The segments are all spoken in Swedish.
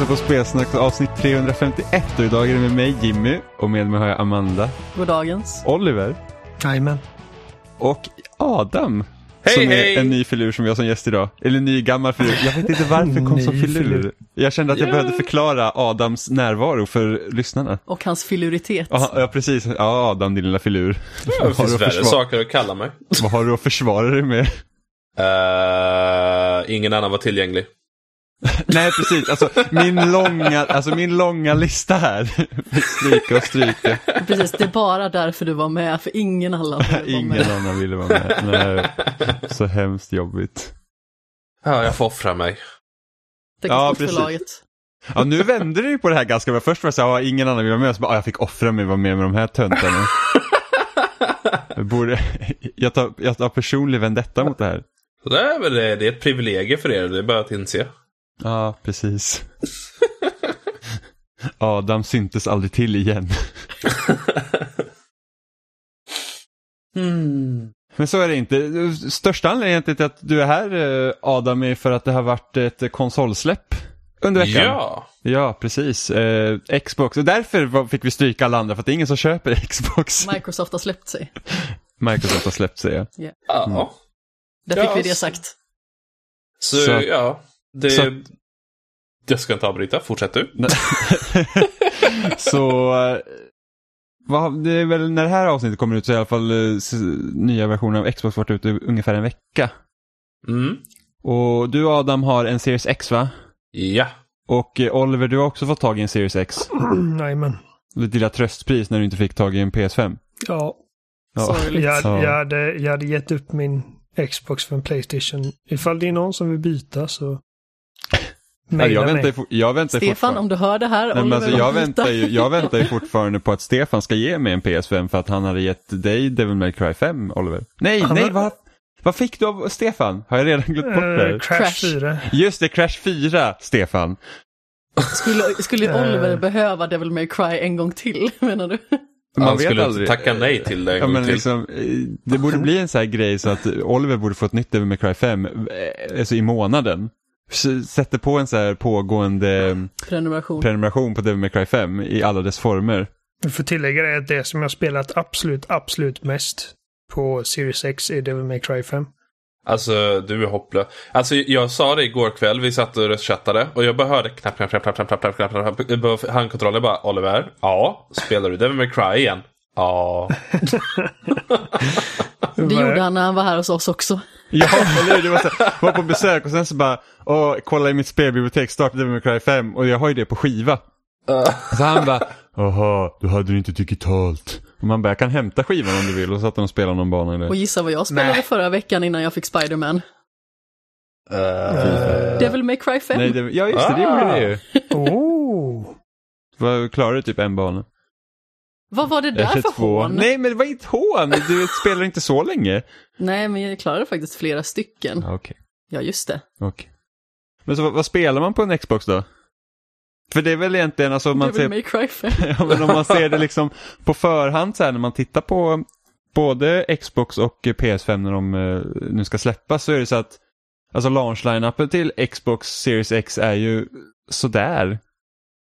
Lyssnar på Spelsnack avsnitt 351 och idag är det med mig Jimmy och med mig har jag Amanda, Goddagens. Oliver Jajamän. och Adam. Hej, som är hej! en ny filur som vi har som gäst idag. Eller en ny gammal filur. Jag vet inte varför kom som filur. filur. Jag kände att jag Ja. behövde förklara Adams närvaro för lyssnarna. Och hans filuritet. Ja, ja precis. Ja, Adam din lilla filur. Det Vad har, finns du att värre försvara- saker att kalla mig. vad har du att försvara dig med? Eh, ingen annan var tillgänglig. Nej, precis. Alltså min långa, alltså, min långa lista här. stryka och stryka. Precis, det är bara därför du var med, för ingen annan ville vara Ingen med. annan ville vara med. Nej, så hemskt jobbigt. Ja, jag får offra mig. Det Ja, precis. förlaget. Ja, nu vände det ju på det här ganska bra. Först var det så här, ingen annan vill vara med. Så bara, ja, jag fick offra mig och vara med med de här töntarna. jag, borde, jag, tar, jag tar personlig vendetta mot det här. Är väl det, det är ett privilegium för er, det är bara att inse. Ja, precis. Adam syntes aldrig till igen. Men så är det inte. Största anledningen till att du är här eh, Adam är för att det har varit ett konsolsläpp under veckan. Ja! Ja, precis. Eh, Xbox. Och därför fick vi stryka alla andra för att det är ingen som köper Xbox. Microsoft har släppt sig. Microsoft har släppt sig. Ja. Ja. Där fick Ja, vi det sagt. Så, Så- ja. Det... så- Jag ska inte avbryta, fortsätt du. så eh, det är väl när det här avsnittet kommer ut så är i alla fall eh, nya versioner av Xbox varit ute ungefär en vecka. Mm. Och du Adam har en Series X va? Ja. Och eh, Oliver du har också fått tag i en Series X. Jajamän. Ditt lilla tröstpris när du inte fick tag i en PS5. Ja, Ja. Sorgligt. jag, Ja. jag, hade, jag hade gett upp min Xbox för en Playstation. Ifall det är någon som vill byta så... Nej, jag väntar, ju jag väntar Stefan, fortfarande. om du hör det här, Nej, men Oliver alltså, jag, väntar ju, jag väntar ju fortfarande på att Stefan ska ge mig en PS5 för att han hade gett dig Devil May Cry 5, Oliver. Nej, Han nej, har- vad, vad fick du av Stefan? Har jag redan glömt bort det? Eh? Crash, Crash. 4. Just det, Crash 4, Stefan. Skulle, skulle Eh. Oliver behöva Devil May Cry en gång till, menar du? Man Han skulle aldrig. tacka nej till det en Ja, gång men till. liksom, eh, det borde bli en sån här grej så att Oliver borde få ett nytt Devil May Cry 5 eh, alltså i månaden. Sätter på en så här pågående Prenumeration. prenumeration på Devil May Cry 5 i alla dess former. Vi får tillägga det att det som jag spelat absolut, absolut mest på Series X är Devil May Cry 5. Alltså, du är hopplös. Alltså, jag sa det igår kväll, vi satt och röstchattade och jag bara hörde knapp, knapp, knapp, knapp, knapp, knapp, knapp, knapp, knapp, knapp, handkontrollen bara Oliver, ja, spelar du Devil May Cry igen? Ja. Det gjorde han när han var här hos oss också. Ja, eller hur? Det var, så, här, var på besök och sen så bara, åh, kolla i mitt spelbibliotek, starta Devil May Cry 5 och jag har ju det på skiva. Så han bara, jaha, du hade det inte digitalt. Och man bara, jag kan hämta skivan om du vill och så att de spelar någon bana i Och det. gissa vad jag spelade Nej. förra veckan innan jag fick Spiderman. Eh, Devil May Cry 5. Nej, det, ja just det, det gjorde det ju. oh! Vad Klarade du typ en bana? Vad var det där för hån? Nej, men det var inte hån. Du spelar inte så länge. Nej, men jag klarade faktiskt flera stycken. Ja, Okej, Ja, just det. okej. Men så vad, vad spelar man på en Xbox då? För det är väl egentligen, alltså om man ser May Cry 5. Ja, men om man ser det liksom på förhand så här när man tittar på både Xbox och PS5 när de eh, nu ska släppas så är det så att alltså launch line till Xbox Series X är ju sådär.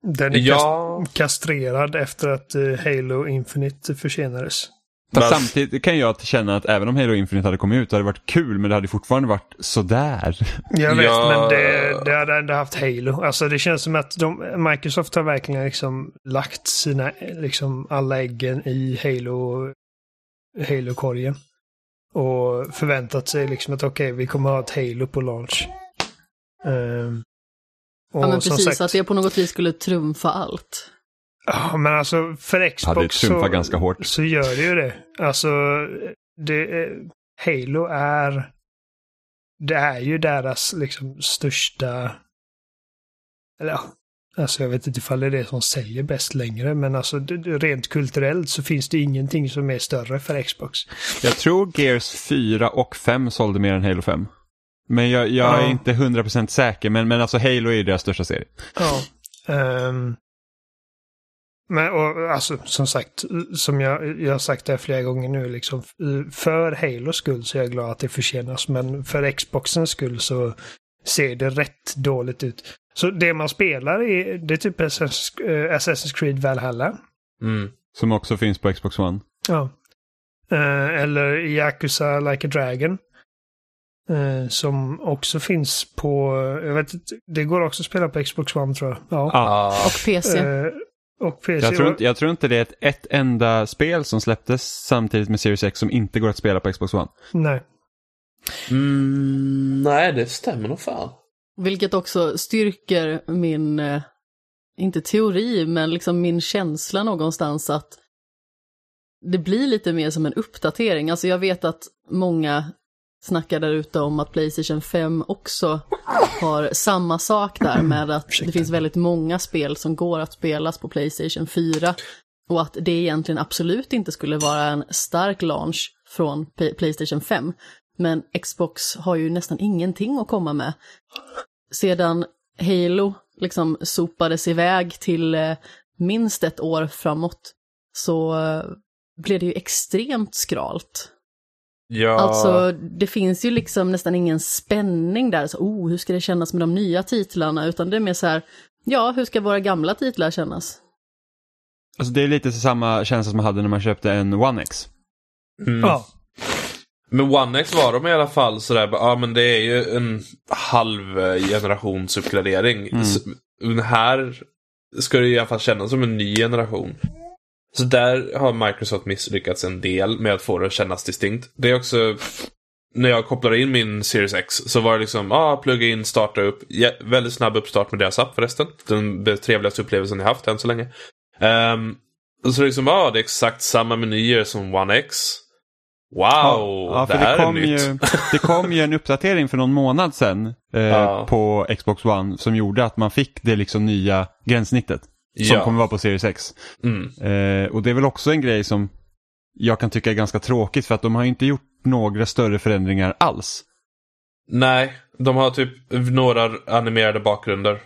Den är Ja. kast- kastrerad efter att eh, Halo Infinite försenades. Fast Men- samtidigt kan jag känna att även om Halo Infinite hade kommit ut så hade det varit kul men det hade fortfarande varit sådär. Jag vet, Ja. men det, det hade ändå haft Halo. Alltså det känns som att de, Microsoft har verkligen liksom lagt sina, liksom alla äggen i Halo, Halo-korgen. Och förväntat sig liksom att okej, vi kommer ha ett Halo på launch. Ehm, och Ja, men precis, sagt, att det på något vis skulle trumfa allt. Ja, men alltså för Xbox så, ganska hårt. så gör det ju det. Alltså, det, Halo är... Det är ju deras liksom största... Eller ja, alltså jag vet inte ifall det är det som säljer bäst längre, men alltså rent kulturellt så finns det ingenting som är större för Xbox. Jag tror Gears 4 och 5 sålde mer än Halo 5. Men jag, jag är Ja. inte 100% säker men, men alltså Halo är ju deras största serie. Ja. ehm, men och, alltså, som sagt, som jag, jag har sagt det här flera gånger nu, liksom, för Halos skull så är jag glad att det försenas. Men för Xboxens skull så ser det rätt dåligt ut. Så det man spelar är, det är typ Assassin's, eh, Assassin's Creed Valhalla. Mm. Som också finns på Xbox One. Ja. Eh, eller Yakuza Like a Dragon. Eh, som också finns på, jag vet inte, det går också att spela på Xbox One tror jag. Ja. Ja. Och PC. Eh, och PC. Jag tror, inte, jag tror inte det är ett, ett enda spel som släpptes samtidigt med Series X som inte går att spela på Xbox One. Nej. Mm, nej, det stämmer nog fan. Vilket också styrker min, eh, inte teori, men liksom min känsla någonstans att det blir lite mer som en uppdatering. Alltså jag vet att många snackar där ute om att Playstation 5 också har samma sak där med att det finns väldigt många spel som går att spelas på Playstation 4 och att det egentligen absolut inte skulle vara en stark launch från P- Playstation 5. Men Xbox har ju nästan ingenting att komma med. Sedan Halo liksom sopades iväg till eh, minst ett år framåt så eh, blev det ju extremt skralt. Ja, Alltså, det finns ju liksom nästan ingen spänning där, så oh, hur ska det kännas med de nya titlarna, utan det är mer så här, ja, hur ska våra gamla titlar kännas? Alltså det är lite samma känsla som man hade när man köpte en One X. mm. Ja. Men One X var de i alla fall sådär, ja men det är ju en halv eh, generations uppgradering. Mm. Så, här ska det i alla fall kännas som en ny generation. Så där har Microsoft misslyckats en del med att få det att kännas distinkt. Det är också, när jag kopplade in min Series X så var det liksom, ja, ah, plugga in, starta upp. Ja, väldigt snabb uppstart med deras app förresten. Den trevligaste upplevelsen jag haft än så länge. Um, så liksom, ja, ah, det är exakt samma menyer som One X. Wow, ja, det för här det kom, är nytt. ju, det kom ju en uppdatering för någon månad sedan eh, Ja. på Xbox One som gjorde att man fick det liksom nya gränssnittet. Som Ja. kommer vara på Series X. Mm. Eh, och det är väl också en grej som jag kan tycka är ganska tråkigt för att de har inte gjort några större förändringar alls. Nej, de har typ några animerade bakgrunder.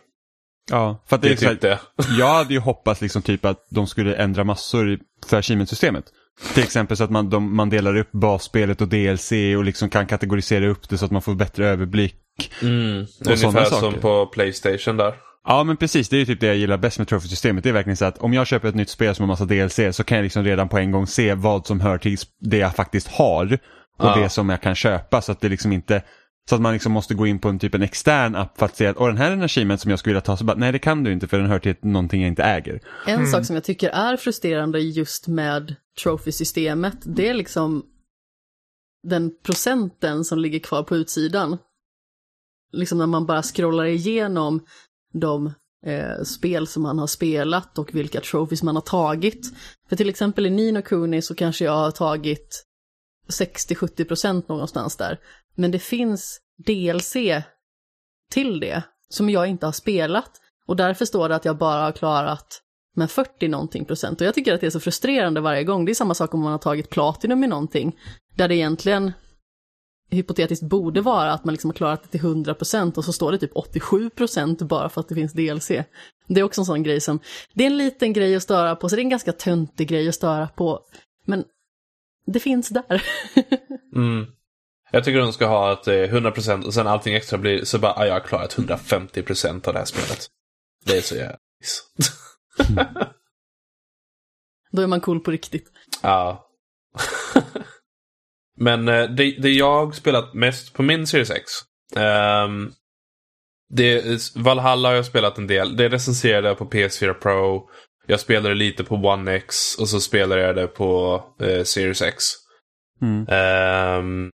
Ja, för att Det det är typ det. Jag hade ju hoppats liksom typ att de skulle ändra massor i- för achievement-systemet. Till exempel så att man, de, man delar upp basspelet och DLC och liksom kan kategorisera upp det så att man får bättre överblick. Mm. sådana Ungefär som på Playstation där. Ja men precis, det är ju typ det jag gillar bäst med Trophy-systemet. Det är verkligen så att om jag köper ett nytt spel som har massa DLC så kan jag liksom redan på en gång se vad som hör till det jag faktiskt har och Ja. det som jag kan köpa så att det liksom inte så att man liksom måste gå in på en typ en extern app för att se att Åh, den här är en achievement som jag skulle vilja ta. Så bara, nej det kan du inte för den hör till någonting jag inte äger. En sak som jag tycker är frustrerande just med trophy-systemet, det är liksom den procenten som ligger kvar på utsidan. Liksom när man bara scrollar igenom de eh, spel som man har spelat och vilka trophies man har tagit. För till exempel i Nino Kuni så kanske jag har tagit 60-70 procent någonstans där. Men det finns DLC till det som jag inte har spelat. Och därför står det att jag bara har klarat med 40 någonting procent. Och jag tycker att det är så frustrerande varje gång. Det är samma sak om man har tagit Platinum i någonting. Där det egentligen hypotetiskt borde vara att man liksom har klarat det till 100 procent och så står det typ 87 procent bara för att det finns DLC. Det är också en sån grej som, det är en liten grej att störa på, så det är en ganska töntig grej att störa på. Men det finns där. Mm. Jag tycker de ska ha att det är 100% och sen allting extra blir så bara, ah, jag har klarat 150% av det här spelet. Det är så jävla. Då är man cool på riktigt. Ja. Men eh, det, det jag spelat mest på min Series X. ehm, det, Valhalla har jag spelat en del. Det recenserade jag på PS4 Pro. Jag spelade lite på One X och så spelade jag det på eh, Series X. Mm.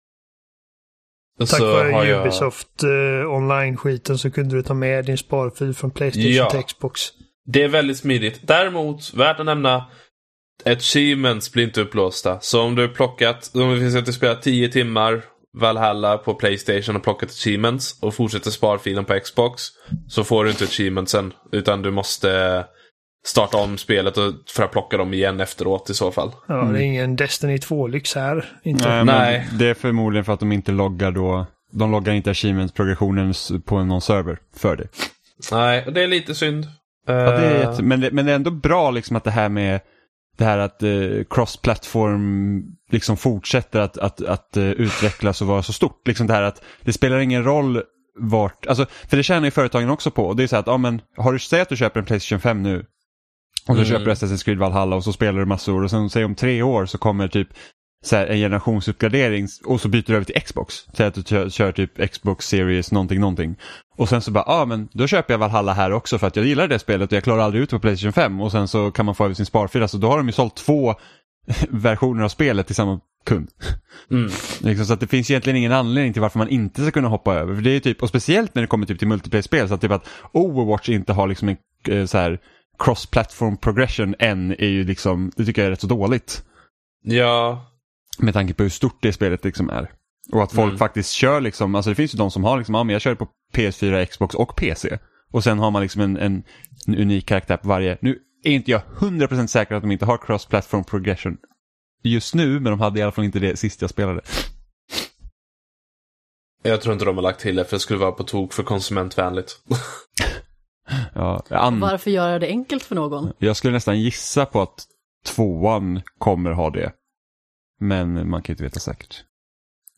Och Tack vare jag- Ubisoft eh, online-skiten så kunde du ta med din sparfil från Playstation Ja. till Xbox. Det är väldigt smidigt. Däremot, värt att nämna, achievements blir inte upplåsta. Så om du har plockat, om det finns att du spelar 10 timmar Valhalla på Playstation och plockat achievements och fortsätter sparfilen på Xbox så får du inte achievementsen utan du måste starta om spelet och- för att plocka dem igen efteråt i så fall. Ja, det är ingen Destiny 2-lyx här. Inte. Nej, Nej. Det är förmodligen för att de inte loggar då. De loggar inte achievements-progressionen på någon server för det. Nej, och det är lite synd. Ja, det är Eh, jätte... men, det, men det är ändå bra liksom att det här med det här att eh, cross-platform liksom fortsätter att, att, att eh, utvecklas och vara så stort. Liksom det här att det spelar ingen roll vart, alltså, för det tjänar ju företagen också på. Och det är så att, ja men, har du, säg att du köper en Playstation 5 nu. Och så Mm. köper du Assassin's Creed Valhalla och så spelar du massor och sen säg om tre år så kommer typ så här, en generationsuppgradering och så byter du över till Xbox. Säg att du kör, kör typ Xbox Series någonting någonting. Och sen så bara, ja ah, men då köper jag Valhalla här också för att jag gillar det spelet och jag klarar aldrig ut på Playstation 5 och sen så kan man få över sin sparfil. Så då har de ju sålt två versioner av spelet till samma kund. Mm. Liksom, så att det finns egentligen ingen anledning till varför man inte ska kunna hoppa över. För det är typ, och speciellt när det kommer typ till multiplayer-spel, så att typ att Overwatch inte har liksom en eh, så här cross-platform progression än är ju liksom, det tycker jag är rätt så dåligt. Ja, Med tanke på hur stort det spelet liksom är. Och att folk Mm. faktiskt kör liksom, alltså det finns ju de som har liksom, ja men jag kör på PS4, Xbox och PC. Och sen har man liksom en, en, en unik karaktär på varje. Nu är inte jag 100% säker att de inte har cross-platform progression just nu, men de hade i alla fall inte det sist jag spelade. jag tror inte de har lagt till det för det skulle vara på tok för konsumentvänligt. Ja, an, Varför göra det enkelt för någon? jag skulle nästan gissa på att tvåan kommer ha det. Men man kan ju inte veta säkert.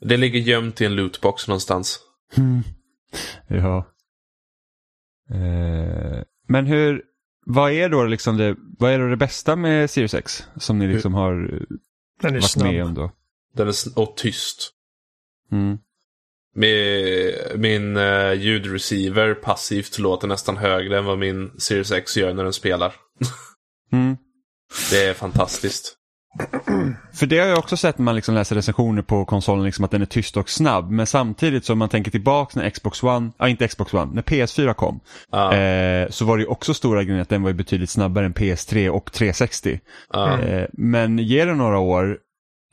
Det ligger gömt i en lootbox någonstans. Ja. Eh, men hur, vad är då liksom det, vad är då det bästa med Series X? Som ni liksom har eh, varit snabb. med om då? Den är sn- och tyst. Mm. Med, min uh, ljudreceiver passivt låter nästan högre än vad min Series X gör när den spelar. Mm. Det är fantastiskt. För det har jag också sett när man liksom läser recensioner på konsolen, liksom att den är tyst och snabb. Men samtidigt som man tänker tillbaka när Xbox One, ja inte Xbox One, när PS4 kom. Ja, Eh, så var det också stora grejen att den var betydligt snabbare än PS3 och 360. ja. Eh, men ger det några år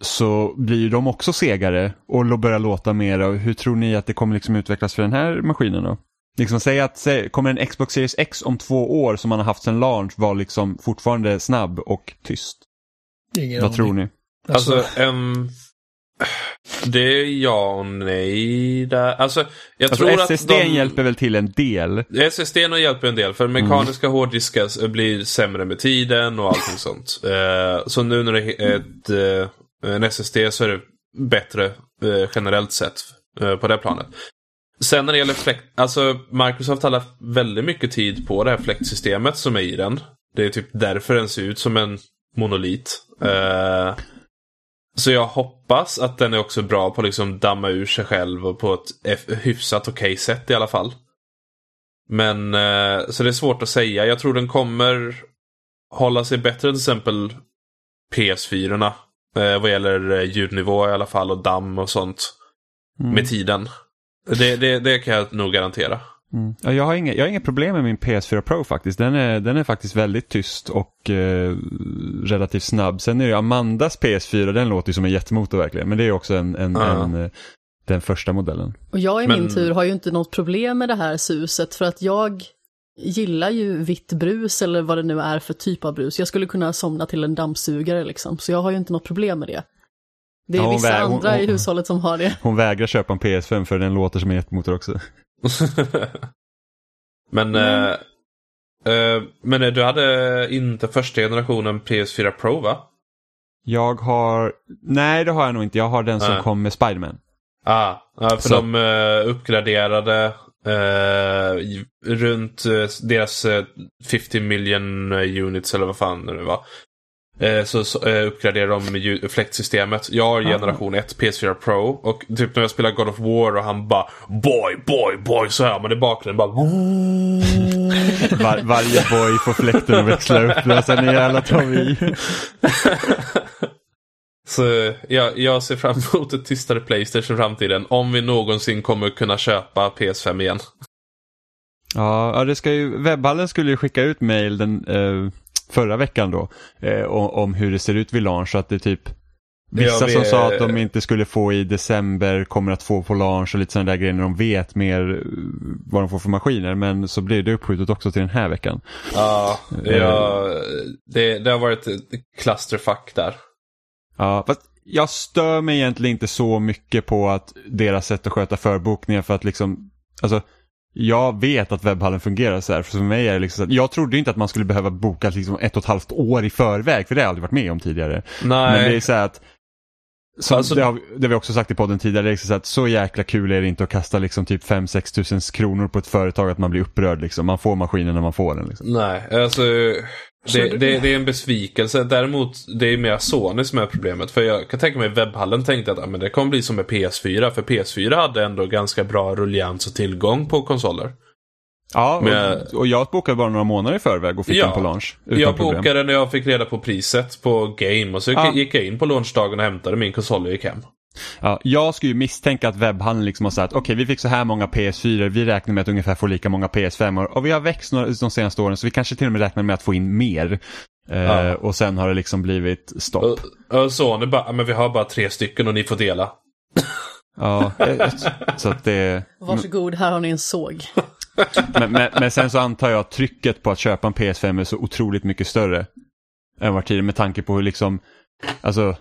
så blir ju de också segare och börjar låta. Och Hur tror ni att det kommer liksom utvecklas för den här maskinen då? Liksom säg att säg, kommer en Xbox Series X om två år som man har haft sedan launch vara liksom fortfarande snabb och tyst. Ingen Vad aning. tror ni? Alltså, ehm, det är ja och nej där. Alltså, jag Alltså tror SSD att de... hjälper väl till en del. SSD hjälper en del för mekaniska hårddiskar blir sämre med tiden och allting sånt. Eh, så nu när det är ett, eh, en SSD så är det bättre eh, generellt sett på det planet. Sen när det gäller fläkt, alltså Microsoft har lagt väldigt mycket tid på det här fläktsystemet som är i den. Det är typ därför den ser ut som en monolit. Eh, så jag hoppas att den är också bra på att liksom damma ur sig själv och på ett hyfsat okej sätt i alla fall. Men, eh, så det är svårt att säga. Jag tror den kommer hålla sig bättre än till exempel PS4. Eh, vad gäller ljudnivå i alla fall och damm och sånt. Mm. Med tiden. Det, det, det kan jag nog garantera. Mm. Ja, jag, har inga, jag har inga problem med min PS4 Pro faktiskt. Den är, den är faktiskt väldigt tyst och eh, relativt snabb. Sen är det Amandas PS4, den låter ju som en jättemotor verkligen. Men det är också en, en, Ja. en, eh, den första modellen. Och jag i Men- min tur har ju inte något problem med det här suset för att jag gillar ju vitt brus eller vad det nu är för typ av brus. Jag skulle kunna somna till en dammsugare liksom, så jag har ju inte något problem med det. Det är Ja, vissa vä- hon- andra i hon- hushållet som har det. Hon vägrar köpa en PS5 för den låter som en jättemotor också. men, Men- eh, eh, men eh, du hade inte första generationen PS4 Pro va? Jag har, nej det har jag nog inte. Jag har den som Nej. kom med Spiderman. Ah, ja, för Så- de eh, uppgraderade i- runt eh, deras eh, 50 million units eller vad fan det var. Eh, så så eh, uppgraderade de fläktsystemet. Jag har generation 1 PS4 Pro och typ när jag spelar God of War och han bara Boy, boy, boy så hör man i bakgrunden bara Var, varje boy får fläkten att växla upp. Och sen är jävla i. Så jag, jag ser fram emot ett tystare Playstation i framtiden. Om vi någonsin kommer kunna köpa PS5 igen. Ja, ja, det ska ju, webbhallen skulle ju skicka ut mail den eh, förra veckan då. Eh, om, hur det ser ut vid launch. Så att det är typ Vissa som sa att de inte skulle få i december kommer att få på launch och lite sådana där grejer när de vet mer eh, vad de får för maskiner. Men så blir det uppskjutet också till den här veckan. Ja, Eh. ja det, det har varit ett clusterfuck där. Ja, fast jag stör mig egentligen inte så mycket på att deras sätt att sköta förbokningar för att liksom, alltså jag vet att webbhallen fungerar så här. För mig är det liksom att, jag trodde inte att man skulle behöva boka liksom ett och ett halvt år i förväg, för det har jag aldrig varit med om tidigare. Nej. Men det är så här att Så Alltså- det, har, vi- det har vi också sagt i podden tidigare, liksom så, att så jäkla kul är det inte att kasta liksom typ 5-6 tusen kronor på ett företag att man blir upprörd. Liksom. Man får maskinen när man får den. Liksom. Nej, alltså Så det, det- det, det är en besvikelse. Däremot det är mer Sony som är problemet. För jag kan tänka mig webbhallen tänkte att ah, men det kommer bli som med PS4. För PS4 hade ändå ganska bra rullians och tillgång på konsoler. Ja, Men- och, jag bokade bara några månader i förväg och fick Ja. den på launch. Utan jag problem. bokade när jag fick reda på priset på Game och så Ja. gick jag in på launchdagen och hämtade min konsol och gick hem. Ja, jag skulle ju misstänka att webbhandeln liksom har sagt okej vi fick så här många PS4, vi räknar med att ungefär få lika många PS5 och vi har växt några, de senaste åren så vi kanske till och med räknar med att få in mer. Eh, Ja. Och sen har det liksom blivit stopp. Och, och Sony bara, "Ah, men vi har bara tre stycken och ni får dela. Ja, eh, så att det... Varsågod, här har ni en såg. Men, men, men sen så antar jag att trycket på att köpa en PS5 är så otroligt mycket större än vad tidigare med tanke på hur liksom, alltså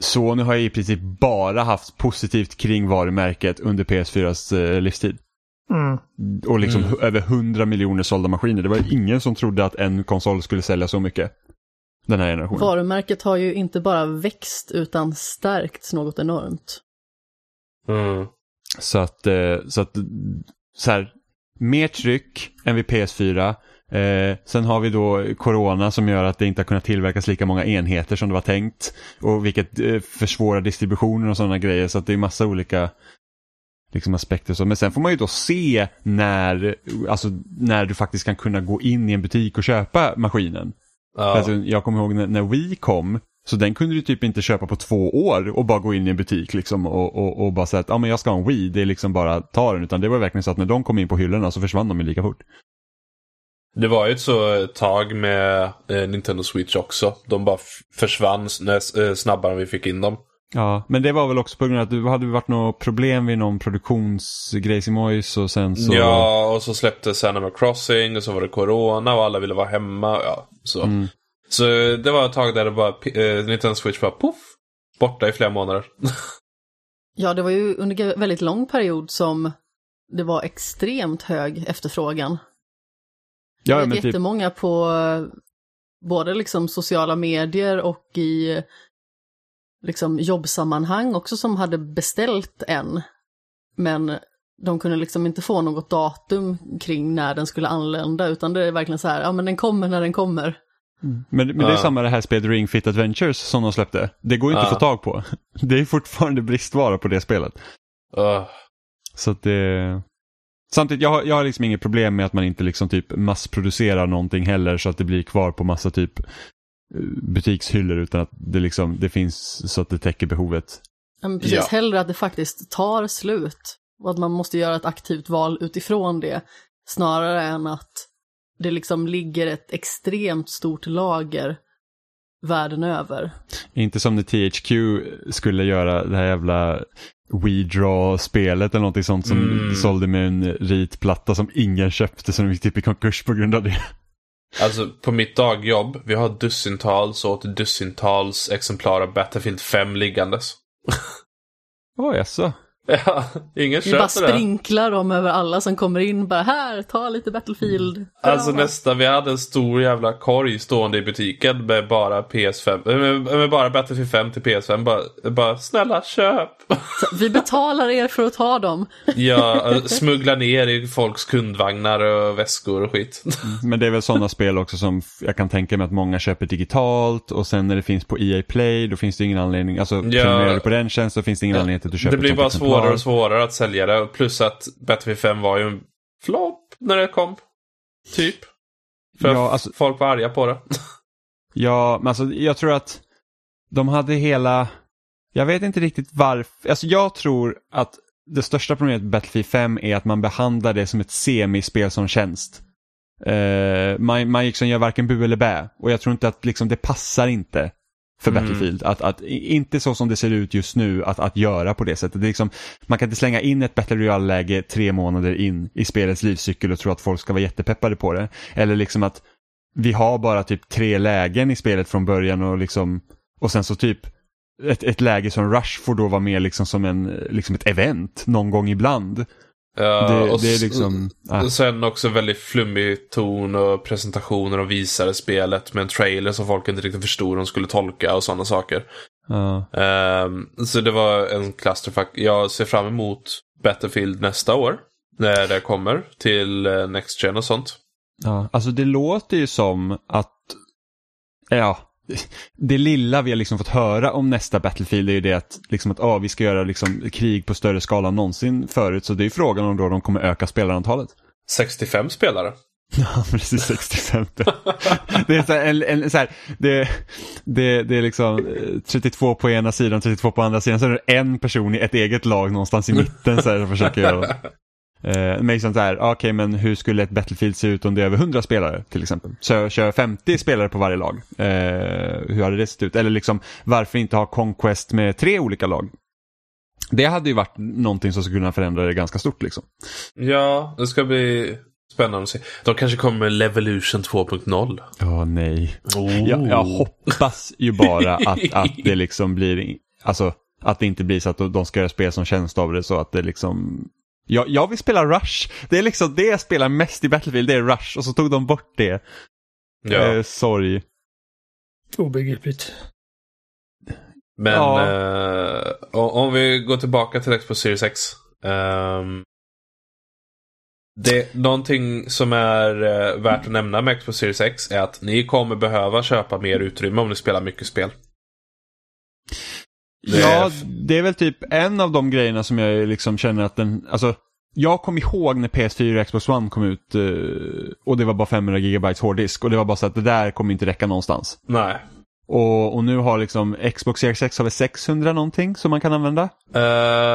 Sony har ju i princip bara haft positivt kring varumärket under PS4s eh, livstid. Mm. Och liksom Mm. över 100 miljoner sålda maskiner. Det var ju ingen som trodde att en konsol skulle sälja så mycket. Den här generationen. Varumärket har ju inte bara växt utan stärkts något enormt. Mm. Så att, eh, så att, så här, mer tryck än vid PS4. Eh, sen har vi då Corona som gör att det inte har kunnat tillverkas lika många enheter som det var tänkt. Och vilket eh, försvårar distributionen och sådana grejer. Så det är massa olika liksom, aspekter. Så. Men sen får man ju då se när, alltså, när du faktiskt kan kunna gå in i en butik och köpa maskinen. Ja. Alltså, jag kommer ihåg när, när Wii kom, så den kunde du typ inte köpa på två år och bara gå in i en butik liksom och, och, och bara säga att ah, men jag ska ha en Wii, det är liksom bara ta den. Utan det var verkligen så att när de kom in på hyllorna så försvann de ju lika fort. Det var ju ett så tag med eh, Nintendo Switch också. De bara försvann eh, snabbare än vi fick in dem. Ja, men det var väl också på grund av att det hade varit något problem vid någon produktionsgrejs i Mojs och sen så... Ja, och så släpptes Animal Crossing och så var det Corona och alla ville vara hemma. Ja, så. Mm. Så det var ett tag där det bara, eh, Nintendo Switch bara poff, borta i flera månader. Ja, det var ju under en väldigt lång period som det var extremt hög efterfrågan. ja, jag vet men typ, jättemånga på eh, både liksom sociala medier och i liksom jobbsammanhang också som hade beställt en. Men de kunde liksom inte få något datum kring när den skulle anlända utan det är verkligen så här, ja men den kommer när den kommer. Men, men det är Ja. samma det här spelet Ring Fit Adventures som de släppte. Det går ju inte Ja. att få tag på. Det är fortfarande bristvara på det spelet. Uh, Så att det... Samtidigt, jag har, jag har liksom inget problem med att man inte liksom typ massproducerar någonting heller så att det blir kvar på massa typ eh, butikshyllor utan att det liksom, det finns så att det täcker behovet. Ja, men precis, Ja. hellre att det faktiskt tar slut och att man måste göra ett aktivt val utifrån det snarare än att det liksom ligger ett extremt stort lager världen över. Inte som när THQ skulle göra det här jävla WeDraw-spelet eller någonting sånt som Mm. sålde med en ritplatta som ingen köpte så de gick typ i konkurs på grund av det. alltså på mitt dagjobb, vi har dussintals och åter dussintals exemplar av Battlefield 5 liggandes. Åh jaså? Ja, ingen Vi bara köper det. sprinklar dem över alla som kommer in, bara här, ta lite Battlefield. Alltså Ja. nästa, vi hade en stor jävla korg stående i butiken med bara PS5, eh, med, med bara Battlefield 5 till PS5. Bara, bara snälla köp! Så Vi betalar er för att ta dem. Jag eh, smugglar ner i folks kundvagnar och väskor och skit. Men det är väl sådana spel också som jag kan tänka mig att många köper digitalt och sen när det finns på EA Play då finns det ingen anledning, alltså prenumererar du på den tjänsten så finns det ingen anledning att du köper Det blir ett bara exemplar. Svårare och svårare att sälja det. Plus att Battlefield 5 var ju en flopp när det kom. Typ. För Ja, alltså- folk var arga på det. Ja, men alltså jag tror att de hade hela, jag vet inte riktigt varför, alltså jag tror att det största problemet med Battlefield 5 är att man behandlar det som ett semispel som tjänst. Uh, man, man liksom gör varken bu eller bä och jag tror inte att liksom, det passar inte för Mm. Battlefield. Att, att, inte så som det ser ut just nu att, att göra på det sättet. Det är liksom, man kan inte slänga in ett Battle Royale-läge tre månader in i spelets livscykel och tro att folk ska vara jättepeppade på det. Eller liksom att vi har bara typ tre lägen i spelet från början och liksom och sen så typ ett, ett läge som Rush får då vara med liksom som en, liksom ett event någon gång ibland. Ja, det, och det är liksom, ah, sen också väldigt flummig ton och presentationer och visade spelet med en trailer som folk inte riktigt förstod hur de skulle tolka och sådana saker. Ja. Ehm, så det var en clusterfuck. Jag ser fram emot Battlefield nästa år. När det kommer till eh, Next Gen och sånt. Ja, alltså det låter ju som att, ja, det lilla vi har liksom fått höra om nästa Battlefield är ju det att, liksom att ah, vi ska göra liksom krig på större skala än någonsin förut. Så det är ju frågan om då de kommer öka spelarantalet. 65 spelare. Ja, precis 65. det är så här, en, en, så här, det, det, det är liksom eh, 32 på ena sidan, 32 på andra sidan. Så är det en person i ett eget lag någonstans i mitten så här, som försöker göra Eh, men liksom så här, ah, okej men hur skulle ett Battlefield se ut om det är över 100 spelare till exempel? Så kör 50 spelare på varje lag. Eh, hur hade det sett ut? Eller liksom varför inte ha Conquest med tre olika lag? Det hade ju varit någonting som skulle kunna förändra det ganska stort liksom. Ja, det ska bli spännande att se. De kanske kommer med Levolution 2.0. Ja, nej. Oh. Jag, jag hoppas ju bara att, att det liksom blir, alltså att det inte blir så att de ska göra spel som tjänst av det så att det liksom jag, jag vill spela Rush. Det är liksom det jag spelar mest i Battlefield, det är Rush och så tog de bort det. Ja. Eh, sorry. Obegripligt. Men Ja. eh, om vi går tillbaka till Xbox Series X. ehm, det, någonting som är eh, värt att nämna med Xbox Series X är att ni kommer behöva köpa mer utrymme om ni spelar mycket spel. Det Ja, är- det är väl typ en av de grejerna som jag liksom känner att den, alltså jag kom ihåg när PS4 och Xbox One kom ut eh, och det var bara 500 GB hårddisk och det var bara så att det där kommer inte räcka någonstans. Nej. Och, och nu har liksom Xbox Series X har väl 600 någonting som man kan använda? Uh,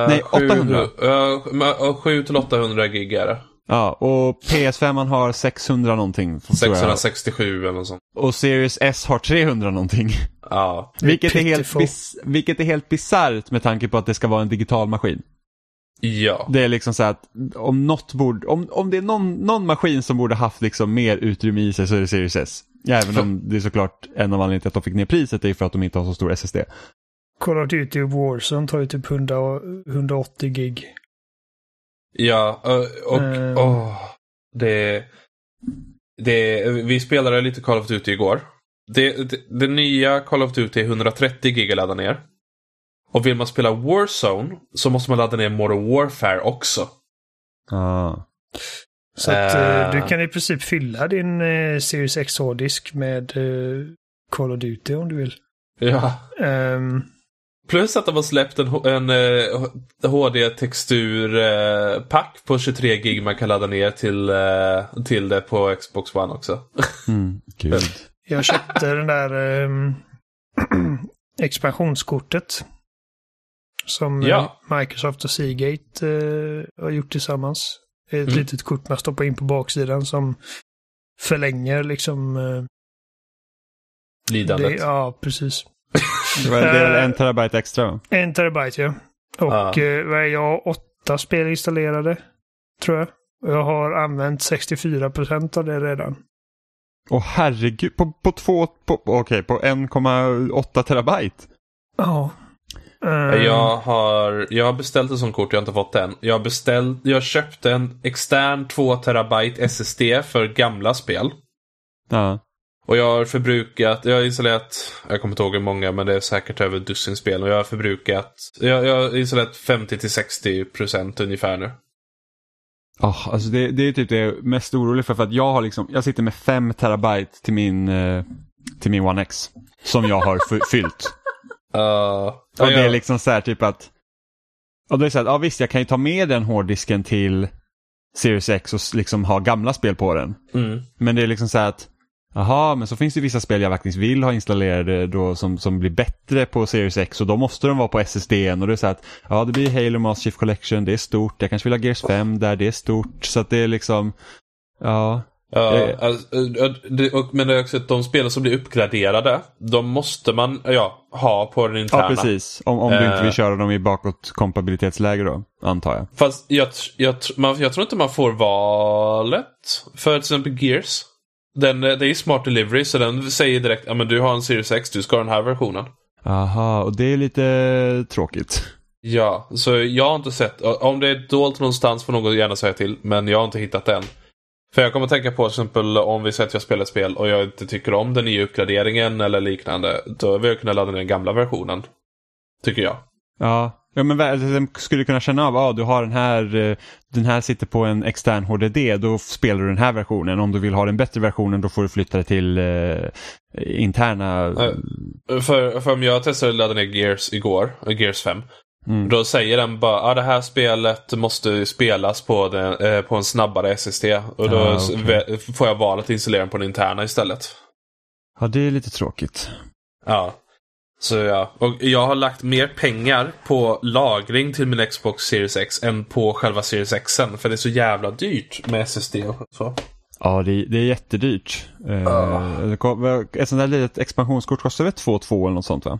Nej, 800. 7 till 800 gig är det. Ja, och PS5 man har 600 någonting. tror jag. 667 eller något sånt. Och Series S har 300 någonting. Ja. Vilket är, helt bis- vilket är helt bisarrt med tanke på att det ska vara en digital maskin. Ja. Det är liksom så att om något borde, om, om det är någon, någon maskin som borde haft liksom mer utrymme i sig så är det Series S. Även om det är såklart en av anledningarna till att de fick ner priset är för att de inte har så stor SSD. Call of Duty Warzone tar ju typ 100, 180 gig. Ja, och, och Eh. åh, det, det, vi spelade lite Call of Duty igår. Det, det, det nya Call of Duty är 130 gig att ladda ner. Och vill man spela Warzone så måste man ladda ner Modern Warfare också. Ah. Så att eh, Eh. du kan i princip fylla din eh, Series X hårddisk med eh, Call of Duty om du vill. Ja. Ehm, Plus att de har släppt en, H- en eh, HD-texturpack på 23 gig man kan ladda ner till, eh, till det på Xbox One också. Mm, jag köpte den där ehm, expansionskortet. Som eh, Ja. Microsoft och Seagate eh, har gjort tillsammans. Ett Mm. litet kort man stoppar in på baksidan som förlänger liksom... Eh, Lidandet. det, ja, precis. Det, var, det är väl en terabyte extra? En terabyte ja. Och Ja. eh, jag åtta spel installerade. Tror jag. Och jag har använt 64% av det redan. Åh herregud, på, på två, på, okej på 1,8 terabyte? Ja. Ehm, Jag har, jag har beställt ett sånt kort, jag har inte fått det än. Jag, har beställt, jag köpte en extern 2 terabyte SSD för gamla spel. Ja. Och jag har förbrukat, jag har installerat, jag kommer inte ihåg hur många men det är säkert över dussin spel. Och jag har förbrukat, jag, jag har installerat 50-60% ungefär nu. Oh, alltså det, det är typ det jag är mest orolig för, för att jag har liksom, jag sitter med 5 terabyte till min, eh, till min One X. Som jag har fyllt. Uh, Och det är liksom så här typ att, och då är det så här, ja visst jag kan ju ta med den hårddisken till Series X och liksom ha gamla spel på den. mm. Men det är liksom så här att, jaha, men så finns det vissa spel jag faktiskt vill ha installerade då som, som blir bättre på Series X och då måste de vara på SSD och det är så att, ja det blir Halo Master Chief Collection, det är stort, jag kanske vill ha Gears 5 där, det är stort, så att det är liksom, ja, Ja, Eh. alltså, eh, men det är också att de spel som blir uppgraderade, de måste man ja, ha på den interna. ja precis. Om, om du inte Eh. vill köra dem i bakåtkompatibilitetsläge då, antar jag. Fast jag, jag, man, jag tror inte man får valet för till exempel Gears. Den, eh, det är Smart Delivery så den säger direkt att du har en Series X, du ska ha den här versionen. Aha, och det är lite tråkigt. Ja, så jag har inte sett, om det är dolt någonstans får någon gärna säga till, men jag har inte hittat den. För jag kommer tänka på till exempel om vi säger att jag spelar ett spel och jag inte tycker om den nya uppgraderingen eller liknande. Då vill jag kunna ladda ner den gamla versionen. Tycker jag. Ja, ja men den skulle kunna känna av, ja du har den här, eh, den här sitter på en extern HDD, då spelar du den här versionen. Om du vill ha den bättre versionen då får du flytta det till eh, interna... Eh, För, för om jag testade att ladda ner Gears igår, eh, Gears 5. Mm. Då säger den bara att ah, det här spelet måste spelas på, den, eh, på en snabbare SSD. Och då Ah, vä- får jag valet att installera den på den interna istället. Ja, det är lite tråkigt. Ja. Så ja, och jag har lagt mer pengar på lagring till min Xbox Series X än på själva Series X. För det är så jävla dyrt med SSD och så. Ja, det, det är jättedyrt. Kom- Ett sånt där litet expansionskort kostar väl 2 2 eller något sånt va?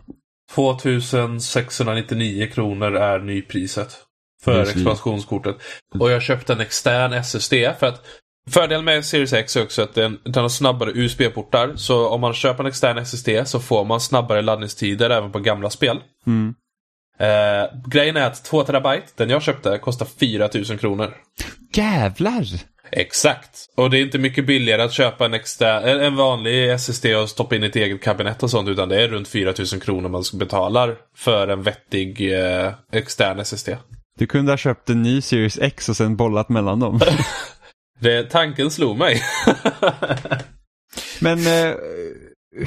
2699 kronor är nypriset. För är expansionskortet. Och jag köpte en extern SSD för att Fördelen med Series X är också att den, den har snabbare USB-portar. Så om man köper en extern SSD så får man snabbare laddningstider även på gamla spel. Mm. Eh, grejen är att 2 terabyte, den jag köpte, kostar 4000 kronor. Jävlar! Exakt. Och det är inte mycket billigare att köpa en, extern, en- vanlig SSD och stoppa in i ett eget kabinett och sånt. Utan det är runt 4000 kronor man betalar för en vettig eh, extern SSD. Du kunde ha köpt en ny Series X och sen bollat mellan dem. Det, tanken slog mig. Men eh,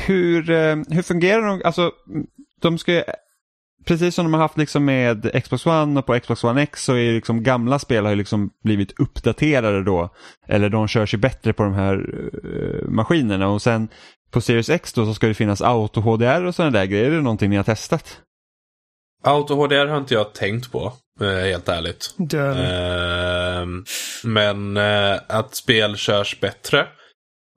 hur, eh, hur fungerar de? Alltså, de ska ju- Precis som de har haft liksom med Xbox One och på Xbox One X så är liksom gamla spel har ju liksom blivit uppdaterade då. Eller de körs ju bättre på de här eh, maskinerna och sen på Series X då så ska det finnas auto HDR och sådana där grejer. Är det någonting ni har testat? Auto-HDR har inte jag tänkt på, eh, helt ärligt. Den, Ehm, men eh, att spel körs bättre,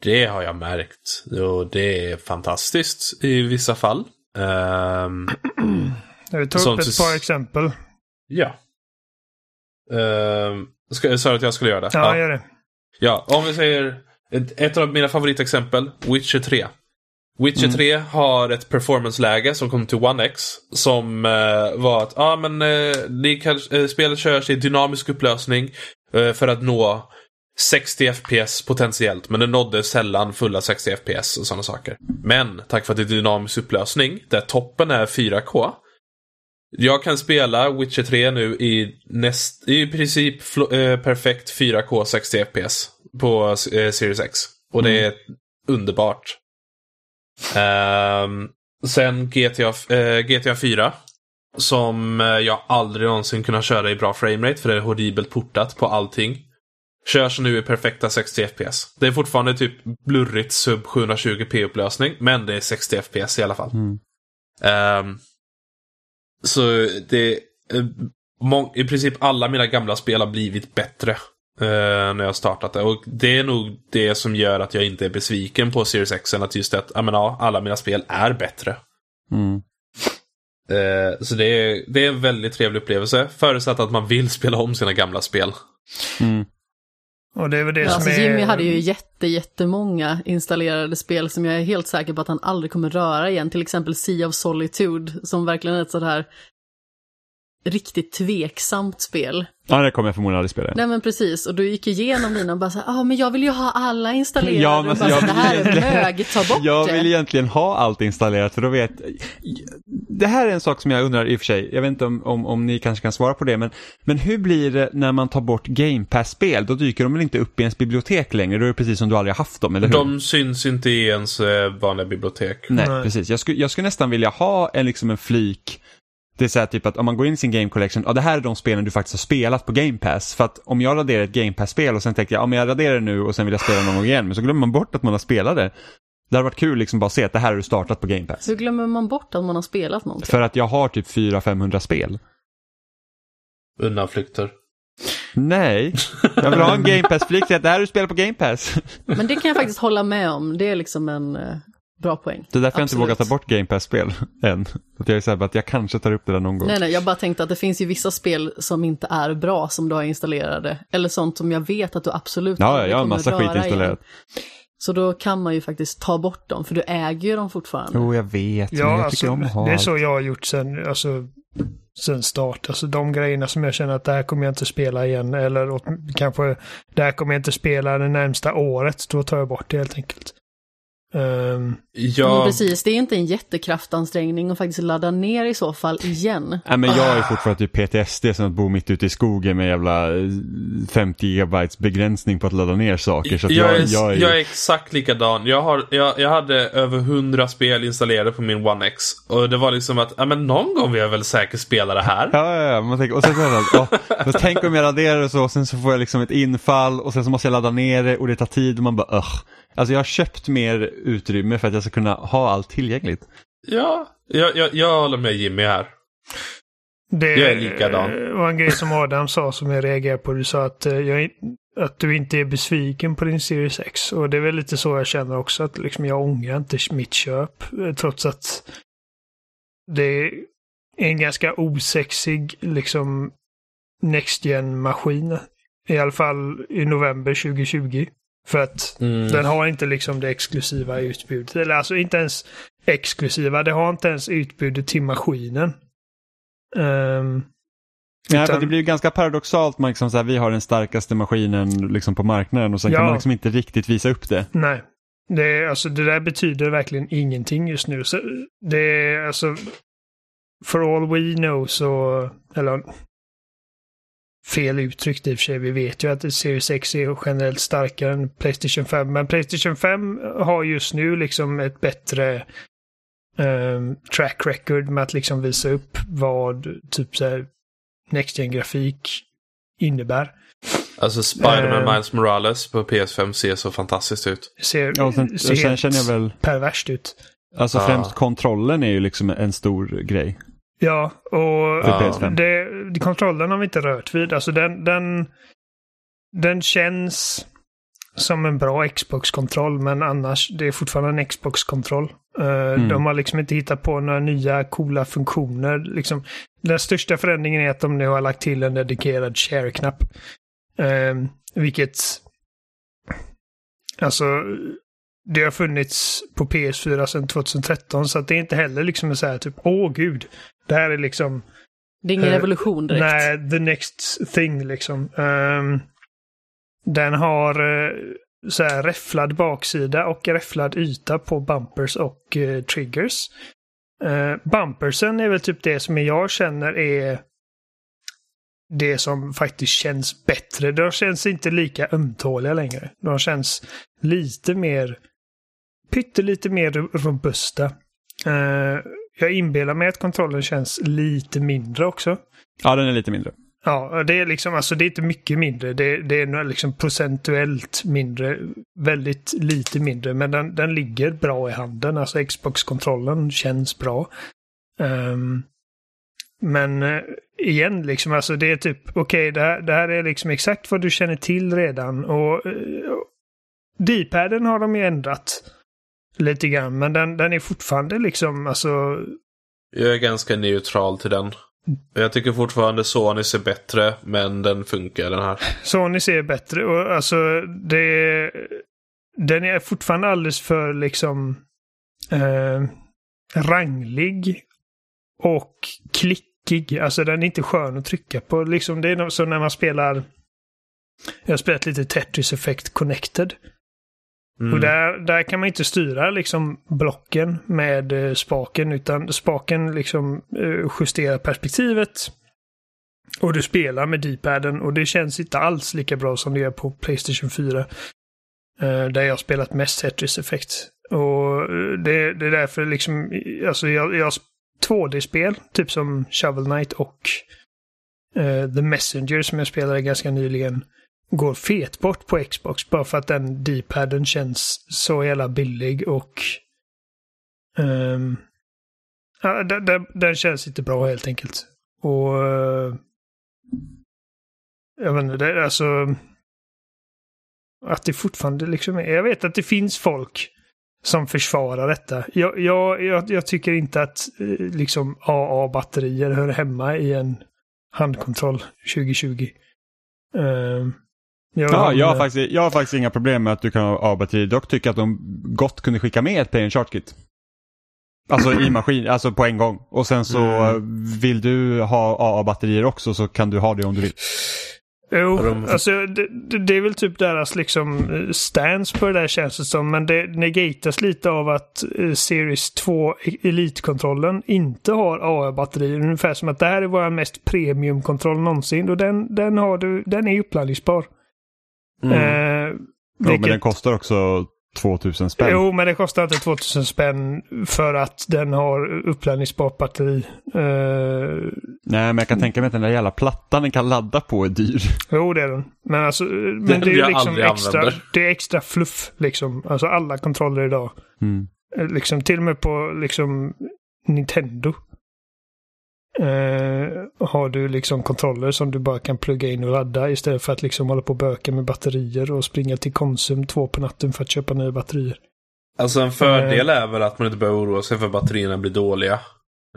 det har jag märkt. Och det är fantastiskt i vissa fall. Ehm, jag tar upp ett par exempel. ja. Ska, sa du att jag skulle göra det? Ja, gör det. Ja, om vi säger ett, ett av mina favoritexempel, Witcher 3. Witcher Mm. 3 har ett performance-läge som kom till One X som eh, var att ah, men, eh, kan, eh, spelet körs i dynamisk upplösning eh, för att nå 60 FPS potentiellt, men det nådde sällan fulla 60 FPS och sådana saker. Men tack vare att det är dynamisk upplösning, där toppen är 4K, jag kan spela Witcher 3 nu i, näst, i princip eh, perfekt 4K 60 FPS på eh, Series X. Och det är underbart. Ehm, sen GTA, eh, GTA 4. Som eh, jag aldrig någonsin kunnat köra i bra framerate för det är horribelt portat på allting. Körs nu i perfekta 60 FPS. Det är fortfarande typ blurrigt sub 720p upplösning, men det är 60 FPS i alla fall. Mm. Ehm, så det... eh, I princip alla mina gamla spel har blivit bättre. Eh, när jag startat det. Och det är nog det som gör att jag inte är besviken på Series X. Än att just att, jag menar, alla mina spel är bättre. Mm. Eh, så det är, det är en väldigt trevlig upplevelse. Förutsatt att man vill spela om sina gamla spel. Mm. Och det är väl det Ja, som alltså är... Jimmy hade ju jätte, jättemånga installerade spel som jag är helt säker på att han aldrig kommer röra igen. Till exempel Sea of Solitude, som verkligen är ett sådär här riktigt tveksamt spel. Ja, det kommer jag förmodligen aldrig spela. Nej men precis, och du gick igenom dina och bara så ja ah, men jag vill ju ha alla installerade. Ja, men Och bara, jag det här är vill- mög, ta bort Jag det. vill egentligen ha allt installerat för då vet Det här är en sak som jag undrar i och för sig, jag vet inte om, om, om ni kanske kan svara på det, men, men hur blir det när man tar bort Game Pass-spel? Då dyker de väl inte upp i ens bibliotek längre? Då är det precis som du aldrig har haft dem, eller hur? De syns inte i ens eh, vanliga bibliotek. Nej, Nej. precis. Jag skulle, jag skulle nästan vilja ha en, liksom en flik det är så här typ att om man går in i sin game collection, ja det här är de spelen du faktiskt har spelat på Game Pass. För att om jag raderar ett Game Pass-spel och sen tänker jag, ja men jag raderar det nu och sen vill jag spela någon gång igen. Men så glömmer man bort att man har spelat det. Det hade varit kul liksom bara att se att det här har du startat på Game Pass. Hur glömmer man bort att man har spelat någonting? För att jag har typ 400-500 spel. Undanflykter. Nej, jag vill ha en Game att det här har du spelat på Game Pass. Men det kan jag faktiskt hålla med om, det är liksom en eh, bra poäng. Det är därför jag inte Absolut. vågar ta bort Game Pass-spel än. Att jag är så här, att jag kanske tar upp det där någon gång. Nej, nej, jag bara tänkte att det finns ju vissa spel som inte är bra som du har installerade. Eller sånt som jag vet att du absolut Ja, ja, aldrig jag har en kommer massa röra skit installerat. igen. Så då kan man ju faktiskt ta bort dem, för du äger ju dem fortfarande. Jo, jag vet. Ja, jag alltså, ha det är så jag har gjort sen, alltså, sen start. Alltså de grejerna som jag känner att det här kommer jag inte spela igen. Eller åt, kanske det här kommer jag inte spela det närmsta året. Då tar jag bort det helt enkelt. Um, ja. Men precis, det är inte en jättekraftansträngning att faktiskt ladda ner i så fall igen. Nej, men jag är fortfarande typ PTSD som att bo mitt ute i skogen med jävla 50 eh, gigabytes begränsning på att ladda ner saker. Så jag, jag, är, jag, är... jag, är, exakt likadan. Jag, har, jag, jag hade över 100 spel installerade på min One X. Och det var liksom att, ja men någon gång vill jag väl säkert spela det här. Ja, ja, ja. Man tänker, och sen så, ja, så tänk om jag raderar det så, och sen så får jag liksom ett infall och sen så måste jag ladda ner det och det tar tid och man bara, Ugh. Alltså jag har köpt mer utrymme för att jag ska kunna ha allt tillgängligt. Ja, jag, jag, jag håller med Jimmy här. Det jag är likadan. var en grej som Adam sa som jag reagerade på. Du sa att, eh, jag, att du inte är besviken på din Series X. Och det är väl lite så jag känner också. Att liksom jag ångrar inte mitt köp. Eh, trots att det är en ganska osexig liksom Next Gen-maskin. I alla fall i november 2020. För att mm. den har inte liksom det exklusiva utbudet. Eller alltså inte ens exklusiva. Det har inte ens utbudet till maskinen. Um, Nej, utan... det blir ju ganska paradoxalt. Man liksom så här, vi har den starkaste maskinen liksom på marknaden och sen ja. kan man liksom inte riktigt visa upp det. Nej. Det, alltså, det där betyder verkligen ingenting just nu. Så det är alltså... For all we know så... Eller fel uttryckt i och för sig. Vi vet ju att Series X är generellt starkare än Playstation 5. Men Playstation 5 har just nu liksom ett bättre um, track record med att liksom visa upp vad typ så här Next Gen grafik innebär. Alltså Spiderman uh, Miles Morales på PS5 ser så fantastiskt ut. Ser, ja, sen, ser sen känner jag väl... perverst ut. Alltså främst kontrollen är ju liksom en stor grej. Ja, och ja. Det, kontrollen har vi inte rört vid. Alltså den, den, den känns som en bra Xbox-kontroll, men annars, det är fortfarande en Xbox-kontroll. Uh, mm. De har liksom inte hittat på några nya coola funktioner. Liksom, den största förändringen är att de nu har lagt till en dedikerad share-knapp. Uh, vilket... Alltså, det har funnits på PS4 sedan 2013, så att det är inte heller liksom så här typ, åh gud, det här är liksom... Det är ingen uh, revolution direkt. Nej, the next thing liksom. Um, den har uh, så här räfflad baksida och räfflad yta på bumpers och uh, triggers. Uh, bumpersen är väl typ det som jag känner är det som faktiskt känns bättre. De känns inte lika ömtåliga längre. De känns lite mer pyttelite mer robusta. Uh, jag inbillar mig att kontrollen känns lite mindre också. Ja, den är lite mindre. Ja, det är liksom, alltså det är inte mycket mindre. Det, det är liksom procentuellt mindre. Väldigt lite mindre, men den, den ligger bra i handen. Alltså Xbox-kontrollen känns bra. Um, men uh, igen, liksom, alltså det är typ, okej, okay, det, här, det här är liksom exakt vad du känner till redan. Och uh, D-paden har de ju ändrat lite grann. Men den, den är fortfarande liksom, alltså... Jag är ganska neutral till den. Jag tycker fortfarande Sony ser bättre, men den funkar den här. Sony ser bättre och alltså det... Den är fortfarande alldeles för liksom eh, ranglig och klickig. Alltså den är inte skön att trycka på. Liksom det är så när man spelar... Jag har spelat lite Tetris Effect Connected. Mm. Och där, där kan man inte styra liksom blocken med eh, spaken utan spaken liksom eh, justerar perspektivet. Och du spelar med D-paden och det känns inte alls lika bra som det gör på Playstation 4. Eh, där jag har spelat mest Tetris Effect. Och eh, det, det är därför liksom, alltså jag, jag har 2D-spel, typ som Shovel Knight och uh, The Messenger som jag spelade ganska nyligen går fet bort på Xbox bara för att den D-paden känns så jävla billig och... Um, ja, den, den, den, känns inte bra helt enkelt. Och... Uh, jag vet inte, det, alltså... Att det fortfarande liksom är... Jag vet att det finns folk som försvarar detta. Jag, jag, jag, jag tycker inte att eh, liksom AA-batterier hör hemma i en handkontroll 2020. Um, ehm, jag, ja, jag, har faktiskt, jag har faktiskt inga problem med att du kan ha A-batteri. Dock tycker jag att de gott kunde skicka med ett Play Chart-kit. Alltså i maskin, alltså på en gång. Och sen så mm. vill du ha AA-batterier också så kan du ha det om du vill. Jo, De- alltså det, det, är väl typ deras liksom eh, stance på det där känns det som. Men det negatas lite av att eh, Series 2 Elite-kontrollen inte har AA-batterier. Ungefär som att det här är vår mest premium-kontroll någonsin. Och den, den, har du, den är uppladdningsbar. Mm. Eh, Jo, men vilket- den kostar också 2000 spänn. Jo, men det kostar inte 2000 spänn för att den har uppladdningsbart batteri. Eh, Nej, men jag kan tänka mig att den där jävla plattan den kan ladda på är dyr. Jo, det är den. Men, alltså, eh, men det är liksom extra, använder. det är extra fluff. Liksom. Alltså alla kontroller idag. Mm. Eh, Liksom, till och med på liksom, Nintendo. Eh, har du liksom kontroller som du bara kan plugga in och ladda istället för att liksom hålla på och böka med batterier och springa till Konsum två på natten för att köpa nya batterier. Alltså en fördel är väl att man inte behöver oroa sig för att batterierna blir dåliga.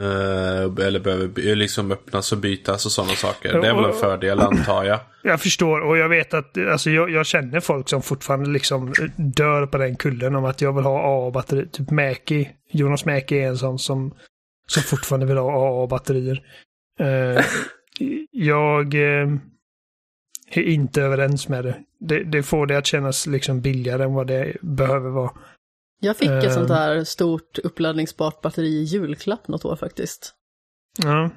Eh, eller behöver liksom öppnas och bytas och sådana saker. Det är väl en fördel antar jag. Jag förstår och jag vet att alltså, jag, jag känner folk som fortfarande liksom dör på den kullen om att jag vill ha AA-batteri. Typ Mäki. Jonas Mäki är en sån som, som fortfarande vill ha AA-batterier. Eh, jag eh, är inte överens med det. det. Det får det att kännas liksom billigare än vad det behöver vara. Jag fick ett sånt här stort uppladdningsbart batteri i julklapp något år faktiskt. Ja.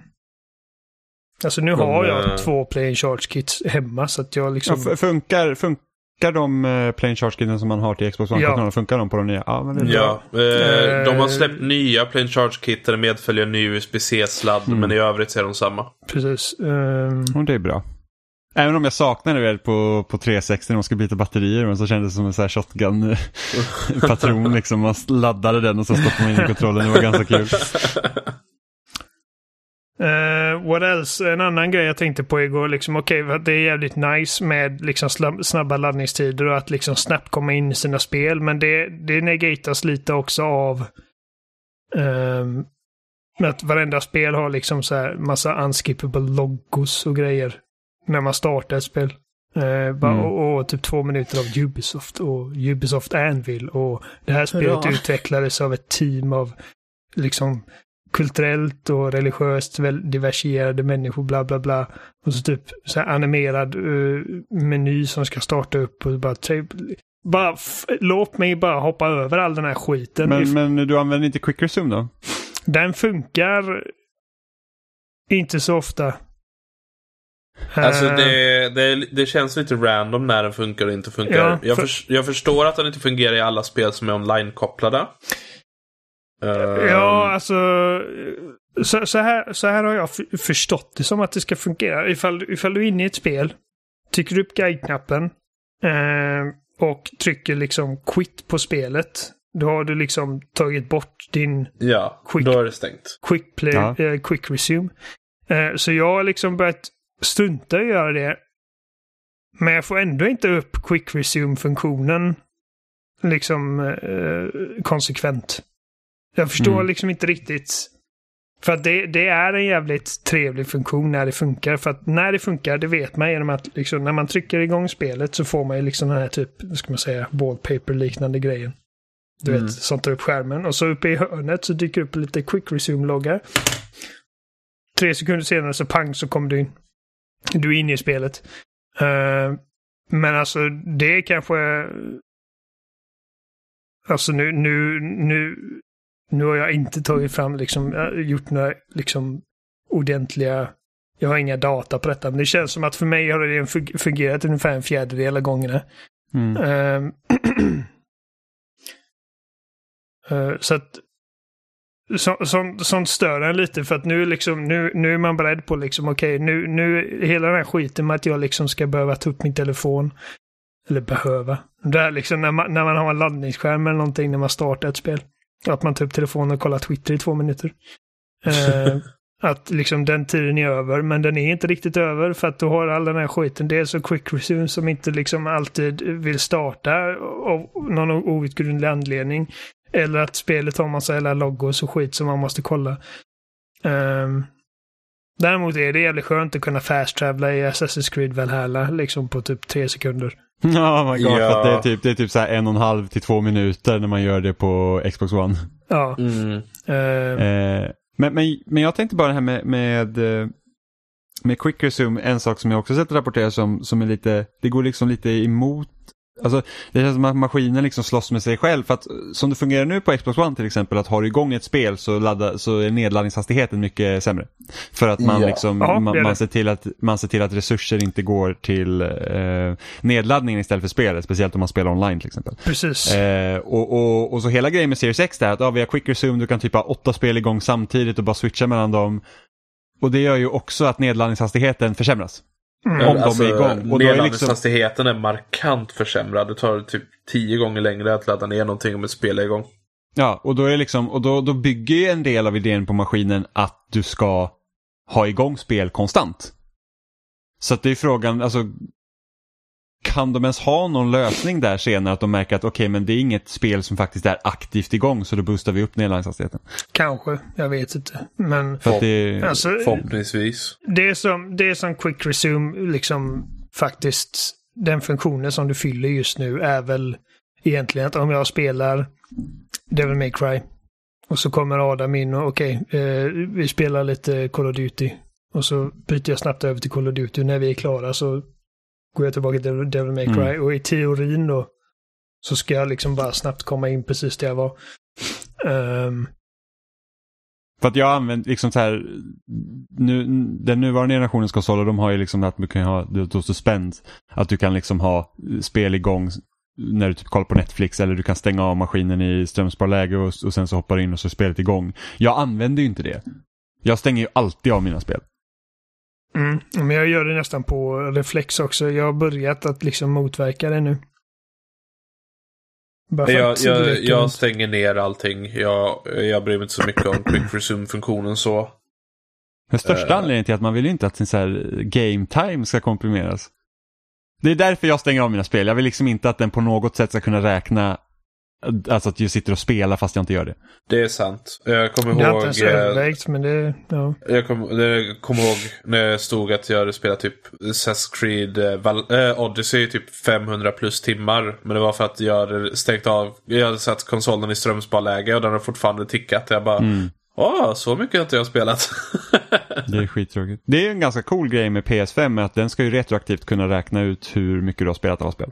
Alltså nu har eh, jag två play charge kits hemma så att jag Ja, liksom... f- funkar, funkar de uh, plain charge kitten som man har till Xbox One-kontrollerna? Ja. Funkar de på de nya? Ja, men det är. Ja, eh, de har Eh. släppt nya Plain Charge Kit där det medföljer ny USB-C-sladd. Mm. Men i övrigt så är de samma. Precis. Ehm, Och det är bra. Även om jag saknade det väl på, på 360 när man skulle byta batterier, men så kändes det som en sån här shotgun-patron liksom. Man laddade den och så stoppade man in i kontrollen. Det var ganska kul. Eh, what else? En annan grej jag tänkte på igår, liksom okej, det är jävligt nice med liksom snabba laddningstider och att liksom snabbt komma in i sina spel, men det, det negatas lite också av ehm, att varenda spel har liksom så här massa unskippable logos och grejer när man startar ett spel. Eh, bara, Mm. och, och typ två minuter av Ubisoft och Ubisoft Anvil och det här spelet Hurra. utvecklades av ett team av liksom kulturellt och religiöst väl diversifierade människor, bla bla bla. Och så typ så här animerad eh, meny som ska starta upp och bara, typ, bara låt mig bara hoppa över all den här skiten. Men, men du använder inte quick resume då? Den funkar inte så ofta. Alltså Eh, det, det, det känns lite random när den funkar och inte funkar. Ja, jag, för- jag förstår att den inte fungerar i alla spel som är online-kopplade. Eh, Ja, alltså. Så, så, här, så här har jag förstått det som att det ska fungera. Ifall, ifall du är inne i ett spel, trycker upp guide-knappen eh, och trycker liksom quit på spelet. Då har du liksom tagit bort din ja, Quick. då är det stängt. quick, play, Ja. eh, quick resume. Eh, så jag har liksom börjat strunta i att göra det. Men jag får ändå inte upp quick resume-funktionen liksom eh, konsekvent. Jag förstår Mm. liksom inte riktigt. För att det, det är en jävligt trevlig funktion när det funkar. För att när det funkar, det vet man genom att liksom, när man trycker igång spelet så får man ju liksom den här typ, vad ska man säga, wallpaper-liknande grejen. Du Mm. vet, som tar upp skärmen. Och så uppe i hörnet så dyker upp lite quick resume-logga. Tre sekunder senare så pang så kommer du in. Du är inne i spelet. Eh, men alltså det är kanske... Alltså nu, nu, nu, nu har jag inte tagit fram liksom, gjort några liksom ordentliga... Jag har inga data på detta, men det känns som att för mig har det fun- fungerat ungefär en fjärdedel av gångerna. Mm. Eh, så att så, så, sånt stör en lite för att nu, liksom, nu, nu är man beredd på liksom okej nu, nu hela den här skiten med att jag liksom ska behöva ta upp min telefon. Eller behöva. Det är liksom när man, när man har en laddningsskärm eller någonting när man startar ett spel. Att man tar upp telefonen och kollar Twitter i två minuter. Eh, att liksom den tiden är över, men den är inte riktigt över för att du har all den här skiten. Det är så quick resume som inte liksom alltid vill starta av någon outgrundlig anledning. Eller att spelet har massa jävla logos och skit som man måste kolla. Um, däremot är det jävligt skönt att kunna fast-travla i Assassin's Creed Valhalla liksom på typ tre sekunder. Oh my god, Ja. för att det är typ, det är typ så här en och en halv till två minuter när man gör det på Xbox One. Ja. Mm. eh, Eh, men, men, men jag tänkte bara det här med, med eh, med quick resume, en sak som jag också sett rapporteras om som är lite, det går liksom lite emot Alltså, det känns som att maskinen liksom slåss med sig själv. För att som det fungerar nu på Xbox One till exempel, att har du igång ett spel så, ladda, så är nedladdningshastigheten mycket sämre. För att man, Ja. liksom, Ja, man, man, ser till att, man ser till att resurser inte går till eh, nedladdningen istället för spelet. Speciellt om man spelar online till exempel. Precis. Eh, och, och, och så hela grejen med Series X är att ja, vi har quick resume, du kan typ ha åtta spel igång samtidigt och bara switcha mellan dem. Och det gör ju också att nedladdningshastigheten försämras. Mm. Om de är igång. Och då är liksom- Nedladdningshastigheten är markant försämrad. Det tar typ tio gånger längre att ladda ner någonting om ett spel är igång. Ja, och då är liksom, och då, då bygger ju en del av idén på maskinen att du ska ha igång spel konstant. Så att det är frågan, alltså kan de ens ha någon lösning där senare att de märker att okej men det är inget spel som faktiskt är aktivt igång så då boostar vi upp nedladdningshastigheten. Kanske, jag vet inte. Men För att det, alltså, Förhoppningsvis. det, är som, det är som quick resume, liksom faktiskt den funktionen som du fyller just nu är väl egentligen att om jag spelar Devil May Cry och så kommer Adam in och okej, eh, vi spelar lite Call of Duty och så byter jag snabbt över till Call of Duty. När vi är klara så går jag tillbaka till Devil- May Cry Mm. och i teorin då så ska jag liksom bara snabbt komma in precis där jag var. Ehm, För att jag har använt liksom så här, nu, den nuvarande generationens konsoler de har ju liksom att du kan ha då suspend. Att du kan liksom ha spel igång när du typ kollar på Netflix eller du kan stänga av maskinen i strömsparläge och, och sen så hoppar du in och så är spelet igång. Jag använder ju inte det. Jag stänger ju alltid av mina spel. Mm, men jag gör det nästan på reflex också. Jag har börjat att liksom motverka det nu. Bara Jag, jag, jag stänger ner allting. Jag, jag bryr mig inte så mycket om quick resume-funktionen så. Den största Eh. anledningen till att man vill ju inte att sin så här game time ska komprimeras. Det är därför jag stänger av mina spel. Jag vill liksom inte att den på något sätt ska kunna räkna Alltså att jag sitter och spelar fast jag inte gör det. Det är sant. Jag kommer Det har ihåg... inte ens eh, övervägt, men det... Ja. Jag kommer jag kommer ihåg när jag stod att jag hade spelat typ Assassin's Creed eh, Val- eh, Odyssey typ 500 plus timmar. Men det var för att jag hade stängt av, jag hade satt konsolen i strömsparläge och den har fortfarande tickat. Jag bara, Mm. åh, så mycket har inte jag spelat. Det är skittråkigt. Det är en ganska cool grej med PS5 med att den ska ju retroaktivt kunna räkna ut hur mycket du har spelat alla spel.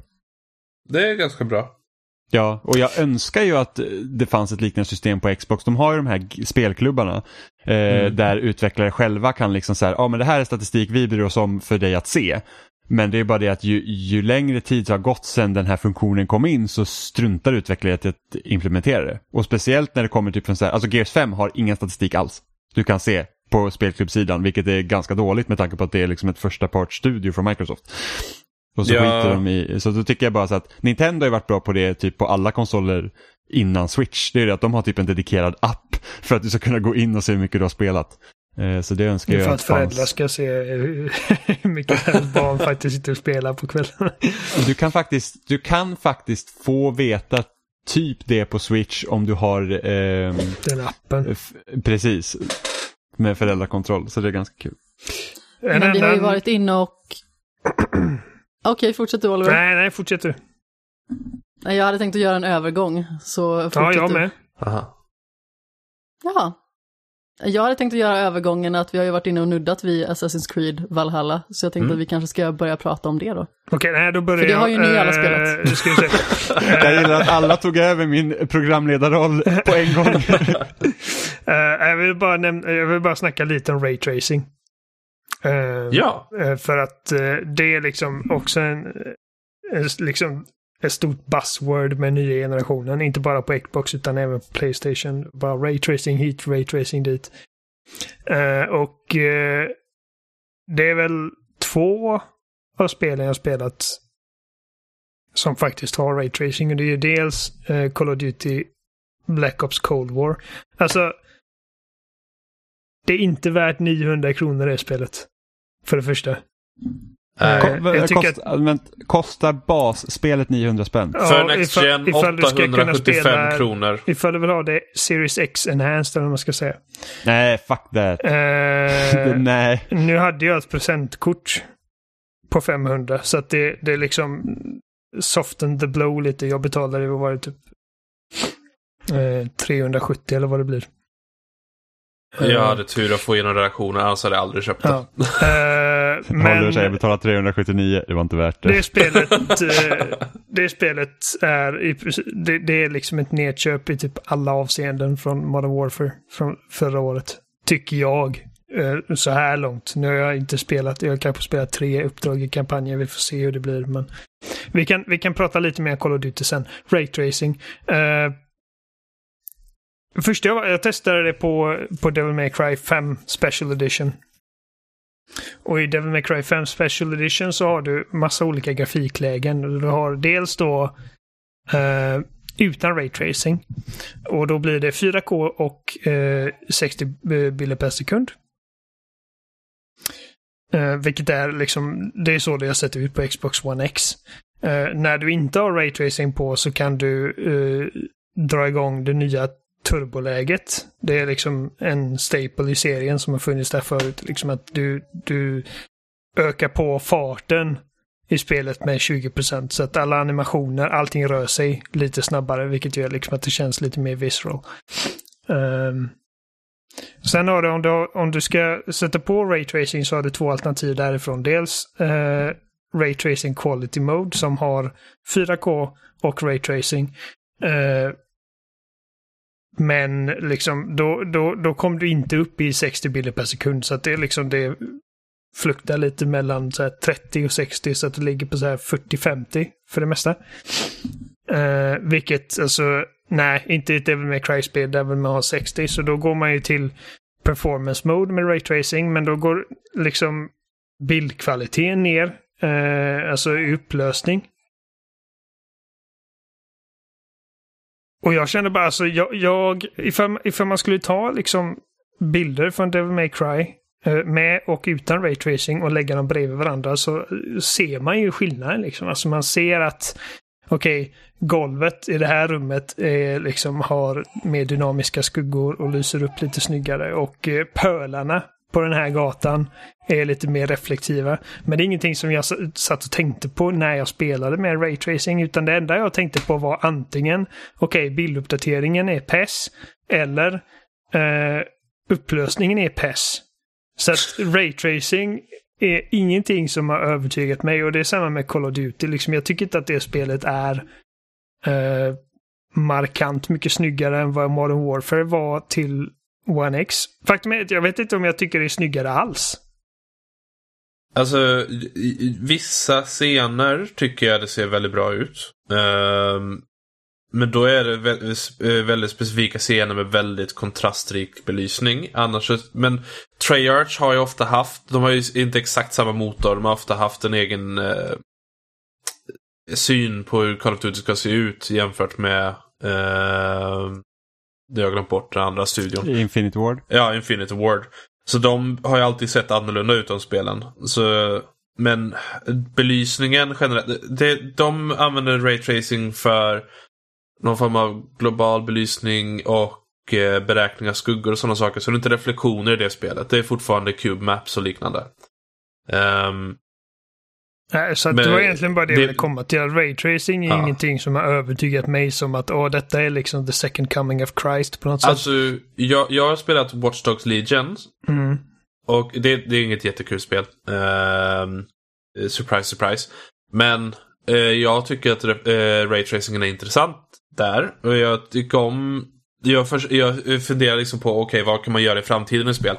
det är ganska bra. Ja, och jag önskar ju att det fanns ett liknande system på Xbox. De har ju de här spelklubbarna eh, Mm. där utvecklare själva kan liksom säga, ja men det här är statistik vi bryr oss om för dig att se. Men det är bara det att ju, ju längre tid som har gått sedan den här funktionen kom in så struntar utvecklare att implementera det. Och speciellt när det kommer typ från så här, alltså Gears 5 har ingen statistik alls. Du kan se på spelklubbsidan, vilket är ganska dåligt med tanke på att det är liksom ett första partsstudio från Microsoft. Och så Ja. skiter de i, så då tycker jag bara så att Nintendo har ju varit bra på det typ på alla konsoler innan Switch. Det är det att de har typ en dedikerad app för att du ska kunna gå in och se hur mycket du har spelat. Eh, Så det önskar jag För att att föräldrar fanns. ska se hur mycket barn faktiskt sitter och spelar på kvällarna. Du kan faktiskt, du kan faktiskt få veta typ det på Switch om du har ehm, Den appen. precis med föräldrakontroll. Så det är ganska kul. En Men vi har ju varit inne och... Okej, fortsätt du Oliver. Nej, nej, fortsätt du. Nej, jag hade tänkt att göra en övergång, så fortsätt Ja, jag du. med. Aha. Jaha. Jag hade tänkt att göra övergången att vi har ju varit inne och nuddat vid Assassin's Creed Valhalla, så jag tänkte Mm. att vi kanske ska börja prata om det då. Okej, nej, då börjar För det jag. har ju ni alla Eh, spelat. Nu ska vi se. Jag gillar att alla tog över min programledarroll på en gång. Eh, jag, vill bara jag vill bara snacka lite om raytracing. Uh, Ja, Eh, För att eh, det är liksom också en, en liksom ett stort buzzword med nya generationen. Inte bara på Xbox utan även på Playstation. Bara raytracing hit, raytracing dit. Eh, och eh, det är väl två av spelen jag spelat som faktiskt har raytracing. Och det är ju dels eh, Call of Duty Black Ops Cold War. Alltså, det är inte värt 900 kronor det spelet. För det första. Nej. Eh, jag tycker Kost, allmänt, kostar basspelet 900 spänn? Ja, för Next ifall- Gen ifall du ska kunna 875 spela- kronor. Ifall du vill ha det Series X Enhanced eller vad man ska säga. Nej, fuck that. Eh, Nej. nu hade jag ett presentkort på 500 så att det, det är liksom soften the blow lite. Jag betalade, vad var det, typ eh, 370 eller vad det blir. Jag hade tur att få igenom redaktionen, annars hade jag aldrig köpt det. Ja. Eh, Men... men Jag betalade 379, det var inte värt det. det spelet, eh, det spelet är, i, det, det är liksom ett nedköp i typ alla avseenden från Modern Warfare från förra året. Tycker jag. eh, Så här långt. Nu har jag inte spelat, jag har kanske spelat tre uppdrag i kampanjen, vi får se hur det blir. Men vi kan, vi kan prata lite mer Call of Duty sen. Raytracing. Uh, först jag, jag testade det på, på Devil May Cry 5 Special Edition. Och i Devil May Cry 5 Special Edition så har du massa olika grafiklägen. Du har dels då eh, utan raytracing. Och då blir det 4K och eh, 60 eh, bilder per sekund. Eh, vilket är liksom, det är så det har sett ut på Xbox One X. Eh, när du inte har raytracing på så kan du eh, dra igång det nya turboläget. Det är liksom en staple i serien som har funnits där förut. Liksom att du, du ökar på farten i spelet med 20 procent så att alla animationer, allting rör sig lite snabbare vilket gör liksom att det känns lite mer visceral. Um, sen har du om, du om du ska sätta på raytracing så har du två alternativ därifrån. Dels uh, raytracing quality mode som har 4K och raytracing. Uh, men liksom då, då, då kom du inte upp i 60 bilder per sekund så att det liksom det fluktar lite mellan så här 30 och 60 så att det ligger på så här 40-50 för det mesta. Uh, vilket alltså, nej, inte i ett Devil May Cry-spel där vill man ha 60 så då går man ju till performance mode med raytracing men då går liksom bildkvaliteten ner, uh, alltså i upplösning. Och jag kände bara, alltså jag, jag ifall, ifall man skulle ta liksom bilder från Devil May Cry eh, med och utan raytracing och lägga dem bredvid varandra så ser man ju skillnaden liksom. Alltså man ser att okej, okay, golvet i det här rummet är, liksom har mer dynamiska skuggor och lyser upp lite snyggare och eh, pölarna på den här gatan är lite mer reflektiva. Men det är ingenting som jag satt och tänkte på när jag spelade med raytracing, utan det enda jag tänkte på var antingen, okej, okay, bilduppdateringen är PES, eller eh, upplösningen är PES. Så att raytracing är ingenting som har övertygat mig och det är samma med Call of Duty. Liksom, jag tycker inte att det spelet är eh, markant mycket snyggare än vad Modern Warfare var till One X. Faktum är att jag vet inte om jag tycker det är snyggare alls. Alltså, vissa scener tycker jag det ser väldigt bra ut. Um, men då är det väldigt, eh, väldigt, specifika scener med väldigt kontrastrik belysning. Annars, men Treyarch har ju ofta haft, de har ju inte exakt samma motor, de har ofta haft en egen uh, syn på hur Call of Duty ska se ut jämfört med uh, det har jag glömt bort, den andra studion. Infinity Ward. Ja, Infinity Ward. Så de har ju alltid sett annorlunda ut, de spelen. Så, men belysningen generellt, det, de använder raytracing för någon form av global belysning och eh, beräkning av skuggor och sådana saker. Så det är inte reflektioner i det spelet. Det är fortfarande cube maps och liknande. Um, Nej, så det var egentligen bara det, det jag ville komma till. Raytracing är ja. ingenting som har övertygat mig som att åh, detta är liksom the second coming of Christ på något alltså, sätt. Alltså, jag, jag har spelat Watch Dogs Legion. Mm. Och det, det, är inget jättekul spel. Uh, surprise, surprise. Men uh, jag tycker att uh, raytracingen är intressant där. Och jag tycker om... Jag, för, jag funderar liksom på, okej, okay, vad kan man göra i framtiden i spel?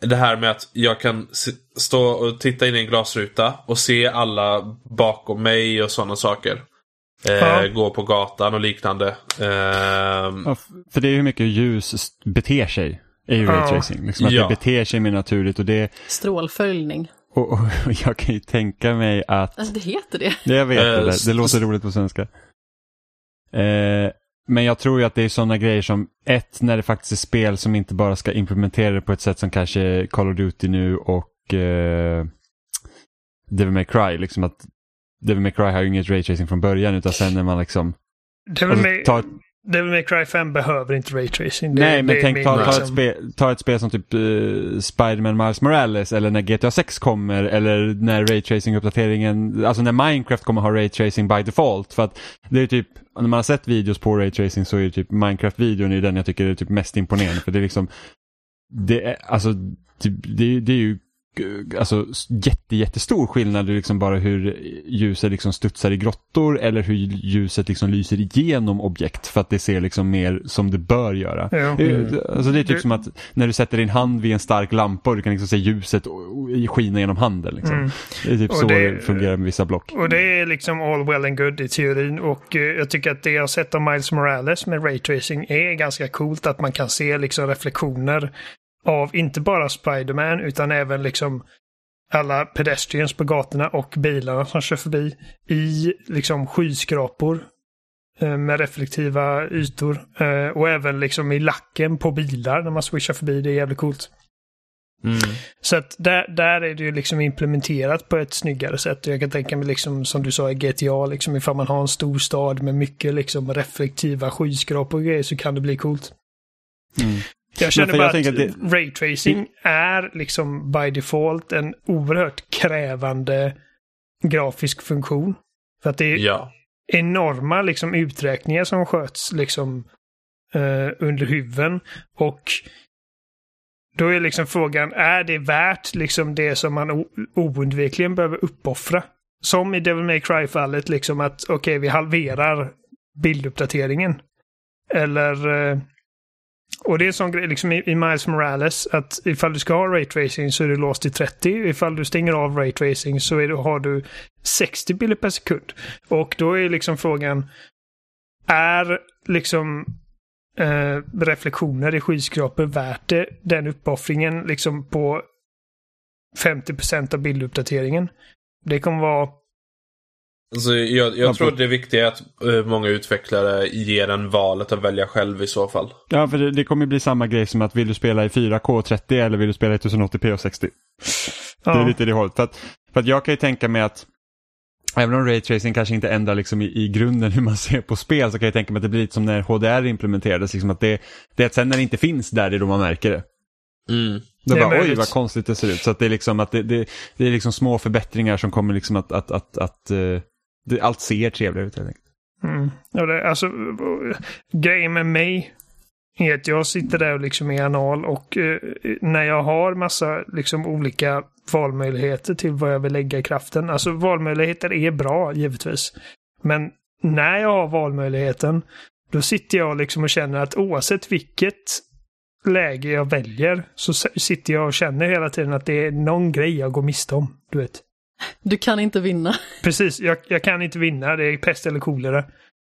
Det här med att jag kan stå och titta in i en glasruta och se alla bakom mig och sådana saker. Eh, ja. Gå på gatan och liknande. Eh, ja, för det är hur mycket ljus beter sig. Är ju ja. raytracing. Liksom att ja. det beter sig mer naturligt. Och det... Strålföljning. Och, och, och, jag kan ju tänka mig att... Alltså det heter det. Jag vet det. Det, det låter roligt på svenska. Eh, men jag tror ju att det är sådana grejer som ett, när det faktiskt är spel som inte bara ska implementera det på ett sätt som kanske Call of Duty nu och eh, Devil May Cry. Liksom att Devil May Cry har ju inget raytracing från början utan sen när man liksom... Devil, alltså, May, tar... Devil May Cry 5 behöver inte raytracing. Det, Nej, men tänk ta, ta, ett spel, ta ett spel som typ uh, Spiderman Miles Morales eller när GTA 6 kommer eller när raytracing-uppdateringen, alltså när Minecraft kommer ha raytracing by default. För att det är typ när man har sett videos på raytracing så är typ Minecraft-videon den jag tycker är typ mest imponerande. För det är liksom det är, alltså, det, det, det är ju alltså, jätte, jättestor skillnad liksom bara hur ljuset liksom studsar i grottor eller hur ljuset liksom lyser igenom objekt för att det ser liksom mer som det bör göra. Ja. Mm. Alltså det är typ Det- som att när du sätter din hand vid en stark lampa och du kan liksom se ljuset skina genom handen. Liksom. Mm. Det är typ Och så det- det fungerar med vissa block. Och det är liksom all well and good i teorin. Och eh, jag tycker att det jag har sett av Miles Morales med raytracing är ganska coolt. Att man kan se liksom reflektioner av inte bara Spiderman utan även liksom alla pedestrians på gatorna och bilarna som kör förbi i liksom skyskrapor eh, med reflektiva ytor. Eh, Och även liksom i lacken på bilar när man swishar förbi. Det är jävligt coolt. Mm. Så att där, där är det ju liksom implementerat på ett snyggare sätt. Jag kan tänka mig liksom som du sa i GTA, liksom ifall man har en stor stad med mycket liksom reflektiva skyskrapor och grejer så kan det bli coolt. Mm. Jag känner jag bara tänker att, det- raytracing är liksom by default en oerhört krävande grafisk funktion. För att det är Ja. enorma liksom uträkningar som sköts liksom eh, under huven. Och då är liksom frågan, är det värt liksom det som man oundvikligen behöver uppoffra? Som i Devil May Cry-fallet, liksom att okej, vi halverar bilduppdateringen. Eller... Eh, och det är en sån grej liksom i, i Miles Morales att ifall du ska ha raytracing så är du låst till 30. Ifall du stänger av raytracing så är har du 60 bilder per sekund. Och då är liksom frågan, är liksom eh, reflektioner i skyskrapor värt det, den uppoffringen liksom på 50% av bilduppdateringen? Det kommer vara Alltså, jag jag Ja, tror det viktiga är att eh, många utvecklare ger en valet att välja själv i så fall. Ja, för det, det kommer bli samma grej som att vill du spela i 4K 30 eller vill du spela i 1080p och 60? Det är Ja. lite det hållet. För att, för att jag kan ju tänka mig att Även om raytracing kanske inte ändrar liksom i, i grunden hur man ser på spel så kan jag tänka mig att det blir lite som när HDR implementerades. Liksom att det, det är att sen när det inte finns där, det är då man märker det. Mm. Det är bara, oj möjligt. vad konstigt det ser ut. Så att det är liksom att det, det, det är liksom små förbättringar som kommer liksom att, att, att, att eh, det, allt ser trevligare ut helt enkelt. Mm. Ja, det, alltså, grejen med mig är att jag sitter där och liksom är anal och eh, när jag har massa liksom olika valmöjligheter till vad jag vill lägga i kraften. Alltså valmöjligheter är bra givetvis. Men när jag har valmöjligheten då sitter jag liksom och känner att oavsett vilket läge jag väljer så sitter jag och känner hela tiden att det är någon grej jag går miste om. Du vet. Du kan inte vinna. Precis, jag, jag kan inte vinna. Det är pest eller kolera.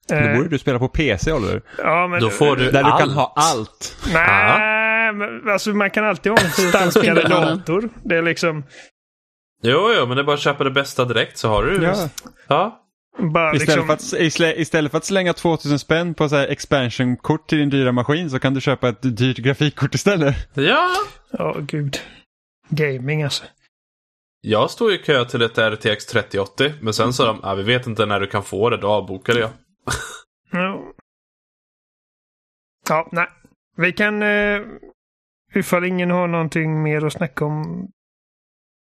Då Eh, borde du spela på PC Oliver. ja, men, Då får du Där du kan allt. ha allt. Nej, men alltså man kan alltid ha en starkare dator. Det är liksom Jo, jo, men det är bara att köpa det bästa direkt så har du Ja. ja. bara Istället, liksom... för att, istället för att slänga 2000 spänn på så här expansion-kort till din dyra maskin så kan du köpa ett dyrt grafikkort istället. Ja. Ja, gud. Gaming alltså. Jag stod i kö till ett RTX 3080, men sen sa de ah, vi vet inte när du kan få det, då avbokade jag. Ja, ja nej. Vi kan... Uh, ifall ingen har någonting mer att snacka om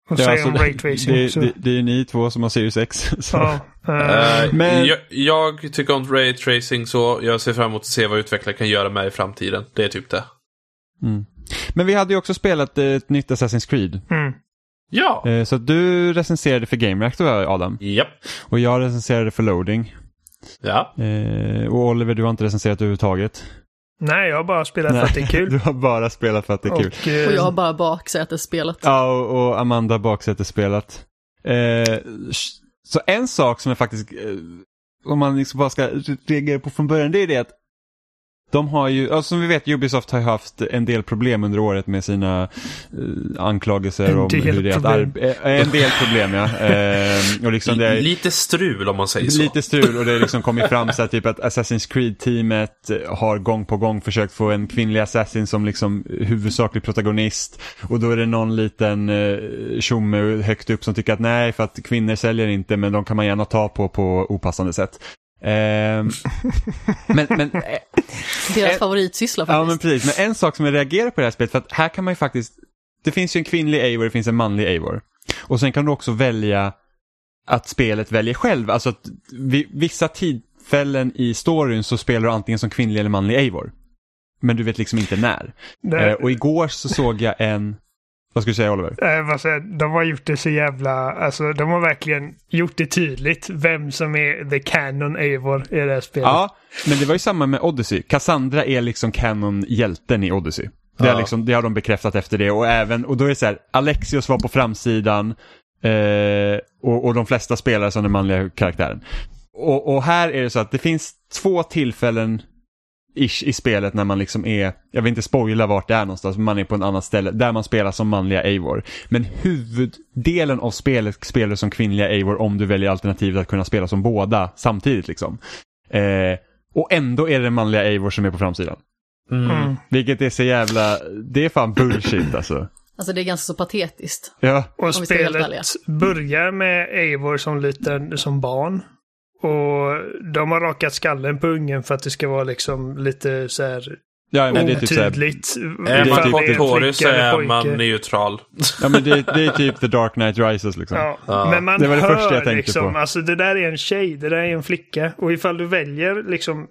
och säga alltså, om raytracing. det, så, det, det är ni två som har Series X. Så. ja, eh, Eh, Men- jag, jag tycker om raytracing så jag ser fram emot att se vad utvecklare kan göra med det i framtiden. Det är typ det. Mm. Men vi hade ju också spelat eh, ett nytt Assassin's Creed. mm. Ja. Eh, Så du recenserade för Game Reactor Adam. Japp. Och jag recenserade för Loading. Ja. Eh, Och Oliver, du har inte recenserat överhuvudtaget. Nej, jag har bara spelat för att det är kul. Du har bara spelat för att det är kul. Och, eh, Och jag har bara baksätesspelat. Ja, och, och Amanda baksätesspelat. Eh, så en sak som jag faktiskt, eh, om man liksom bara ska reagera på från början, det är det att de har ju, alltså som vi vet, Ubisoft har haft en del problem under året med sina eh, anklagelser En om hur det är att eh, En del problem, ja. Eh, och liksom det är, Lite strul om man säger så. Lite strul och det har liksom kommit fram så att typ att Assassin's Creed-teamet eh, har gång på gång försökt få en kvinnlig assassin som liksom huvudsaklig protagonist. Och då är det någon liten eh, tjomme högt upp som tycker att nej, för att kvinnor säljer inte, men de kan man gärna ta på på opassande sätt. Ehm, men, men, eh, Deras eh, favoritsyssla ja men faktiskt. precis, men en sak som jag reagerar på i det här spelet, för att här kan man ju faktiskt, det finns ju en kvinnlig Eivor, det finns en manlig Eivor. Och sen kan du också välja att spelet väljer själv. Alltså att vid vissa tillfällen i storyn så spelar du antingen som kvinnlig eller manlig Eivor. men du vet liksom inte när. Det, Eh, och igår så såg jag en, vad ska du säga Oliver? eh, vad säger, jag, de har gjort det så jävla... Alltså de har verkligen gjort det tydligt vem som är the canon Eivor i det här spelet. Ja, men det var ju samma med Odyssey. Cassandra är liksom canon-hjälten i Odyssey. Det, har Ja. liksom, det har de bekräftat efter det och även, och då är det så här, Alexios var på framsidan eh, och, och de flesta spelar som den manliga karaktären. Och, och här är det så att det finns två tillfällen ish i spelet när man liksom är, jag vill inte spoila vart det är någonstans, men man är på en annat ställe där man spelar som manliga Eivor. Men huvuddelen av spelet spelar som kvinnliga Eivor om du väljer alternativet att kunna spela som båda samtidigt liksom. Eh, och ändå är det den manliga Eivor som är på framsidan. Mm. Mm. Vilket är så jävla, det är fan bullshit alltså. Alltså det är ganska så patetiskt. Ja, Och spelet börjar med Eivor som liten, som barn. Och de har rakat skallen på ungen för att det ska vara liksom lite så här ja men det är typ så här, otydligt. Är man Kotori så är man neutral. ja men det, det är typ The Dark Knight Rises liksom. Ja, Ja. men man Det var det hör första jag tänkte liksom, på. alltså det där är en tjej, det där är en flicka. Och ifall du väljer liksom,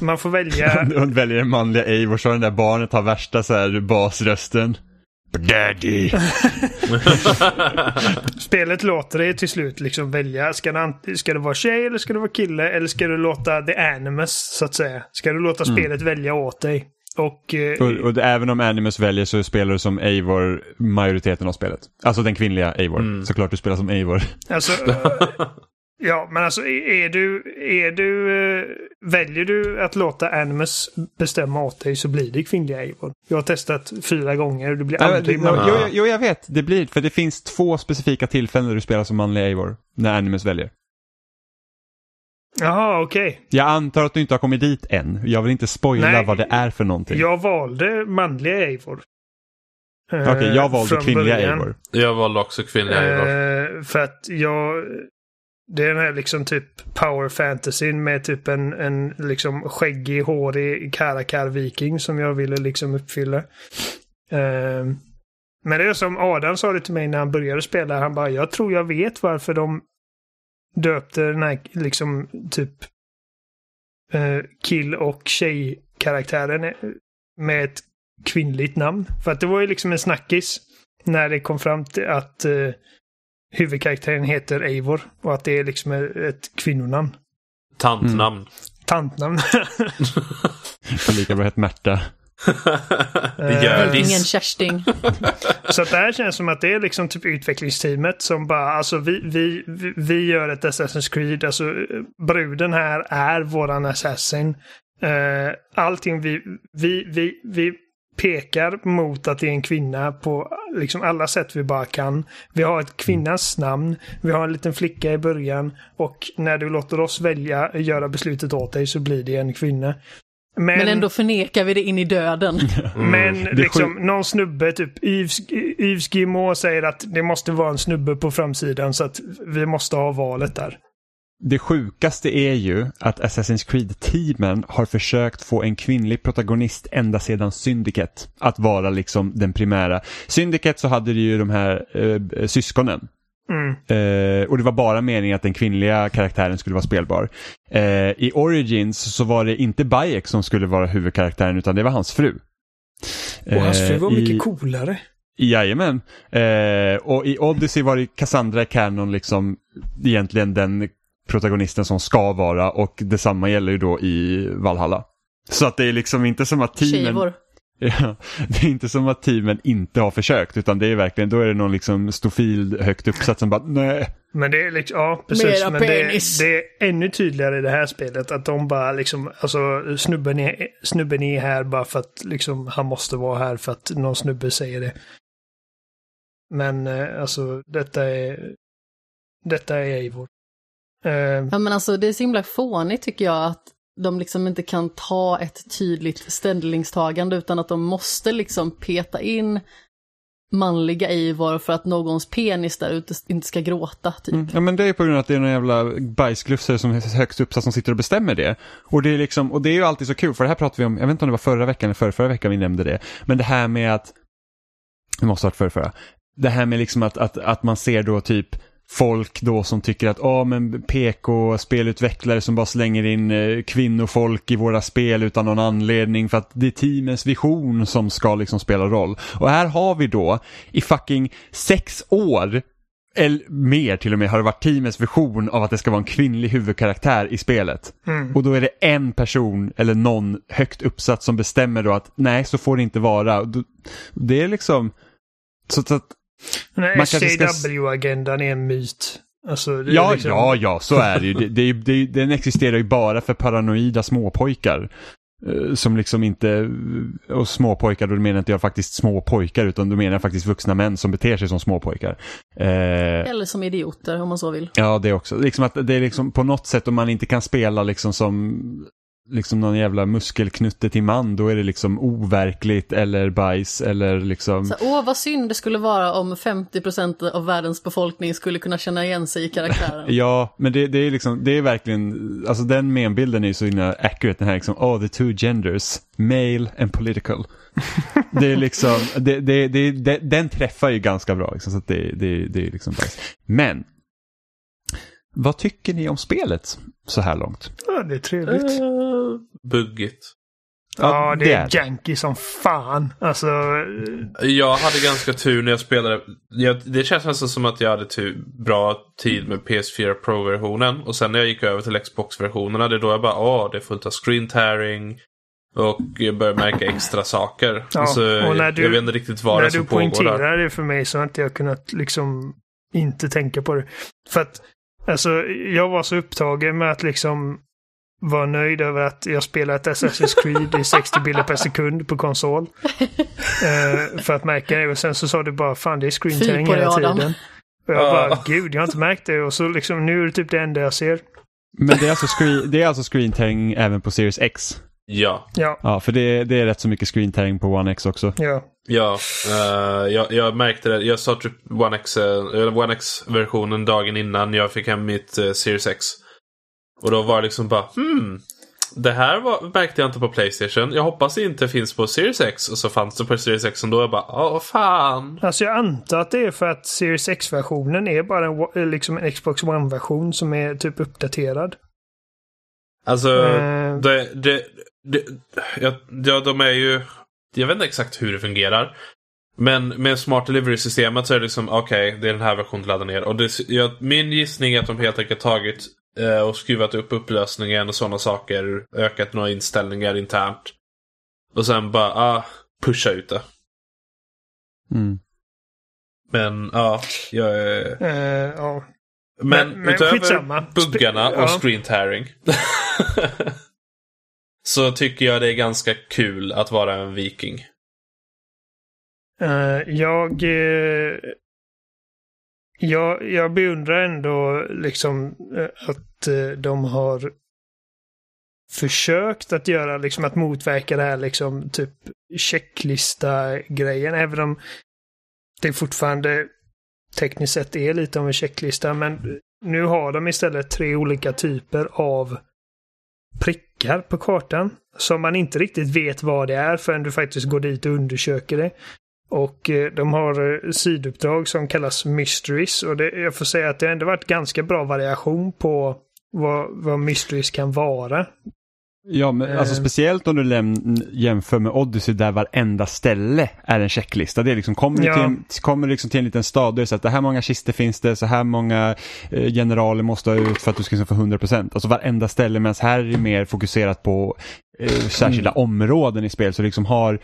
man får välja, Hon väljer den manliga Eivor så den där barnet har värsta så här basrösten. Daddy. spelet låter dig till slut liksom välja, ska det, ska det vara tjej eller ska det vara kille? Eller ska du låta the animus, så att säga? Ska du låta spelet välja åt dig? Och, eh, Och, och det, även om Animus väljer så spelar du som Eivor majoriteten av spelet. Alltså den kvinnliga Eivor. Såklart du spelar som Eivor. Alltså, eh, ja, men alltså är du, är du, eh, väljer du att låta Animus bestämma åt dig så blir det kvinnliga Eivor. Jag har testat fyra gånger och det blir aldrig manliga. jo, jo, jag vet. Det blir, för det finns två specifika tillfällen där du spelar som manliga Eivor. När Animus väljer. Jaha, okej. Jag antar att du inte har kommit dit än. Jag vill inte spoila Nej. vad det är för någonting. Jag valde manliga Eivor. Eh, Okej, jag valde från kvinnliga. Eivor. Jag valde också kvinnliga Eivor. Eh, för att jag... Det är den här liksom typ power fantasyn med typ en, en liksom skäggig, hårig karakar-viking som jag ville liksom uppfylla. Eh, men det är som Adam sa det till mig när han började spela. Han bara, jag tror jag vet varför de döpte den här liksom typ uh, kill och tjej-karaktären eh, med ett kvinnligt namn. För att det var ju liksom en snackis när det kom fram till att uh, huvudkaraktären heter Eivor och att det är liksom ett kvinnonamn. Tantnamn. Tantnamn. Så lika bra hett Märta. Gördis. Ingen Kersting. Så det här känns som att det är liksom typ utvecklingsteamet som bara, alltså vi, vi, vi- gör ett Assassin's Creed, alltså bruden här är våran assassin. Uh, allting vi, vi, vi, vi pekar mot att det är en kvinna på liksom alla sätt vi bara kan. Vi har ett kvinnas namn, vi har en liten flicka i början och när du låter oss välja göra beslutet åt dig så blir det en kvinna. Men ändå förnekar vi det in i döden. Men är liksom någon snubbe, typ Yves, Yves Guillemot säger att det måste vara en snubbe på framsidan så att vi måste ha valet där. Det sjukaste är ju att Assassin's Creed-teamen har försökt få en kvinnlig protagonist ända sedan Syndicate att vara liksom den primära. Syndicate så hade det ju de här eh, syskonen. Mm. Eh, och det var bara meningen att den kvinnliga karaktären skulle vara spelbar. Eh, I Origins så var det inte Bayek som skulle vara huvudkaraktären utan det var hans fru. Och hans fru var Eh, mycket i- coolare. Jajamän. Eh, och i Odyssey var det Cassandra i Canon liksom egentligen den protagonisten som ska vara och detsamma gäller ju då i Valhalla. Så att det är liksom inte som att teamen... Tjejvor. Ja, det är inte som att teamen inte har försökt utan det är verkligen, då är det någon liksom stofil högt uppsatt som bara nej. Men det är liksom, ja precis. Mera Men det, penis. det är ännu tydligare i det här spelet att de bara liksom, alltså snubben är, snubben är här bara för att liksom han måste vara här för att någon snubbe säger det. Men eh, alltså detta är, detta är Eivor. Eh, Ja men alltså det är så himla fånigt tycker jag att de liksom inte kan ta ett tydligt ställningstagande utan att de måste liksom peta in manliga Eivor för att någons penis där ute inte ska gråta typ. Mm. Ja men det är på grund av att det är någon jävla bajsglufsare som är högst uppsatt som sitter och bestämmer det. Och det är liksom, och det är ju alltid så kul för det här pratade vi om, jag vet inte om det var förra veckan eller förra, förra veckan vi nämnde det. Men det här med att, det måste ha varit förra, förra. Det här med liksom att, att, att man ser då typ folk då som tycker att oh, men PK-spelutvecklare som bara slänger in eh, kvinnofolk i våra spel utan någon anledning för att det är teamens vision som ska liksom spela roll. Och här har vi då i fucking sex år eller mer till och med har det varit teamets vision av att det ska vara en kvinnlig huvudkaraktär i spelet. Mm. Och då är det en person eller någon högt uppsatt som bestämmer då att nej så får det inte vara. Det är liksom så att Ska- SJW-agendan är en myt. Alltså, det är Ja, liksom- ja, ja, så är det ju. Det, det, det, den existerar ju bara för paranoida småpojkar. Eh, Som liksom inte, och småpojkar, då menar inte jag faktiskt småpojkar utan då menar jag faktiskt vuxna män som beter sig som småpojkar. Eh, Eller som idioter om man så vill. ja, det också. Liksom att det är liksom på något sätt om man inte kan spela liksom som liksom någon jävla muskelknutte till man, då är det liksom overkligt eller bajs eller liksom... Så, åh, vad synd det skulle vara om 50% av världens befolkning skulle kunna känna igen sig i karaktären. Ja, men det, det är liksom, det är verkligen, alltså den menbilden är ju så himla accurate den här liksom, oh the two genders, male and political. det är liksom, det, det, det, det, den träffar ju ganska bra liksom, så att det, det, det är liksom bajs. Men, vad tycker ni om spelet så här långt? Ja, det är trevligt. Eh, buggigt. Ja, det, det är janky som fan. Alltså, Jag hade ganska tur när jag spelade. Jag, det känns nästan som att jag hade tur, bra tid med PS4 Pro-versionen. Och sen när jag gick över till Xbox-versionerna, det är då jag bara åh, det är fullt av screen tearing. Och jag börjar märka extra saker. Ja, alltså, och när du- jag vet inte riktigt vad det är när som du pågår där. poängterar det för mig så har inte jag kunnat liksom inte tänka på det. För att, alltså, jag var så upptagen med att liksom vara nöjd över att jag spelat Assassin's Creed i 60 bilder per sekund på konsol. Eh, för att märka det. Och sen så sa du bara fan det är screen tearing hela Adam. tiden. Och jag Ja. bara gud jag har inte märkt det. Och så liksom nu är det typ det enda jag ser. Men det är alltså screen, det är alltså screen tearing även på Series X? Ja, Ja, Ja, för det, det är rätt så mycket screen tearing på One X också. ja. ja. eh, jag, jag märkte det. Jag sa typ One X, uh, One X-versionen dagen innan jag fick hem mitt eh, Series X. Och då var det liksom bara hmm. Det här var, märkte jag inte på Playstation. Jag hoppas det inte finns på Series X. Och så fanns det på Series X och då jag bara åh fan. Alltså jag antar att det är för att Series X-versionen är bara en, wa- liksom en Xbox One-version som är typ uppdaterad. Alltså, Eh. det, det, det, ja, de är ju... Jag vet inte exakt hur det fungerar. Men med Smart Delivery-systemet så är det liksom, okej, det är den här versionen ladda ner. Och det, ja, min gissning är att de helt enkelt tagit eh, och skruvat upp upplösningen och sådana saker. Ökat några inställningar internt. Och sen bara, ah, pusha ut det. Mm. Men ja, jag är... Eh, ja. Men, Men- men utöver skitsamma. buggarna Spe- och ja. screen tearing. så tycker jag det är ganska kul att vara en viking. Eh, jag, eh, jag... Jag beundrar ändå liksom eh, att eh, de har försökt att göra liksom att motverka det här liksom typ checklista-grejen. Även om det fortfarande tekniskt sett är lite av en checklista. Men nu har de istället tre olika typer av prickar på kartan. Som man inte riktigt vet vad det är förrän du faktiskt går dit och undersöker det. Och eh, de har eh, siduppdrag som kallas Mysteries. Och det, jag får säga att det har ändå varit ganska bra variation på vad, vad Mysteries kan vara. Ja, men alltså Eh. speciellt om du jämför med Odyssey där varenda ställe är en checklista. Det är liksom, kommer Ja. till, kommer liksom till en liten stad, är det så att det här många kister finns det, så här många generaler måste ha ut för att du ska liksom få 100%. Alltså varenda ställe, medan här är det mer fokuserat på eh, särskilda områden i spel. Så liksom har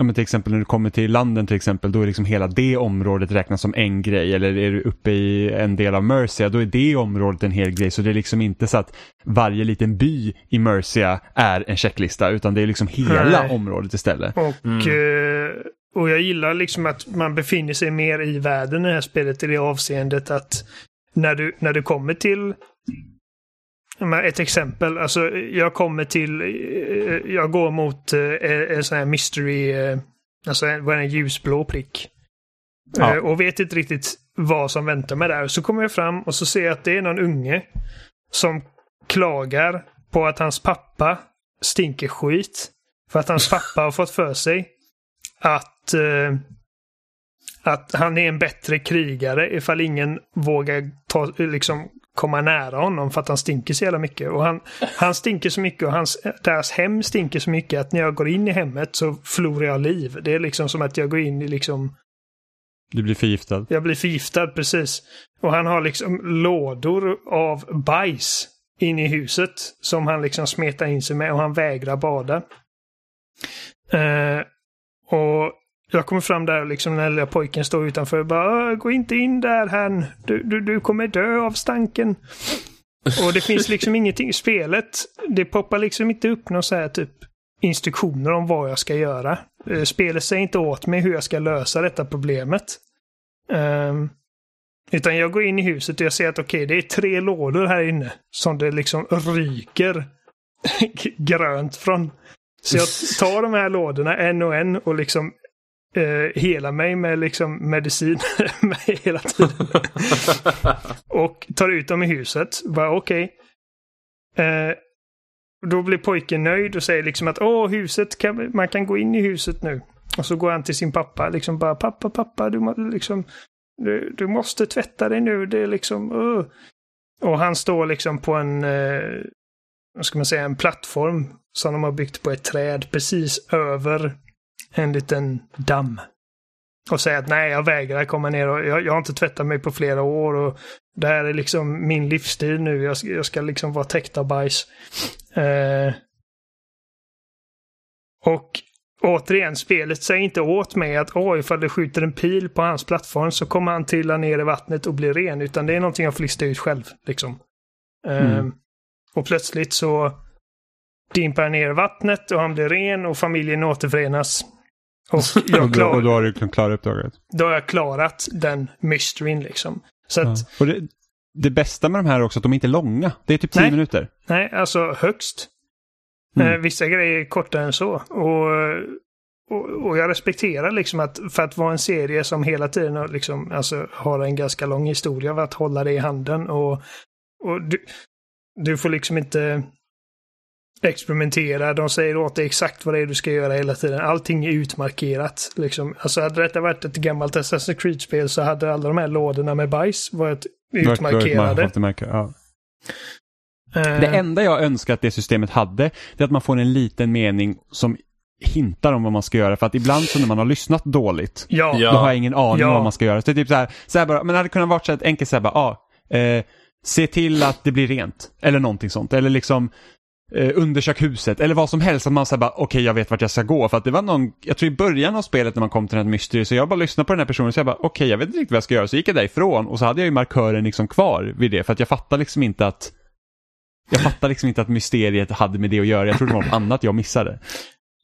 Ja, men till exempel när du kommer till landen till exempel, då är liksom hela det området räknas som en grej. Eller är du uppe i en del av Mercia, då är det området en hel grej. Så det är liksom inte så att varje liten by i Mercia är en checklista, utan det är liksom hela Nej. området istället. Och, eh, och jag gillar liksom att man befinner sig mer i världen i det här spelet i det avseendet att när du, när du kommer till Ett exempel, alltså jag kommer till, eh, jag går mot eh, en sån här mystery, eh, alltså vad är en ljusblå prick. Ja. Eh, Och vet inte riktigt vad som väntar mig där. Så kommer jag fram och så ser jag att det är någon unge som klagar på att hans pappa stinker skit. För att hans pappa har fått för sig att, eh, att han är en bättre krigare ifall ingen vågar ta, liksom, komma nära honom för att han stinker så jävla mycket. Och han, han stinker så mycket och hans, deras hem stinker så mycket att när jag går in i hemmet så förlorar jag liv. Det är liksom som att jag går in i liksom... Du blir förgiftad. Jag blir förgiftad, precis. Och han har liksom lådor av bajs in i huset som han liksom smetar in sig med och han vägrar bada. Eh, och jag kommer fram där liksom när lilla pojken står utanför och bara Gå inte in där han. Du, du, du kommer dö av stanken. Och det finns liksom ingenting i spelet. Det poppar liksom inte upp någon så här typ instruktioner om vad jag ska göra. Eh, spelet säger inte åt mig hur jag ska lösa detta problemet. Um, utan jag går in i huset och jag ser att okej, okay, det är tre lådor här inne som det liksom ryker grönt från. Så jag tar de här lådorna en och en och liksom eh, hela mig med liksom medicin med hela tiden. och tar ut dem i huset. Bara okej. Okay. Eh, då blir pojken nöjd och säger liksom att åh, huset, kan, man kan gå in i huset nu. Och så går han till sin pappa, liksom bara pappa, pappa, du, liksom, du, du måste tvätta dig nu, det är liksom, uh. Och han står liksom på en, eh, vad ska man säga, en plattform som de har byggt på ett träd precis över en liten damm. Och säga att nej, jag vägrar komma ner och jag, jag har inte tvättat mig på flera år och det här är liksom min livsstil nu. Jag, jag ska liksom vara täckt av bajs. Eh, och återigen, spelet säger inte åt mig att åh, ifall du skjuter en pil på hans plattform så kommer han trilla ner i vattnet och bli ren. Utan det är någonting jag får lista ut själv. Liksom. Eh, mm. Och plötsligt så dimpar han ner i vattnet och han blir ren och familjen återförenas. Och, jag klar... och då har du liksom klarat uppdraget? Då har jag klarat den mysteryn liksom. Så att... och det, det, bästa med de här är också att de är inte är långa. Det är typ tio minuter. Nej, alltså högst. Mm. Eh, vissa grejer är kortare än så. Och, och, och, jag respekterar liksom att för att vara en serie som hela tiden liksom, alltså, har en ganska lång historia av att hålla det i handen. Och, och du, du får liksom inte experimentera. De säger åt dig exakt vad det är du ska göra hela tiden. Allting är utmarkerat. Liksom. Alltså hade detta varit ett gammalt Assassin's Creed-spel så hade alla de här lådorna med bajs varit utmarkerade. Ja. Uh, det enda jag önskar att det systemet hade, det är att man får en liten mening som hintar om vad man ska göra. För att ibland så när man har lyssnat dåligt, ja. då har jag ingen aning ja. om vad man ska göra. Så det är typ så här, så här bara, men det hade kunnat vara så här enkelt så här bara, ah, eh, se till att det blir rent. Eller någonting sånt. Eller liksom, eh, undersök huset eller vad som helst. Att man säger bara okej okay, jag vet vart jag ska gå. För att det var någon, jag tror i början av spelet när man kom till den här mystery så jag bara lyssnade på den här personen så jag bara okej okay, jag vet inte riktigt vad jag ska göra. Så gick jag därifrån och så hade jag ju markören liksom kvar vid det för att jag fattar liksom inte att jag fattar liksom inte att mysteriet hade med det att göra. Jag trodde det var något annat jag missade.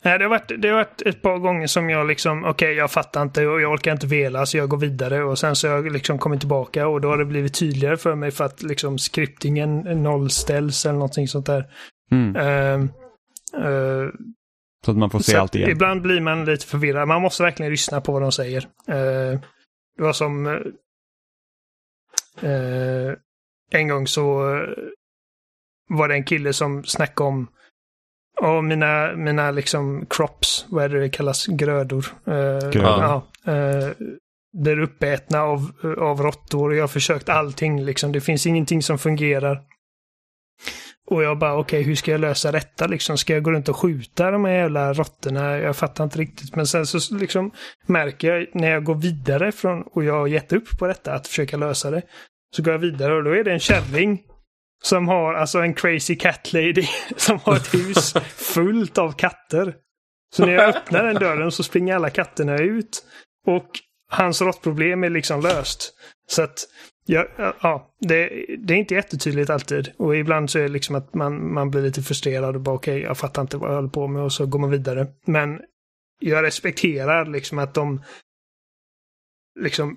Nej, det har, varit, det har varit ett par gånger som jag liksom, okej okay, jag fattar inte och jag orkar inte vela så jag går vidare och sen så har jag liksom kommit tillbaka och då har det blivit tydligare för mig för att liksom skriptingen nollställs eller någonting sånt där. Mm. Uh, uh, så att man får se allt igen. Ibland blir man lite förvirrad. Man måste verkligen lyssna på vad de säger. Uh, det var som en gång så var det en kille som snackade om och mina, mina liksom crops, vad är det det kallas, grödor. Uh, blir uppätna av, av råttor. Jag har försökt allting liksom. Det finns ingenting som fungerar. Och jag bara, okej, okay, hur ska jag lösa detta liksom? Ska jag gå runt och skjuta de här jävla råttorna? Jag fattar inte riktigt. Men sen så liksom märker jag när jag går vidare från, och jag har gett upp på detta, att försöka lösa det. Så går jag vidare och då är det en kärring som har alltså en crazy cat lady som har ett hus fullt av katter. Så när jag öppnar den dörren så springer alla katterna ut. Och hans råttproblem är liksom löst. Så att, ja, ja det, det, är inte jättetydligt alltid. Och ibland så är det liksom att man, man blir lite frustrerad och bara okej, okay, jag fattar inte vad jag håller på med och så går man vidare. Men jag respekterar liksom att de liksom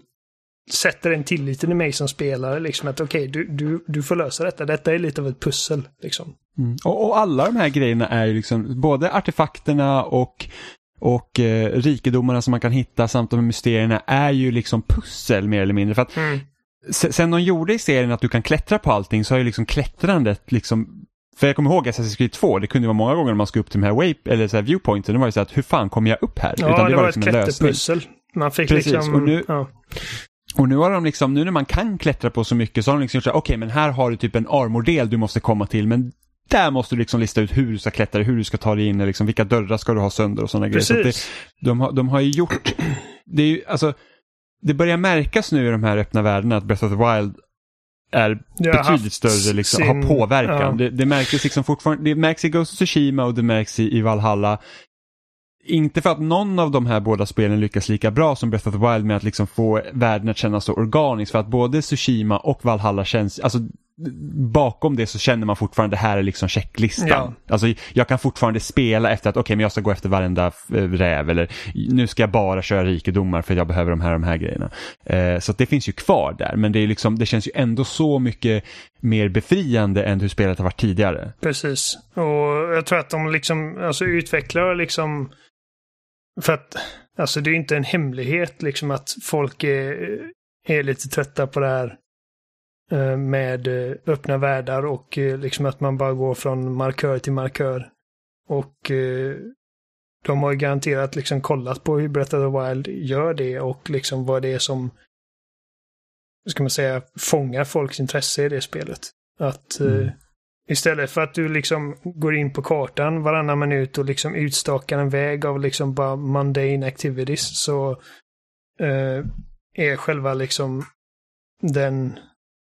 sätter en tilliten i mig som spelare. Liksom att okej, okay, du, du, du får lösa detta. Detta är lite av ett pussel. Liksom. Mm. Och, och, alla de här grejerna är ju liksom både artefakterna och och eh, rikedomarna som man kan hitta samt de mysterierna är ju liksom pussel mer eller mindre. För att mm. Sen de gjorde i serien att du kan klättra på allting så har ju liksom klättrandet liksom för jag kommer ihåg Assassin's Creed 2, det kunde vara många gånger när man skulle upp till de här, way, eller så här viewpointen, det var ju så att hur fan kommer jag upp här? Ja, Utan det, det var, var liksom ett klätterpussel. Man fick Precis, liksom... och nu- ja. Och nu har de liksom, nu när man kan klättra på så mycket så har de liksom gjort så här, okej men här har du typ en armordel du måste komma till men där måste du liksom lista ut hur du ska klättra, hur du ska ta dig in, liksom, vilka dörrar ska du ha sönder och sådana grejer. Så det, de, har, de har ju gjort, det är ju, alltså, det börjar märkas nu i de här öppna världarna att Breath of the Wild är har betydligt större, liksom, sin- har påverkan. ja. Det, det märks liksom fortfarande, det märks i Ghost of Tsushima och det märks i, i Valhalla. Inte för att någon av de här båda spelen lyckas lika bra som Breath of the Wild med att liksom få världen att kännas så organiskt. För att både Tsushima och Valhalla känns, alltså bakom det så känner man fortfarande det här är liksom checklistan. Ja. Alltså jag kan fortfarande spela efter att okej men jag ska gå efter varenda eh, räv eller nu ska jag bara köra rikedomar för jag behöver de här de här grejerna. Eh, så det finns ju kvar där men det, är liksom, det känns ju ändå så mycket mer befriande än hur spelet har varit tidigare. Precis. Och jag tror att de liksom, alltså utvecklar liksom, för att, alltså det är inte en hemlighet liksom att folk är, är lite trötta på det här med eh, öppna världar och eh, liksom att man bara går från markör till markör. Och eh, de har ju garanterat liksom kollat på hur Breath of the Wild gör det och liksom vad det är som, ska man säga, fångar folks intresse i det spelet. Att eh, Mm. Istället för att du liksom går in på kartan varannan minut och liksom utstakar en väg av liksom bara mundane activities så eh, är själva liksom den,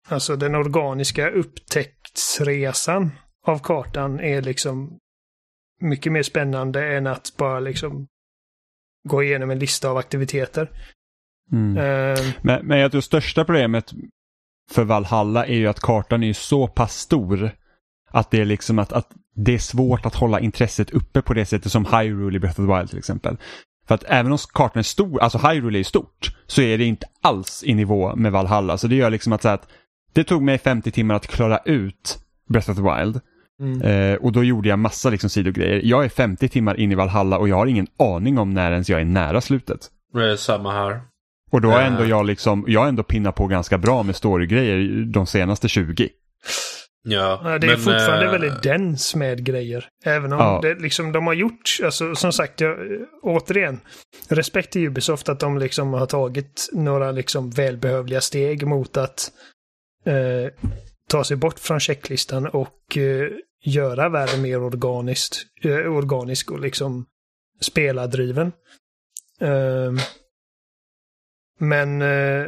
alltså den organiska upptäcktsresan av kartan är liksom mycket mer spännande än att bara liksom gå igenom en lista av aktiviteter. Mm. Eh, Men, men jag tror största problemet för Valhalla är ju att kartan är ju så pass stor att det är liksom att, att det är svårt att hålla intresset uppe på det sättet som Hyrule i Breath of the Wild till exempel. För att även om kartan är stor, alltså Hyrule är stort, så är det inte alls i nivå med Valhalla. Så det gör liksom att, så att det tog mig 50 timmar att klara ut Breath of the Wild. mm. Eh, och då gjorde jag massa liksom sidogrejer. Jag är 50 timmar in i Valhalla och jag har ingen aning om när ens jag är nära slutet. Det är samma här. Och då har Eh. ändå jag liksom, jag har ändå pinnat på ganska bra med storygrejer de senaste 20. Ja, det är men, fortfarande eh, väldigt dens med grejer. Även om Ja. det liksom, de har gjort, alltså som sagt, jag, återigen, respekt till Ubisoft att de liksom har tagit några liksom välbehövliga steg mot att eh, ta sig bort från checklistan och eh, göra världen mer organiskt, eh, organisk och liksom spelardriven. Ehm, men, eh,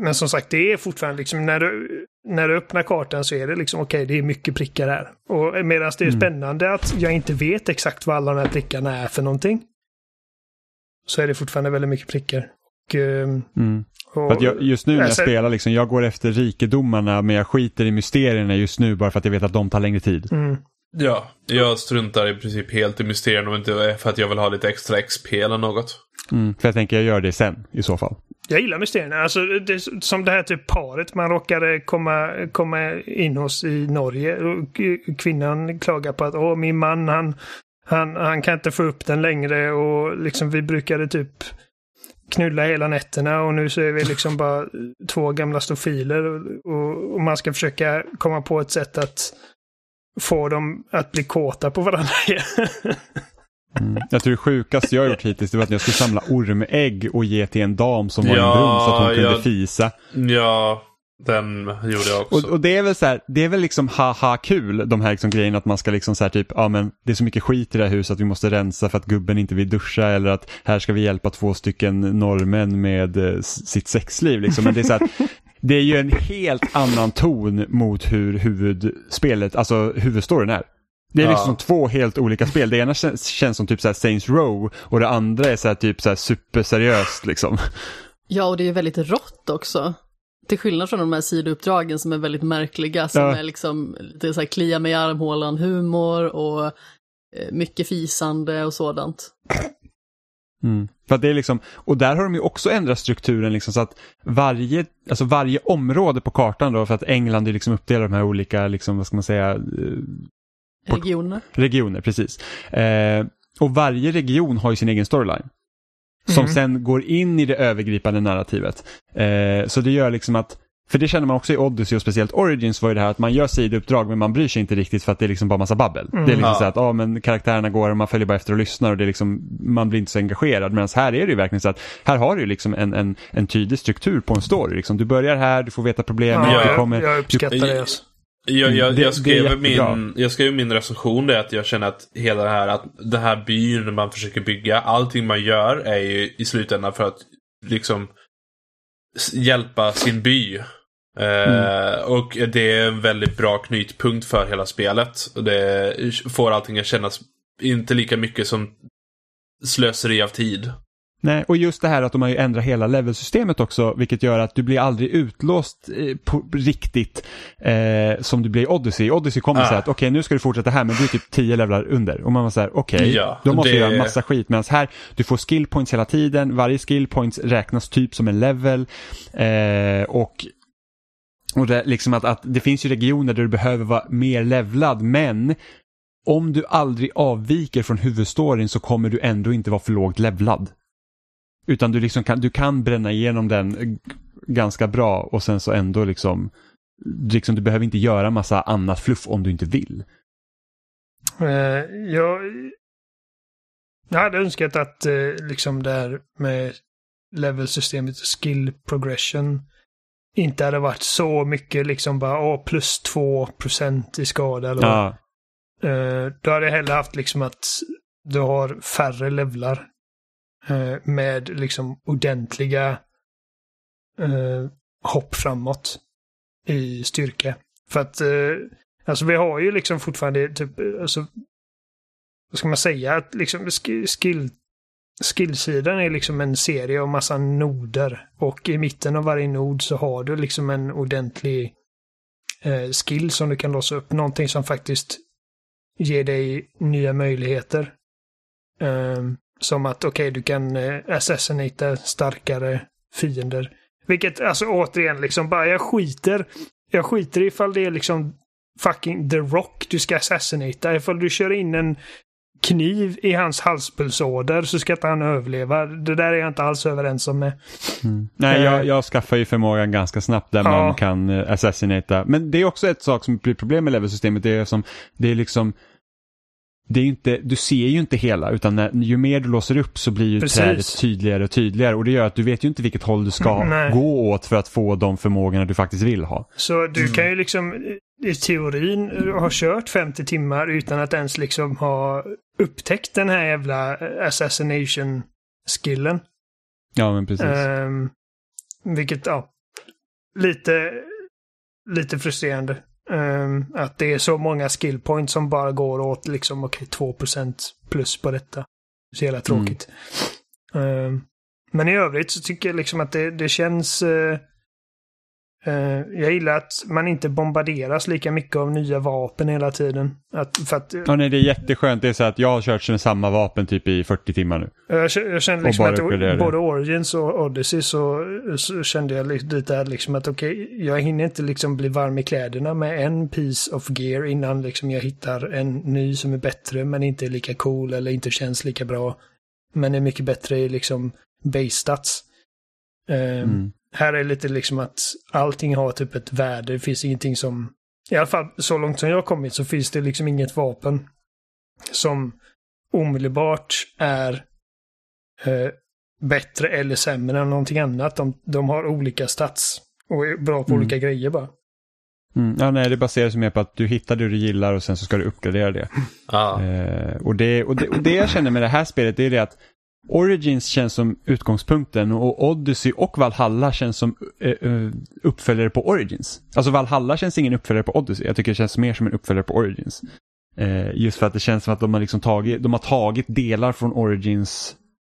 men som sagt, det är fortfarande liksom när du, när du öppnar kartan så är det liksom okej, det är mycket prickar här. Och medan det är Mm. spännande att jag inte vet exakt vad alla de här prickarna är för någonting. Så är det fortfarande väldigt mycket prickar. Och, ehm, Mm. och, För att jag, just nu när jag Alltså- spelar, liksom, jag går efter rikedomarna men jag skiter i mysterierna just nu bara för att jag vet att de tar längre tid. mm, Ja, jag struntar i princip helt i mysterierna om inte är för att jag vill ha lite extra XP eller något. Mm. För jag tänker jag gör det sen i så fall. Jag gillar mysterierna. Alltså, det, som det här typ paret man råkade komma, komma in hos i Norge. Och kvinnan klagar på att Åh, min man han, han, han kan inte få upp den längre och liksom vi brukade typ knulla hela nätterna och nu så är vi liksom bara två gamla stofiler och, och, man ska försöka komma på ett sätt att få dem att bli kåta på varandra igen. Mm. Jag tror det sjukaste jag har gjort hittills det var att jag skulle samla ormägg och ge till en dam som var i en Ja, brunn så att hon kunde jag- fisa. Ja, den gjorde jag också. Och, och det är väl så här, det är väl liksom haha kul de här liksom grejerna att man ska liksom så här typ, ja men det är så mycket skit i det här huset att vi måste rensa för att gubben inte vill duscha eller att här ska vi hjälpa två stycken norrmän med eh, sitt sexliv liksom. Men det är så här, det är ju en helt annan ton mot hur huvudspelet, alltså huvudstoryn är. Det är Ja. liksom två helt olika spel. Det ena känns, känns som typ så här Saints Row och det andra är så här typ så här superseriöst liksom. Ja, och det är väldigt rått också. Till skillnad från de här sidouppdragen som är väldigt märkliga, som Ja. är liksom lite så här klia mig i armhålan humor och eh, mycket fisande och sådant. Mm. För det är liksom, och där har de ju också ändrat strukturen liksom så att varje, alltså varje område på kartan då, för att England är liksom uppdelat de här olika, liksom, vad ska man säga, eh, Regioner. regioner, precis. Eh, och varje region har ju sin egen storyline. Som Mhm. sen går in i det övergripande narrativet. Eh, så det gör liksom att För det känner man också i Odyssey och speciellt Origins var ju det här att man gör sidouppdrag men man bryr sig inte riktigt för att det är liksom bara massa babbel. Mm. Det är liksom Ja. så att ja, men karaktärerna går och man följer bara efter och lyssnar och det är liksom, man blir inte så engagerad. Medan här är det ju verkligen så att här har du ju liksom en, en, en tydlig struktur på en story. Liksom. Du börjar här, du får veta problemen, Ja, du kommer... jag uppskattar du- det. Alltså. Jag, jag, Mm, det- jag, skrev min, jag skrev min recension det att jag känner att hela det här, att den här byn man försöker bygga, allting man gör är ju i slutändan för att liksom hjälpa sin by. Eh, och det är en väldigt bra knytpunkt för hela spelet. Det får allting att kännas inte lika mycket som slöseri av tid. Nej, och just det här att de har ju ändrat hela levelsystemet också, vilket gör att du blir aldrig utlåst eh, på riktigt eh, som du blir i Odyssey. Odyssey kommer Ah. så här att okej, nu ska du fortsätta här, men du är typ 10 levlar under. Och man var så här, okej, Ja, då måste det- göra massa skit. Medan här, du får skill points hela tiden, varje skill points räknas typ som en level. Eh, och och det, liksom att, att det finns ju regioner där du behöver vara mer levlad, men om du aldrig avviker från huvudstoryn så kommer du ändå inte vara för lågt levlad. Utan du, liksom kan, du kan bränna igenom den ganska bra och sen så ändå liksom, liksom du behöver inte göra massa annat fluff om du inte vill. Eh, jag, jag hade önskat att eh, liksom det här med levelsystemet och skill progression inte hade varit så mycket liksom bara åh, plus 2% i skada eller. Ja, Eh, då hade jag hellre haft liksom att du har färre levlar Eh, med liksom ordentliga eh, hopp framåt i styrka. För att eh, alltså vi har ju liksom fortfarande typ, eh, alltså, vad ska man säga, att liksom skill skillsidan är liksom en serie av massa noder och i mitten av varje nod så har du liksom en ordentlig eh, skill som du kan låsa upp. Någonting som faktiskt ger dig nya möjligheter. Ehm, som att okej, du kan eh, assassinata starkare fiender. Vilket alltså återigen liksom bara jag skiter. Jag skiter ifall det är liksom fucking The Rock du ska assassinata. Ifall du kör in en kniv i hans halspulsåder så ska inte han överleva. Det där är jag inte alls överens om med. Mm. Nej, Eh. jag, jag skaffar ju förmågan ganska snabbt där Ja. man kan eh, assassinata. Men det är också ett sak som blir problem med levelsystemet. Det är som, det är liksom, det är inte, du ser ju inte hela utan när, ju mer du låser upp så blir ju Precis. trädet tydligare och tydligare och det gör att du vet ju inte vilket håll du ska Nej. gå åt för att få de förmågorna du faktiskt vill ha. Så du kan ju liksom i teorin ha kört 50 timmar utan att ens liksom ha upptäckt den här jävla assassination-skillen. Ja, men precis. Ehm, vilket, ja, lite, lite frustrerande. Ehm, att det är så många skill points som bara går åt liksom, okej, 2% plus på detta. Så jävla tråkigt. Ehm, men i övrigt så tycker jag liksom att det, det känns... eh, jag gillar att man inte bombarderas lika mycket av nya vapen hela tiden. Att, för att, Ja, nej, det är jätteskönt. Det är så att jag har kört med samma vapen typ i 40 timmar nu. Jag, k- jag kände liksom att det. både Origins och Odyssey så, så kände jag li- lite liksom att okej, jag hinner inte liksom bli varm i kläderna med en piece of gear innan liksom jag hittar en ny som är bättre men inte är lika cool eller inte känns lika bra. Men är mycket bättre i liksom base stats. Ehm, Mm. Här är lite liksom att allting har typ ett värde. Det finns ingenting som... I alla fall så långt som jag har kommit så finns det liksom inget vapen som omedelbart är eh, bättre eller sämre än någonting annat. De, de har olika stats och är bra på Mm. olika grejer bara. Mm. Ja, nej, det baseras mer på att du hittar det du gillar och sen så ska du uppgradera det. Ja. Eh, och, det, och, det, och det jag känner med det här spelet det är det att Origins känns som utgångspunkten och Odyssey och Valhalla känns som eh, eh, uppföljare på Origins. Alltså Valhalla känns ingen uppföljare på Odyssey. Jag tycker det känns mer som en uppföljare på Origins. Eh, just för att det känns som att de har, liksom tagit, de har tagit delar från Origins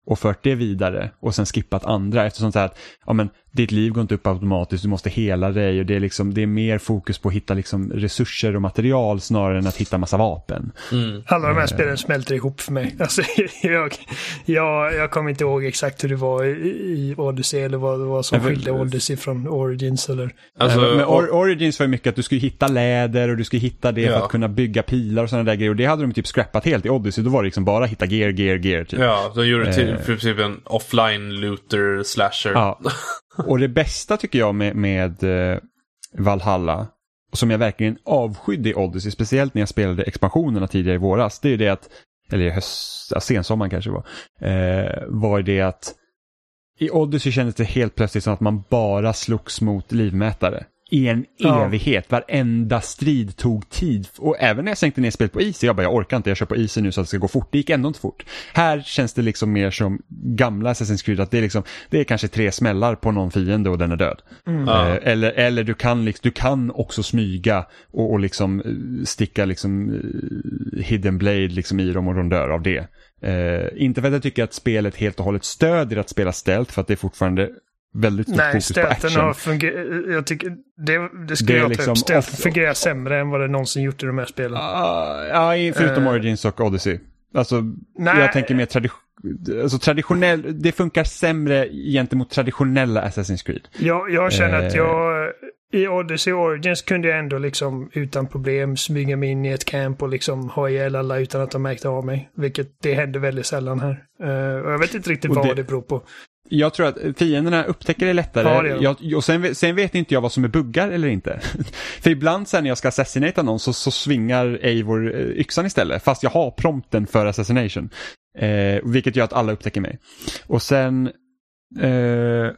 och fört det vidare och sen skippat andra eftersom så här att ja, men, ditt liv går inte upp automatiskt, du måste hela dig och det är, liksom, det är mer fokus på att hitta liksom, resurser och material snarare än att hitta massa vapen. Mm. Alla de här spelen smälter ihop för mig. Alltså, jag, jag, jag kommer inte ihåg exakt hur det var i, i Odyssey eller vad det var som skilde Odyssey från Origins eller... Alltså, men Or- Origins var ju mycket att du skulle hitta läder och du skulle hitta det för Ja. att kunna bygga pilar och sådana där grejer. Och det hade de typ scrappat helt i Odyssey. Då var det liksom bara hitta gear, gear, gear. Typ. Ja, de gjorde till Eh. princip en offline looter slasher. Ja. Och det bästa tycker jag med, med eh, Valhalla, som jag verkligen avskydde i Odyssey, speciellt när jag spelade expansionerna tidigare i våras, det är det att, eller i höst, sensommaren kanske det var, uh, var det att i Odyssey kändes det helt plötsligt som att man bara slogs mot livmätare i en Ja. evighet. Varenda strid tog tid. Och även när jag sänkte ner spelet på Easy, jag bara jag orkar inte, jag kör på Easy nu så att det ska gå fort. Det gick ändå inte fort. Här känns det liksom mer som gamla Assassin's Creed, att det är, liksom, det är kanske tre smällar på någon fiende och den är död. Ja. Eh, eller eller du, kan, liksom, du kan också smyga och, och liksom eh, sticka liksom eh, hidden blade liksom i dem och de dör av det. Eh, inte för att jag tycker att spelet helt och hållet stödjer att spela stealth för att det är fortfarande väldigt stort Nej, fokus på stöten action. har fungerat. Jag tycker det, det är jag ta liksom upp. Stöten off- fungerar sämre än vad det någonsin gjort i de här spelen. Ah, ja, i- förutom Eh. Origins och Odyssey. Alltså, Nej. jag tänker mer tradi alltså, traditionell, det funkar sämre gentemot traditionella Assassin's Creed. Jag, jag känner att Eh. jag i Odyssey Origins kunde jag ändå liksom utan problem smyga mig in i ett camp och liksom ha ihjäl alla utan att de märkte av mig. Vilket det händer väldigt sällan här. Eh, och jag vet inte riktigt vad det- det beror på. Jag tror att fienderna upptäcker det lättare. Det jag, och sen, sen vet inte jag vad som är buggar eller inte. För ibland sen när jag ska assassinata någon så, så svingar Eivor eh, yxan istället. Fast jag har prompten för assassination. Eh, vilket gör att alla upptäcker mig. Och sen... Eh,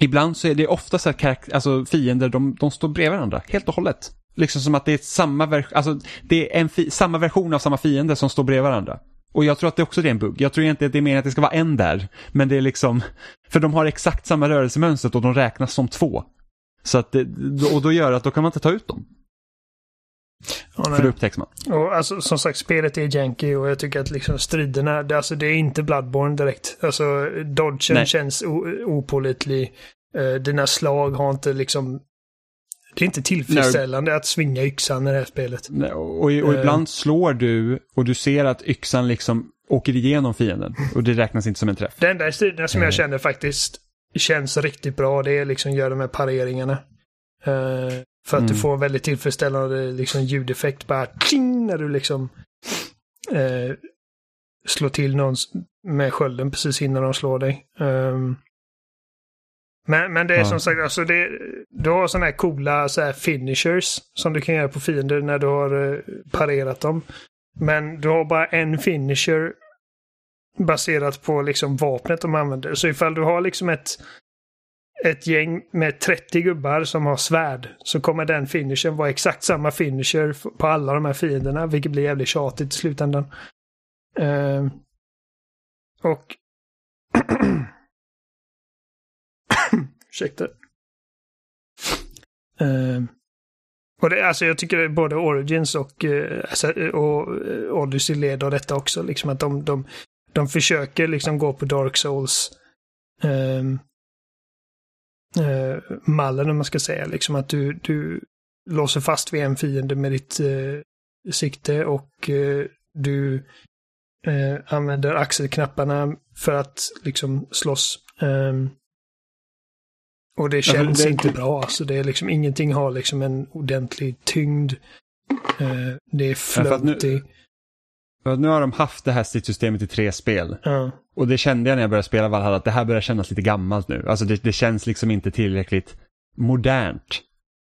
ibland så är det ofta så att alltså, fiender, de, de står bredvid varandra. Helt och hållet. Liksom som att det är samma, ver- alltså, det är en samma version av samma fiende som står bredvid varandra. Och jag tror att det också är en bugg. Jag tror inte att det är meningen att det ska vara en där. Men det är liksom, för de har exakt samma rörelsemönster och de räknas som två. Så att det, och då gör det att då kan man inte ta ut dem. Ja, För då upptäcks man. Och alltså, som sagt, spelet är janky och jag tycker att liksom striderna, det, alltså, det är inte Bloodborne direkt. Alltså, dodgen Nej. känns opålitlig. Uh, dina slag har inte liksom... Det är inte tillfredsställande att svinga yxan i det här spelet. Nej, Och, och Eh. ibland slår du och du ser att yxan liksom åker igenom fienden. Och det räknas inte som en träff. Det enda i striderna som Eh. jag känner faktiskt känns riktigt bra, det är liksom göra de här pareringarna. Eh, för att du Mm. får en väldigt tillfredsställande liksom, ljudeffekt bara tjing, när du liksom eh, slår till någon med skölden precis innan de slår dig. Ehm, men, men det är Ja. som sagt, alltså det, du har sådana här coola så här finishers som du kan göra på fiender när du har eh, parerat dem. Men du har bara en finisher baserat på liksom vapnet de använder. Så ifall du har liksom ett, ett gäng med 30 gubbar som har svärd så kommer den finishern vara exakt samma finisher på alla de här fienderna, vilket blir jävligt tjatigt i slutändan. Ehm, och... Ursäkta. Ehm, och det, alltså jag tycker både Origins och, alltså, och eh, Odyssey leder detta också. Liksom att de, de, de försöker liksom gå på Dark Souls eh, mallen om man ska säga. Liksom att du, du låser fast vid en fiende med ditt sikte och du använder axelknapparna för att liksom slåss. Ehm, och det känns det- inte bra. Alltså det är liksom ingenting har liksom en ordentlig tyngd. Eh, det är nu- floaty. För att nu har de haft det här stridssystemet i tre spel. Ja. Och det kände jag när jag började spela Valhalla, att det här börjar kännas lite gammalt nu. Alltså det, det känns liksom inte tillräckligt modernt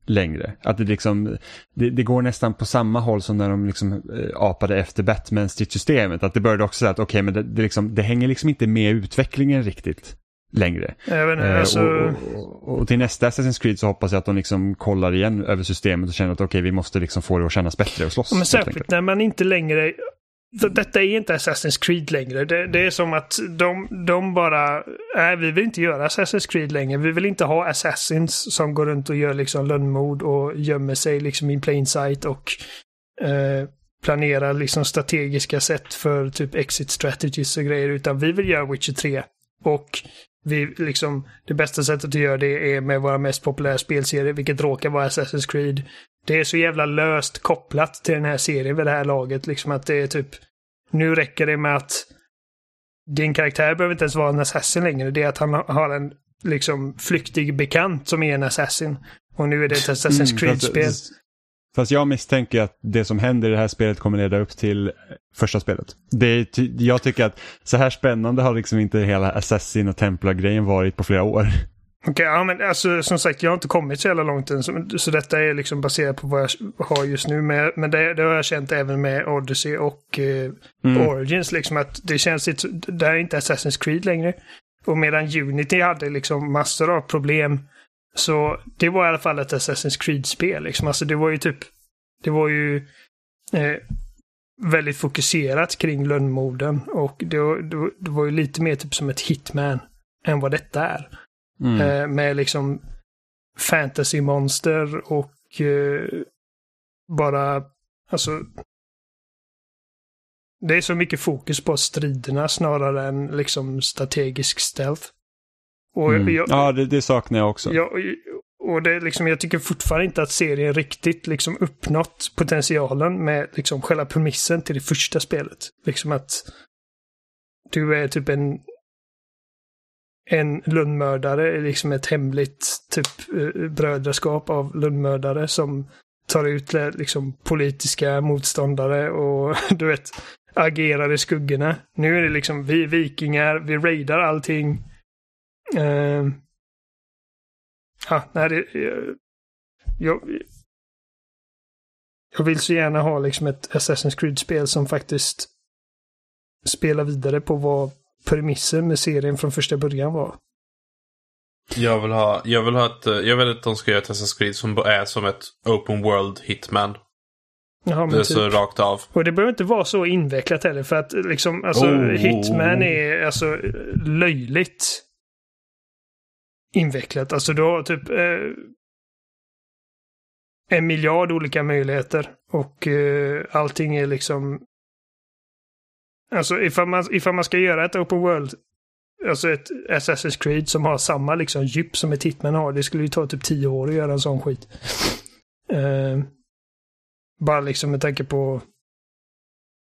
längre. Att det liksom, det, det går nästan på samma håll som när de liksom eh, apade efter Batman-stridssystemet. Att det började också säga att okej, men det, det, liksom, det hänger liksom inte med utvecklingen riktigt längre. Inte, Eh, alltså... och, och, och till nästa Assassin's Creed så hoppas jag att de liksom kollar igen över systemet och känner att okej, vi måste liksom få det att kännas bättre och slåss. Men särskilt när man inte längre... Detta är inte Assassin's Creed längre. Det, det är som att de, de bara... Nej, vi vill inte göra Assassin's Creed längre. Vi vill inte ha Assassins som går runt och gör liksom lönnmord och gömmer sig liksom i plain sight och eh, planerar liksom strategiska sätt för typ exit strategies och grejer. Utan vi vill göra Witcher 3. Och vi liksom, det bästa sättet att göra det är med våra mest populära spelserie, vilket råkar vara Assassin's Creed. Det är så jävla löst kopplat till den här serien vid det här laget. Liksom att det är typ... Nu räcker det med att din karaktär behöver inte ens vara en assassin längre. Det är att han har en liksom flyktig bekant som är en assassin. Och nu är det ett Assassin's Mm, Creed-spel. fast, fast jag misstänker att det som händer i det här spelet kommer leda upp till första spelet. Det är, jag tycker att så här spännande har liksom inte hela Assassin och Templar-grejen varit på flera år. Okej, ja men alltså som sagt jag har inte kommit så jävla långt än. Så, så detta är liksom baserat på vad jag har just nu. Men, men det, det har jag känt även med Odyssey och eh, Mm. Origins. Liksom att det känns inte, det här är inte Assassin's Creed längre. Och medan Unity hade liksom massor av problem. Så det var i alla fall ett Assassin's Creed-spel. Liksom. Alltså det var ju typ, det var ju eh, väldigt fokuserat kring lönnmorden. Och det, var- det, det var ju lite mer typ som ett hitman än vad detta är. Mm. Eh, med liksom fantasymonster och eh, bara, alltså. Det är så mycket fokus på striderna snarare än liksom strategisk stealth. Och Mm. jag, Ja, det, det saknar jag också. jag, och det liksom, jag tycker fortfarande inte att serien riktigt liksom uppnått potentialen med liksom själva premissen till det första spelet. Liksom att du är typ en en lönnmördare, liksom ett hemligt typ eh, brödraskap av lönnmördare som tar ut liksom politiska motståndare och du vet agerar i skuggorna. Nu är det liksom vi vikingar, vi raidar allting. Eh, ja, nej, det, jag, jag vill så gärna ha liksom ett Assassin's Creed-spel som faktiskt spelar vidare på vad premissen med serien från första början var. Jag vill ha, jag vill ha ett, jag vill att de ska göra ett Assassin's Creed som är som ett Open World Hitman. Jaha, Det är så typ. rakt av. Och det behöver inte vara så invecklat heller för att liksom, alltså Oh. Hitman är alltså löjligt invecklat. Alltså du har typ eh, en miljard olika möjligheter och eh, allting är liksom Alltså ifall man, ifall man ska göra ett open world Alltså ett Assassin's Creed som har samma liksom djup som ett Hitman har. Det skulle ju ta typ tio år att göra en sån skit. Eh, bara liksom med tanke på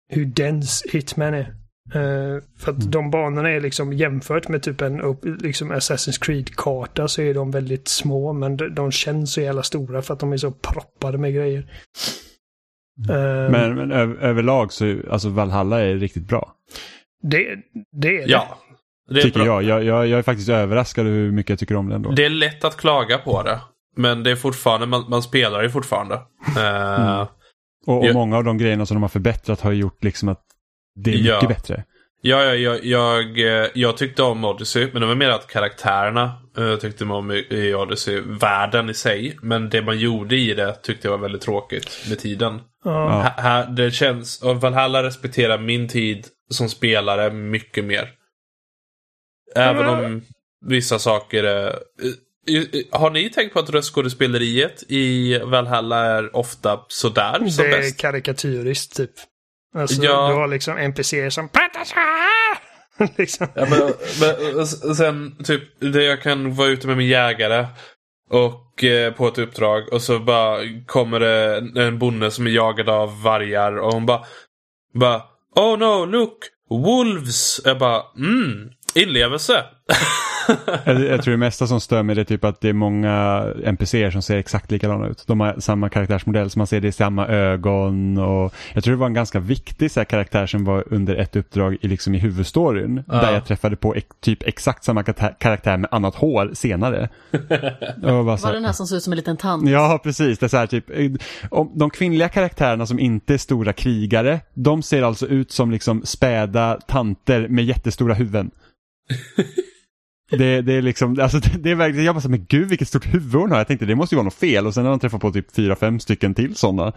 hur dens Hitman är. Eh, för att de banorna är liksom jämfört med typ en liksom Assassin's Creed-karta så är de väldigt små men de, de känns så jävla stora för att de är så proppade med grejer. Eh, Men, men över, överlag så är alltså Valhalla är riktigt bra. det, det är det. Ja. Det är, tycker bra. jag. jag. Jag jag är faktiskt överraskad över hur mycket jag tycker om det ändå. det är lätt att klaga på det. Men det är fortfarande, man, man spelar ju fortfarande. Eh, Mm. Och, och Ja. många av de grejerna som de har förbättrat har gjort liksom att det är mycket Ja. bättre. Ja, ja, jag, jag, eh, jag tyckte om Odyssey, men det var mer att karaktärerna uh, tyckte man om i, i Odyssey. Världen i sig, men det man gjorde i det tyckte jag var väldigt tråkigt med tiden. Ja. Här, här, det känns, och Valhalla respekterar min tid som spelare mycket mer. Även om vissa saker är... eh, eh, Har ni tänkt på att röstskådespeleriet i Valhalla är ofta sådär som Det är bäst? karikatyriskt typ. Alltså Ja. du har liksom NPCer som liksom. Ja, men, men, sen typ, det jag kan vara ute med min jägare och eh, på ett uppdrag och så bara kommer det en- en bonde som är jagad av vargar och hon bara, bara Oh no, look! Wolves! Jag bara, mm, inlevelse! Jag, jag tror det mesta som stör mig det är typ att det är många NPCer som ser exakt likadana ut. De har samma karaktärsmodell, så man ser det i samma ögon. Och jag tror det var en ganska viktig så här, karaktär som var under ett uppdrag i, liksom, i huvudstoryn. Ja. Där jag träffade på typ exakt samma karaktär, med annat hår senare. Var bara så Var här, den här som ser ut som en liten tant? Ja, precis. Det är så här, typ, eh, om de kvinnliga karaktärerna som inte är stora krigare, de ser alltså ut som liksom späda tanter med jättestora huvuden. Det, det är liksom, alltså det, är verkligen, jag bara så men gud vilket stort huvud hon har. Jag tänkte det måste ju vara något fel och sen har de träffat på typ fyra, fem stycken till sådana.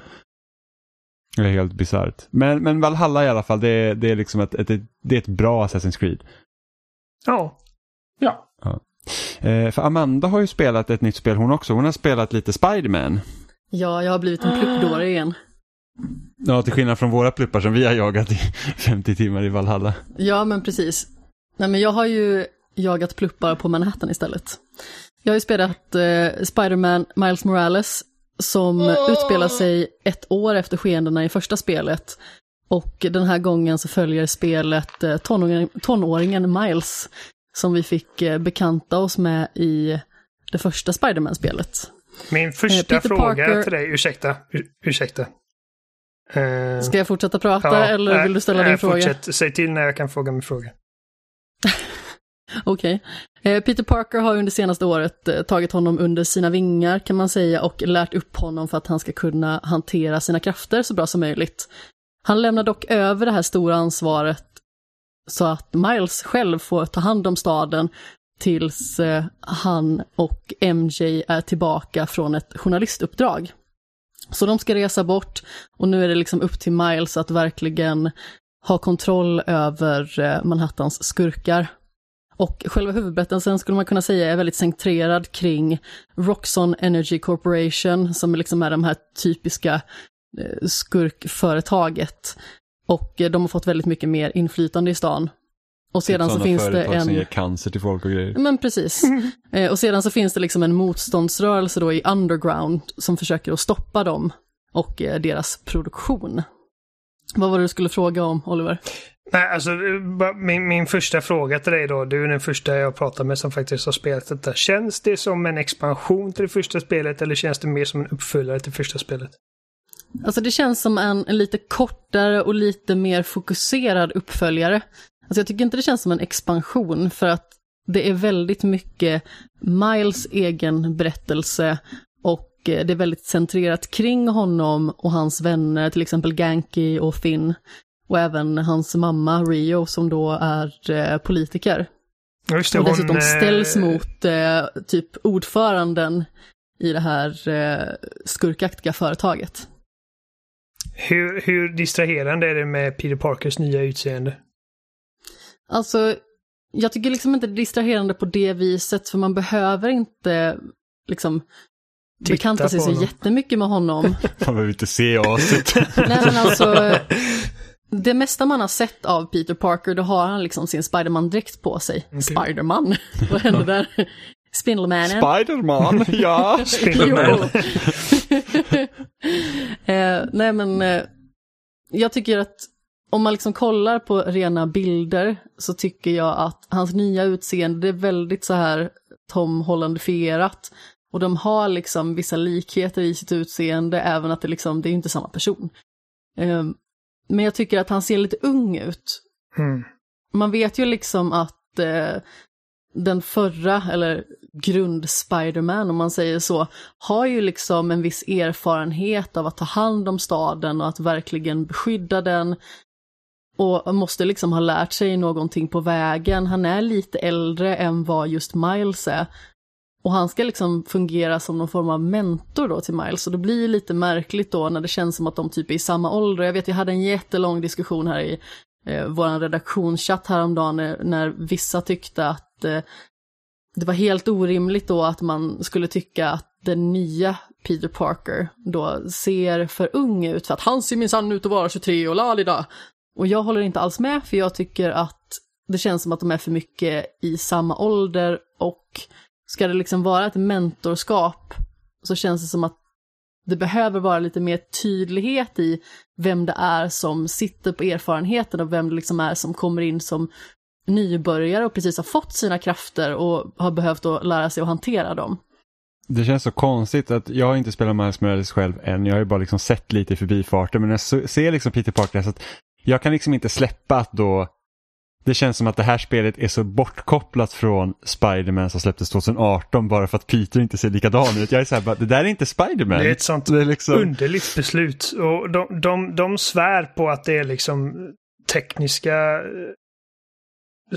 Det är helt bisarrt. Men, men Valhalla i alla fall, det, är- det är liksom ett, ett, ett, det är ett bra Assassin's Creed. Ja. Ja. Eh, för Amanda har ju spelat ett nytt spel hon också. Hon har spelat lite Spiderman. Ja, jag har blivit en pluppdåre igen. Ja, till skillnad från våra pluppar som vi har jagat i 50 timmar i Valhalla. Ja, men precis. Nej, men jag har ju jagat pluppar på Manhattan istället. Jag har ju spelat eh, Spider-Man Miles Morales som utspelar sig ett år efter skeendena i första spelet. Och den här gången så följer spelet eh, tonåringen, tonåringen Miles som vi fick eh, bekanta oss med i det första Spider-Man-spelet. Min första Eh, fråga Parker- till dig, ursäkta. Ur, ursäkta. Eh, Ska jag fortsätta prata ja, eller vill du ställa nej, din fråga? Fortsätt, säg till när jag kan fråga min fråga. Okej. Okay. Peter Parker har under senaste året eh, tagit honom under sina vingar kan man säga och lärt upp honom för att han ska kunna hantera sina krafter så bra som möjligt. Han lämnar dock över det här stora ansvaret så att Miles själv får ta hand om staden tills eh, han och MJ är tillbaka från ett journalistuppdrag. Så de ska resa bort och nu är det liksom upp till Miles att verkligen ha kontroll över Manhattans skurkar. Och själva huvudberättelsen skulle man kunna säga är väldigt centrerad kring Roxon Energy Corporation som liksom är de här typiska eh, skurkföretaget. Och eh, de har fått väldigt mycket mer inflytande i stan. Och sedan Typ så finns det företag som en... ger cancer till folk och grejer. Men precis. Eh, och sedan så finns det liksom en motståndsrörelse då i underground som försöker att stoppa dem och deras produktion. Vad var det du skulle fråga om, Oliver? Nej, alltså eh, min, min första fråga till dig då. Du är den första jag pratar med som faktiskt har spelat detta. Känns det som en expansion till det första spelet eller känns det mer som en uppföljare till första spelet? Alltså det känns som en, en lite kortare och lite mer fokuserad uppföljare. Alltså jag tycker inte det känns som en expansion för att det är väldigt mycket Miles egen berättelse och eh, det är väldigt centrerat kring honom och hans vänner, till exempel Ganky och Finn. Och även hans mamma Rio som då är eh, politiker. Ja, Just det, hon, dessutom eh, ställs mot eh, typ ordföranden i det här eh, skurkaktiga företaget. Hur, hur distraherande är det med Peter Parkers nya utseende? Alltså, jag tycker liksom inte det är distraherande på det viset, för man behöver inte liksom Titta bekanta sig så honom. jättemycket med honom. Man behöver inte se aset. Nej men alltså, det mesta man har sett av Peter Parker, då har han liksom sin Spiderman-dräkt på sig. Spiderman? Vad hände där? Spindelmannen? Spiderman, ja. Spindelman. eh, nej men, eh, jag tycker att om man liksom kollar på rena bilder så tycker jag att hans nya utseende, det är väldigt så här Tom Holland-fierat. Och de har liksom vissa likheter i sitt utseende, även att det liksom, det är inte samma person. Eh, men jag tycker att han ser lite ung ut. Mm. Man vet ju liksom att eh, den förra, eller grund-Spiderman om man säger så, har ju liksom en viss erfarenhet av att ta hand om staden och att verkligen beskydda den. Och måste liksom ha lärt sig någonting på vägen. Han är lite äldre än vad just Miles är. Och han ska liksom fungera som någon form av mentor då till Miles. Och det blir lite märkligt då när det känns som att de typ är i samma ålder. Jag vet, jag hade en jättelång diskussion här i eh, vår redaktionschatt häromdagen när, när vissa tyckte att eh, det var helt orimligt då att man skulle tycka att den nya Peter Parker då ser för ung ut för att han ser minsann ut att vara 23 och lalida. Och jag håller inte alls med för jag tycker att det känns som att de är för mycket i samma ålder och ska det liksom vara ett mentorskap så känns det som att det behöver vara lite mer tydlighet i vem det är som sitter på erfarenheten och vem det liksom är som kommer in som nybörjare och precis har fått sina krafter och har behövt att lära sig att hantera dem. Det känns så konstigt att jag har inte spelat Miles Morales själv än. Jag har ju bara liksom sett lite i förbifarten. Men när jag ser liksom Peter Parker så att jag kan liksom inte släppa att då det känns som att det här spelet är så bortkopplat från Spiderman som släpptes 2018 bara för att Peter inte ser likadan ut. Jag är så här bara, det där är inte Spiderman. Det är ett sånt Det är liksom, underligt beslut. Och de, de, de svär på att det är liksom tekniska...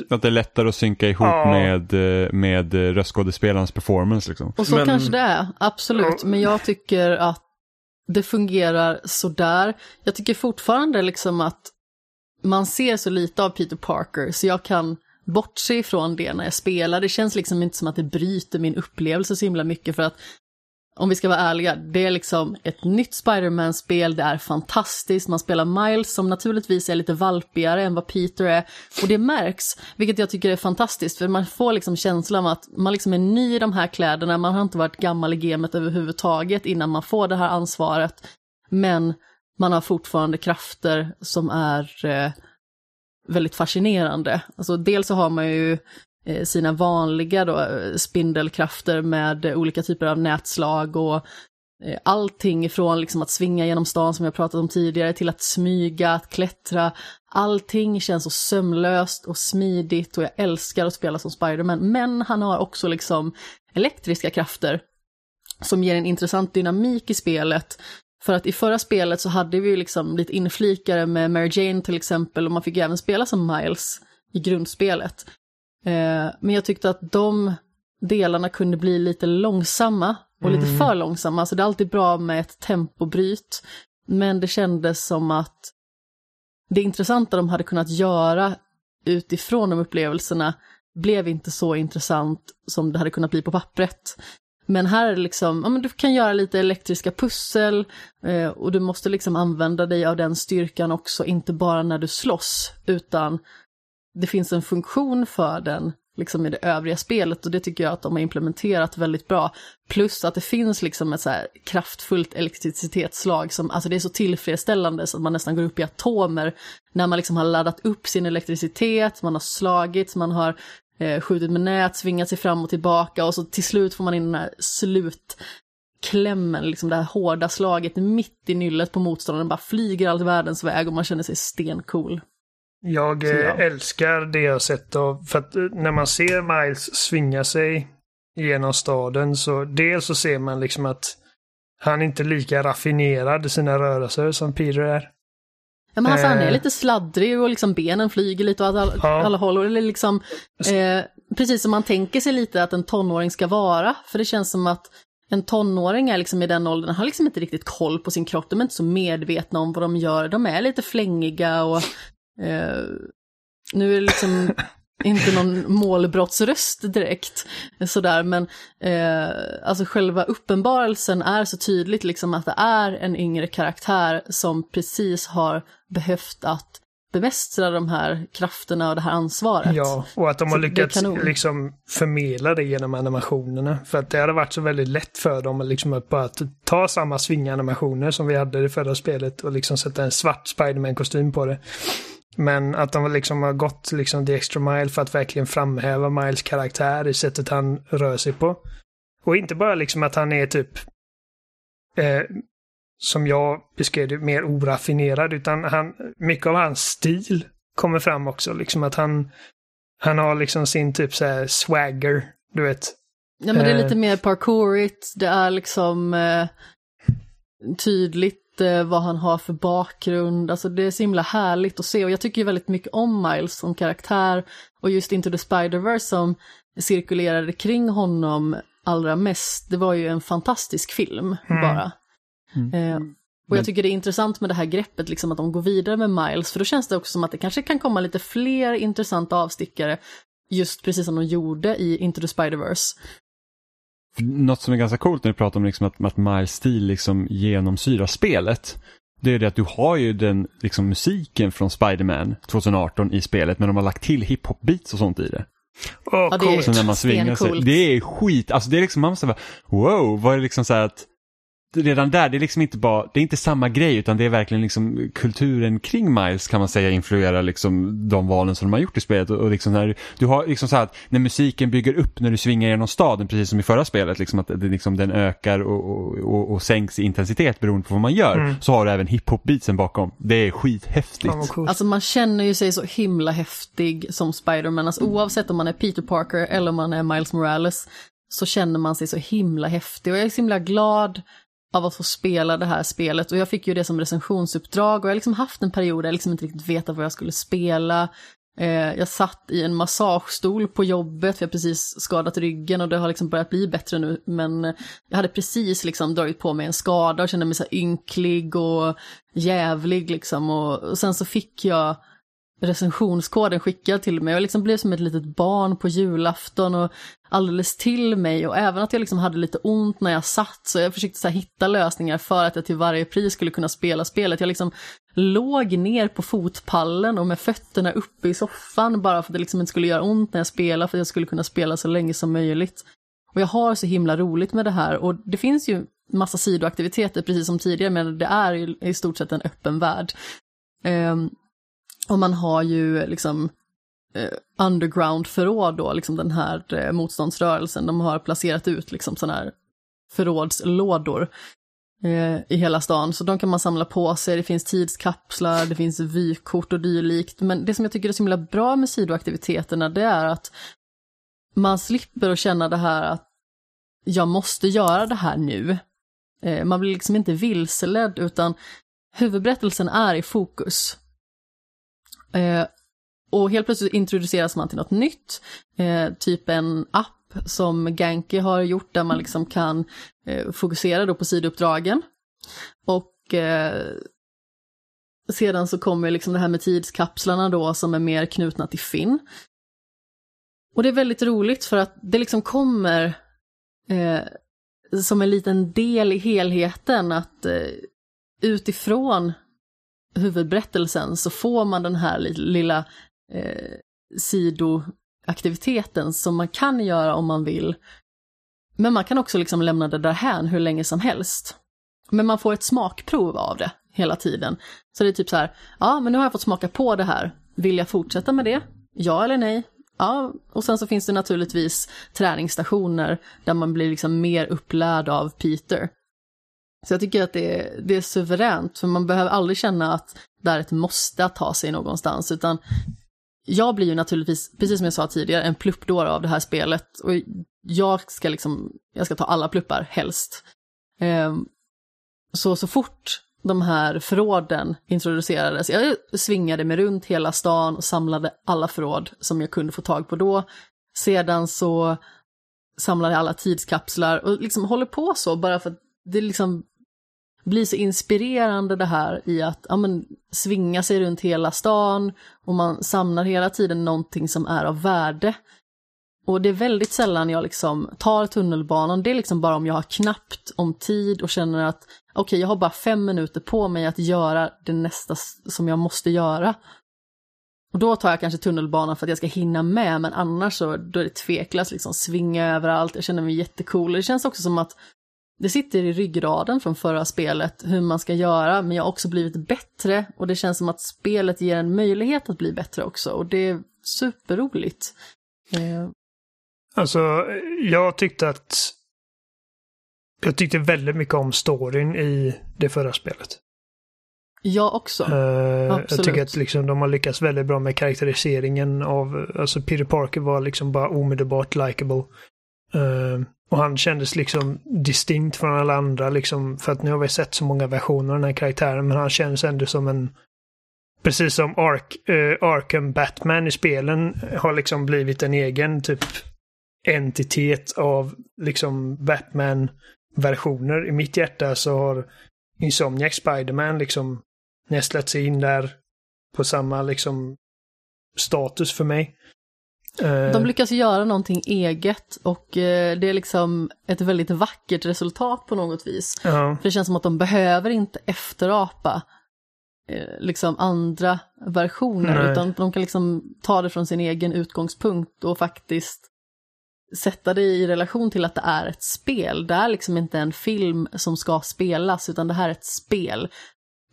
att det är lättare att synka ihop Ja. med, eh, med eh, röstskådespelarens performance liksom. Och så Men- kanske det är, absolut. Men jag tycker att det fungerar sådär. Jag tycker fortfarande liksom att man ser så lite av Peter Parker så jag kan bortse ifrån det när jag spelar. Det känns liksom inte som att det bryter min upplevelse så himla mycket för att om vi ska vara ärliga, det är liksom ett nytt Spider-Man-spel, det är fantastiskt, man spelar Miles som naturligtvis är lite valpigare än vad Peter är, och det märks, vilket jag tycker är fantastiskt, för man får liksom känslan av att man liksom är ny i de här kläderna, man har inte varit gammal i gamet överhuvudtaget innan man får det här ansvaret, men man har fortfarande krafter som är eh, väldigt fascinerande. Alltså dels så har man ju eh, sina vanliga då, eh, spindelkrafter med eh, olika typer av nätslag och eh, allting ifrån liksom att svinga genom stan som jag pratat om tidigare till att smyga, att klättra. Allting känns så sömlöst och smidigt och jag älskar att spela som Spiderman. Men han har också liksom elektriska krafter som ger en intressant dynamik i spelet. För att i förra spelet så hade vi ju liksom lite inflikare med Mary Jane till exempel och man fick ju även spela som Miles i grundspelet. Eh, men jag tyckte att de delarna kunde bli lite långsamma och lite Mm. för långsamma. Så det är alltid bra med ett tempobryt. Men det kändes som att det intressanta de hade kunnat göra utifrån de upplevelserna blev inte så intressant som det hade kunnat bli på pappret. Men här är det liksom, ja men du kan göra lite elektriska pussel eh, och du måste liksom använda dig av den styrkan också, inte bara när du slåss, utan det finns en funktion för den liksom i det övriga spelet och det tycker jag att de har implementerat väldigt bra. Plus att det finns liksom ett så här kraftfullt elektricitetsslag som, alltså det är så tillfredsställande så att man nästan går upp i atomer när man liksom har laddat upp sin elektricitet, man har slagit, man har eh, skjutit med nät, svingat sig fram och tillbaka och så till slut får man in den här slutklämmen, liksom det här hårda slaget mitt i nyllet på motståndaren, bara flyger allt världens väg och man känner sig stencool. Jag Så eh, ja. älskar det jag sett av, för att eh, när man ser Miles svinga sig genom staden så dels så ser man liksom att han är inte lika raffinerad i sina rörelser som Peter är. Ja, men alltså, han är Eh. lite sladdrig och liksom benen flyger lite åt alla, Ja. alla håll. Och det är liksom, eh, precis som man tänker sig lite att en tonåring ska vara. För det känns som att en tonåring är liksom i den åldern, har liksom inte riktigt koll på sin kropp. De är inte så medvetna om vad de gör. De är lite flängiga och eh, nu är det liksom inte någon målbrottsröst direkt. Sådär, men eh, alltså själva uppenbarelsen är så tydligt liksom att det är en yngre karaktär som precis har behövt att bemästra de här krafterna och det här ansvaret. Ja, och att de har Så lyckats liksom förmedla det genom animationerna. För att det hade varit så väldigt lätt för dem att liksom att bara ta samma svinganimationer som vi hade i förra spelet och liksom sätta en svart Spiderman-kostym på det. Men att de liksom har gått liksom the extra mile för att verkligen framhäva Miles karaktär i sättet han rör sig på. Och inte bara liksom att han är typ eh, som jag beskrev det, mer oraffinerad, utan han, mycket av hans stil kommer fram också. Liksom att han, han har liksom sin typ så här swagger, du vet. Ja, men det är Eh. lite mer parkourigt, det är liksom eh, tydligt eh, vad han har för bakgrund, alltså det är så himla härligt att se och jag tycker ju väldigt mycket om Miles som karaktär och just Into the Spider-Verse som cirkulerade kring honom allra mest, det var ju en fantastisk film Mm. bara. Mm. Eh, och jag tycker det är intressant med det här greppet, liksom att de går vidare med Miles, för då känns det också som att det kanske kan komma lite fler intressanta avstickare, just precis som de gjorde i Into the Spider-Verse. Något som är ganska coolt när du pratar om liksom att, att Miles stil liksom genomsyrar spelet. Det är det att du har ju den liksom musiken från Spider-Man 2018 i spelet men de har lagt till hiphop-beats och sånt i det. Åh, Ja, det är- coolt. Så när man svingar sig. Det är skit, alltså det är liksom, man måste bara, wow, vad är det liksom så här att redan där, det är liksom inte bara, det är inte samma grej utan det är verkligen liksom kulturen kring Miles kan man säga influerar liksom de valen som de har gjort i spelet och, och liksom när du har liksom så här att när musiken bygger upp när du svingar genom staden precis som i förra spelet liksom att det liksom den ökar och, och, och, och sänks i intensitet beroende på vad man gör Mm. så har du även hiphop-beatsen bakom. Det är skithäftigt. Alltså man känner ju sig så himla häftig som Spider-Man, alltså oavsett om man är Peter Parker eller om man är Miles Morales så känner man sig så himla häftig och jag är så himla glad av att få spela det här spelet. Och jag fick ju det som recensionsuppdrag och jag har liksom haft en period där jag liksom inte riktigt vetat vad jag skulle spela. Eh, jag satt i en massagestol på jobbet för jag har precis skadat ryggen och det har liksom börjat bli bättre nu. Men jag hade precis liksom dragit på mig en skada och kände mig så här ynklig och jävlig liksom. Och, och sen så fick jag recensionskoden skickad till mig och jag liksom blev som ett litet barn på julafton och alldeles till mig och även att jag liksom hade lite ont när jag satt så jag försökte så här hitta lösningar för att jag till varje pris skulle kunna spela spelet. Jag liksom låg ner på fotpallen och med fötterna uppe i soffan bara för att det liksom inte skulle göra ont när jag spelade för att jag skulle kunna spela så länge som möjligt. Och jag har så himla roligt med det här och det finns ju massa sidoaktiviteter precis som tidigare men det är ju i stort sett en öppen värld. Ehm, och man har ju liksom eh, underground-förråd då, liksom den här eh, motståndsrörelsen, de har placerat ut liksom sådana här förrådslådor. eh, i hela stan, så de kan man samla på sig. Det finns tidskapslar, det finns vykort och dylikt. Men det som jag tycker är så himla bra med sidoaktiviteterna, det är att man slipper att känna det här att jag måste göra det här nu. Eh, man blir liksom inte vilseledd, utan huvudberättelsen är i fokus. Eh, och helt plötsligt introduceras man till något nytt, eh, typ en app som Ganki har gjort där man liksom kan eh, fokusera då på sidouppdragen. Och eh, sedan så kommer liksom det här med tidskapslarna då som är mer knutna till Finn. Och det är väldigt roligt för att det liksom kommer eh, som en liten del i helheten att eh, utifrån huvudberättelsen så får man den här lilla eh, sidoaktiviteten som man kan göra om man vill. Men man kan också liksom lämna det därhän hur länge som helst. Men man får ett smakprov av det hela tiden. Så det är typ så här, ja men nu har jag fått smaka på det här. Vill jag fortsätta med det? Ja eller nej? Ja, och sen så finns det naturligtvis träningsstationer där man blir liksom mer upplärd av Peter. Så jag tycker att det är, det är suveränt, för man behöver aldrig känna att det är ett måste att ta sig någonstans, utan jag blir ju naturligtvis, precis som jag sa tidigare, en pluppdåre av det här spelet. Och jag ska liksom, jag ska ta alla pluppar helst. Um, så, så fort de här förråden introducerades, jag svingade mig runt hela stan och samlade alla förråd som jag kunde få tag på då. Sedan så samlade jag alla tidskapslar och liksom håller på så bara för att det liksom blir så inspirerande det här i att ja, men, svinga sig runt hela stan och man samlar hela tiden någonting som är av värde. Och det är väldigt sällan jag liksom tar tunnelbanan, det är liksom bara om jag har knappt om tid och känner att okej, okay, jag har bara fem minuter på mig att göra det nästa som jag måste göra. Och då tar jag kanske tunnelbanan för att jag ska hinna med, men annars så då är det tveklöst liksom svinga överallt, jag känner mig jättecool. Det känns också som att det sitter i ryggraden från förra spelet hur man ska göra, men jag har också blivit bättre och det känns som att spelet ger en möjlighet att bli bättre också och det är superroligt. Eh. Alltså, jag tyckte att jag tyckte väldigt mycket om storyn i det förra spelet. Jag också. Uh, jag tycker att liksom, de har lyckats väldigt bra med karaktäriseringen av, alltså Peter Parker var liksom bara omedelbart likable. Uh, och han kändes liksom distinkt från alla andra liksom, för att nu har vi sett så många versioner av den här karaktären, men han känns ändå som en Precis som Ark, uh, Arkham Batman i spelen eh, har liksom blivit en egen typ entitet av liksom Batman-versioner. I mitt hjärta så har Insomniac Spiderman liksom nästlat sig in där på samma liksom status för mig. De lyckas göra någonting eget och eh, det är liksom ett väldigt vackert resultat på något vis. Ja. För det känns som att de behöver inte efterapa eh, liksom andra versioner, Nej. utan de kan liksom ta det från sin egen utgångspunkt och faktiskt sätta det i relation till att det är ett spel. Det är liksom inte en film som ska spelas, utan det här är ett spel.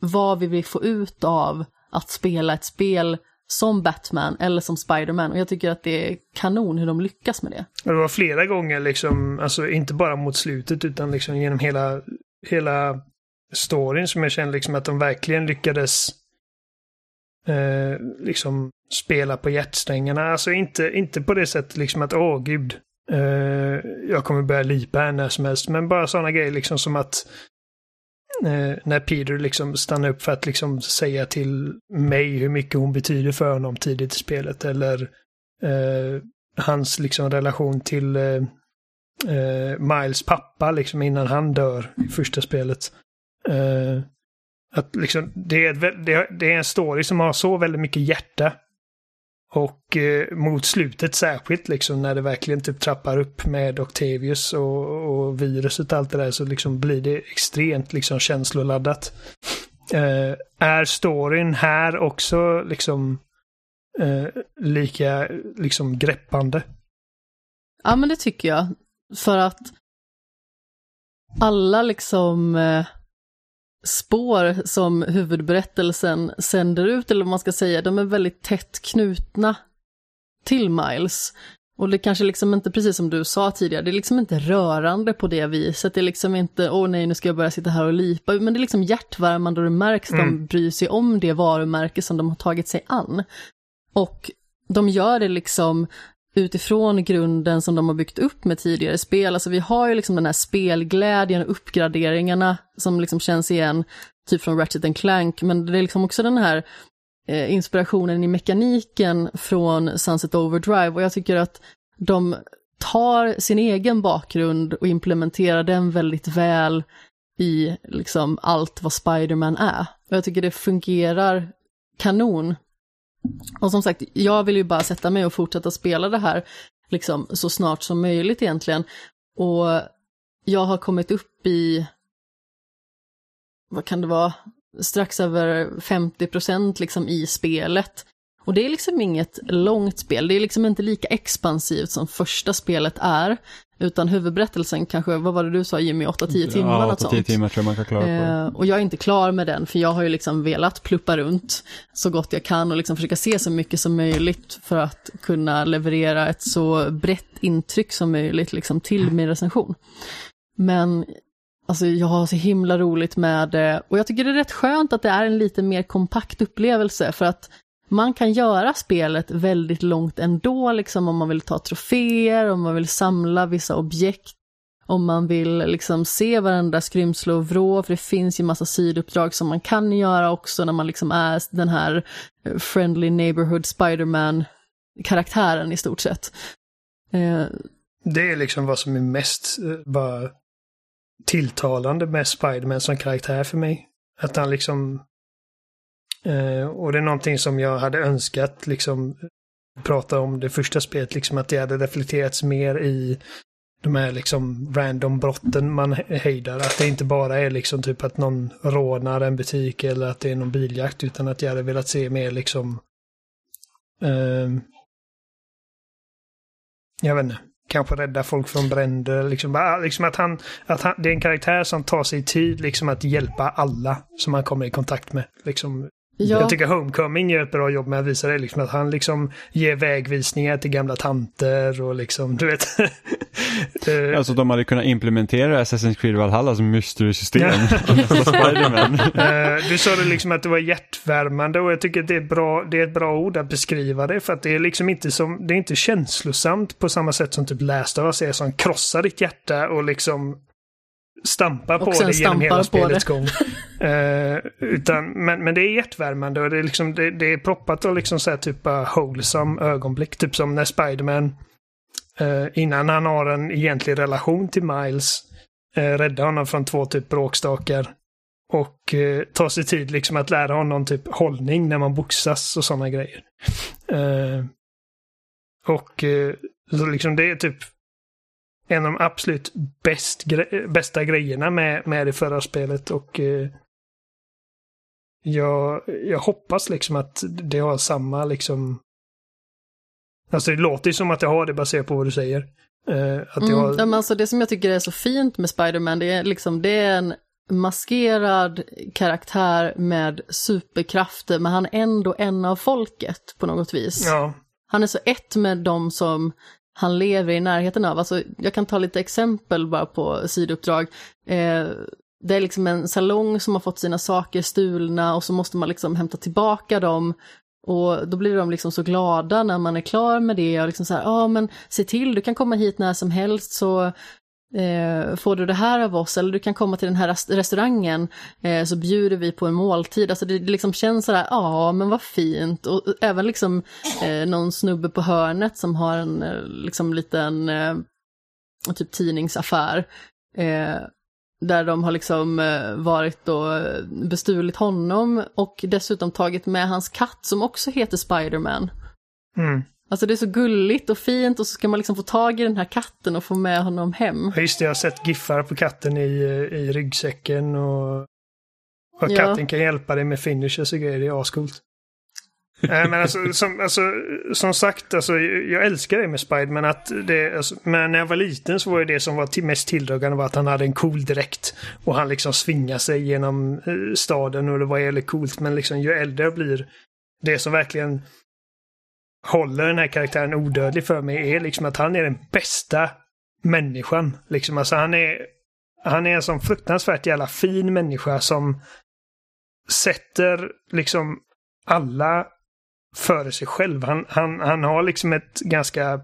Vad vi vill få ut av att spela ett spel som Batman eller som Spiderman och jag tycker att det är kanon hur de lyckas med det. Det var flera gånger liksom, alltså inte bara mot slutet utan liksom genom hela, hela storyn som jag kände liksom att de verkligen lyckades eh, liksom spela på hjärtsträngarna. Alltså inte, inte på det sättet liksom att åh gud, eh, jag kommer börja lipa här när som helst. Men bara sådana grejer liksom som att när Peter liksom stannar upp för att liksom säga till mig hur mycket hon betyder för honom tidigt i spelet. Eller eh, hans liksom relation till eh, eh Miles pappa liksom innan han dör i första spelet. Eh, att liksom, det, är ett, det är en story som har så väldigt mycket hjärta. Och eh, mot slutet särskilt liksom när det verkligen typ trappar upp med Octavius och, och viruset och allt det där så liksom blir det extremt liksom känsloladdat. Eh, är storyn här också liksom eh, lika liksom greppande? Ja men det tycker jag. För att alla liksom eh, spår som huvudberättelsen sänder ut, eller vad man ska säga, de är väldigt tätt knutna till Miles. Och det kanske liksom inte, precis som du sa tidigare, det är liksom inte rörande på det viset. Det är liksom inte, åh nej, nu ska jag börja sitta här och lipa. Men det är liksom hjärtvärmande och det märks att mm. de bryr sig om det varumärke som de har tagit sig an. Och de gör det liksom utifrån grunden som de har byggt upp med tidigare spel. Alltså vi har ju liksom den här spelglädjen och uppgraderingarna som liksom känns igen, typ från Ratchet Clank, men det är liksom också den här eh, inspirationen i mekaniken från Sunset Overdrive och jag tycker att de tar sin egen bakgrund och implementerar den väldigt väl i liksom allt vad Spiderman är. Och jag tycker det fungerar kanon och som sagt, jag vill ju bara sätta mig och fortsätta spela det här liksom så snart som möjligt egentligen. Och jag har kommit upp i, vad kan det vara, strax över 50 procent liksom i spelet. Och det är liksom inget långt spel, det är liksom inte lika expansivt som första spelet är. Utan huvudberättelsen kanske, vad var det du sa Jimmy, 8-10 timmar? Ja, 8-10 timmar tror jag man kan klara på eh, Och jag är inte klar med den, för jag har ju liksom velat pluppa runt så gott jag kan och liksom försöka se så mycket som möjligt för att kunna leverera ett så brett intryck som möjligt liksom till min recension. Men Alltså jag har så himla roligt med det och jag tycker det är rätt skönt att det är en lite mer kompakt upplevelse för att man kan göra spelet väldigt långt ändå, liksom om man vill ta troféer, om man vill samla vissa objekt, om man vill liksom se varandra skrymsle och vrå, för det finns ju massa siduppdrag som man kan göra också när man liksom är den här eh, friendly neighborhood Spiderman-karaktären i stort sett. Eh. Det är liksom vad som är mest eh, bara tilltalande med Spiderman som karaktär för mig. Att han liksom Eh, och det är någonting som jag hade önskat, liksom, prata om det första spelet, liksom att det hade reflekterats mer i de här liksom random brotten man hejdar. Att det inte bara är liksom typ att någon rånar en butik eller att det är någon biljakt, utan att jag hade velat se mer liksom eh, jag vet inte, kanske rädda folk från bränder. Liksom, liksom att han, att han, det är en karaktär som tar sig tid liksom att hjälpa alla som han kommer i kontakt med. Liksom, Ja. Jag tycker Homecoming gör ett bra jobb med att visa det, liksom, att han liksom ger vägvisningar till gamla tanter och liksom, du vet. Eh, alltså de hade kunnat implementera Assassin's Creed Valhalla som mystery-system. Eh, du sa det liksom att det var hjärtvärmande och jag tycker att det är, bra, det är ett bra ord att beskriva det för att det är liksom inte som, det är inte känslosamt på samma sätt som typ Last of Us är som krossar ditt hjärta och liksom stampar på det genom hela spelets gång. uh, utan, men, men det är hjärtvärmande och det är, liksom, det, det är proppat och liksom så här typ wholesome ögonblick. Typ som när Spiderman uh, innan han har en egentlig relation till Miles uh, räddar honom från två typ bråkstakar. Och uh, tar sig tid liksom att lära honom typ hållning när man boxas och sådana grejer. och så liksom det är typ en av de absolut bäst, bästa grejerna med, med det förra spelet och eh, jag, jag hoppas liksom att det har samma liksom Alltså det låter ju som att det har det baserat på vad du säger. Eh, att det, har... mm, alltså det som jag tycker är så fint med Spiderman, det är liksom det är en maskerad karaktär med superkrafter, men han är ändå en av folket på något vis. Ja. Han är så ett med de som han lever i närheten av. Alltså, jag kan ta lite exempel bara på sidouppdrag. Eh, det är liksom en salong som har fått sina saker stulna och så måste man liksom hämta tillbaka dem. Och då blir de liksom så glada när man är klar med det och liksom så här, ja ah, men se till, du kan komma hit när som helst så eh, får du det här av oss eller du kan komma till den här restaurangen eh, så bjuder vi på en måltid. Alltså det, det liksom känns sådär, ja men vad fint. Och även liksom eh, någon snubbe på hörnet som har en eh, liksom liten eh, typ tidningsaffär. Eh, där de har liksom eh, varit och eh, bestulit honom och dessutom tagit med hans katt som också heter Spiderman. Mm. Alltså det är så gulligt och fint och så ska man liksom få tag i den här katten och få med honom hem. Just det, jag har sett giffar på katten i, i ryggsäcken och, och katten ja. kan hjälpa dig med finishers och grejer. Det är ascoolt. äh, men alltså som, alltså, som sagt, alltså, jag älskar det med Spiderman. Att det, alltså, men när jag var liten så var det som var mest tilldragande var att han hade en cool dräkt. Och han liksom svingar sig genom eh, staden och det var jävligt coolt. Men liksom ju äldre jag blir, det som verkligen håller den här karaktären odödlig för mig är liksom att han är den bästa människan. Liksom, alltså han är, han är en sån fruktansvärt jävla fin människa som sätter liksom alla före sig själv. Han, han, han har liksom ett ganska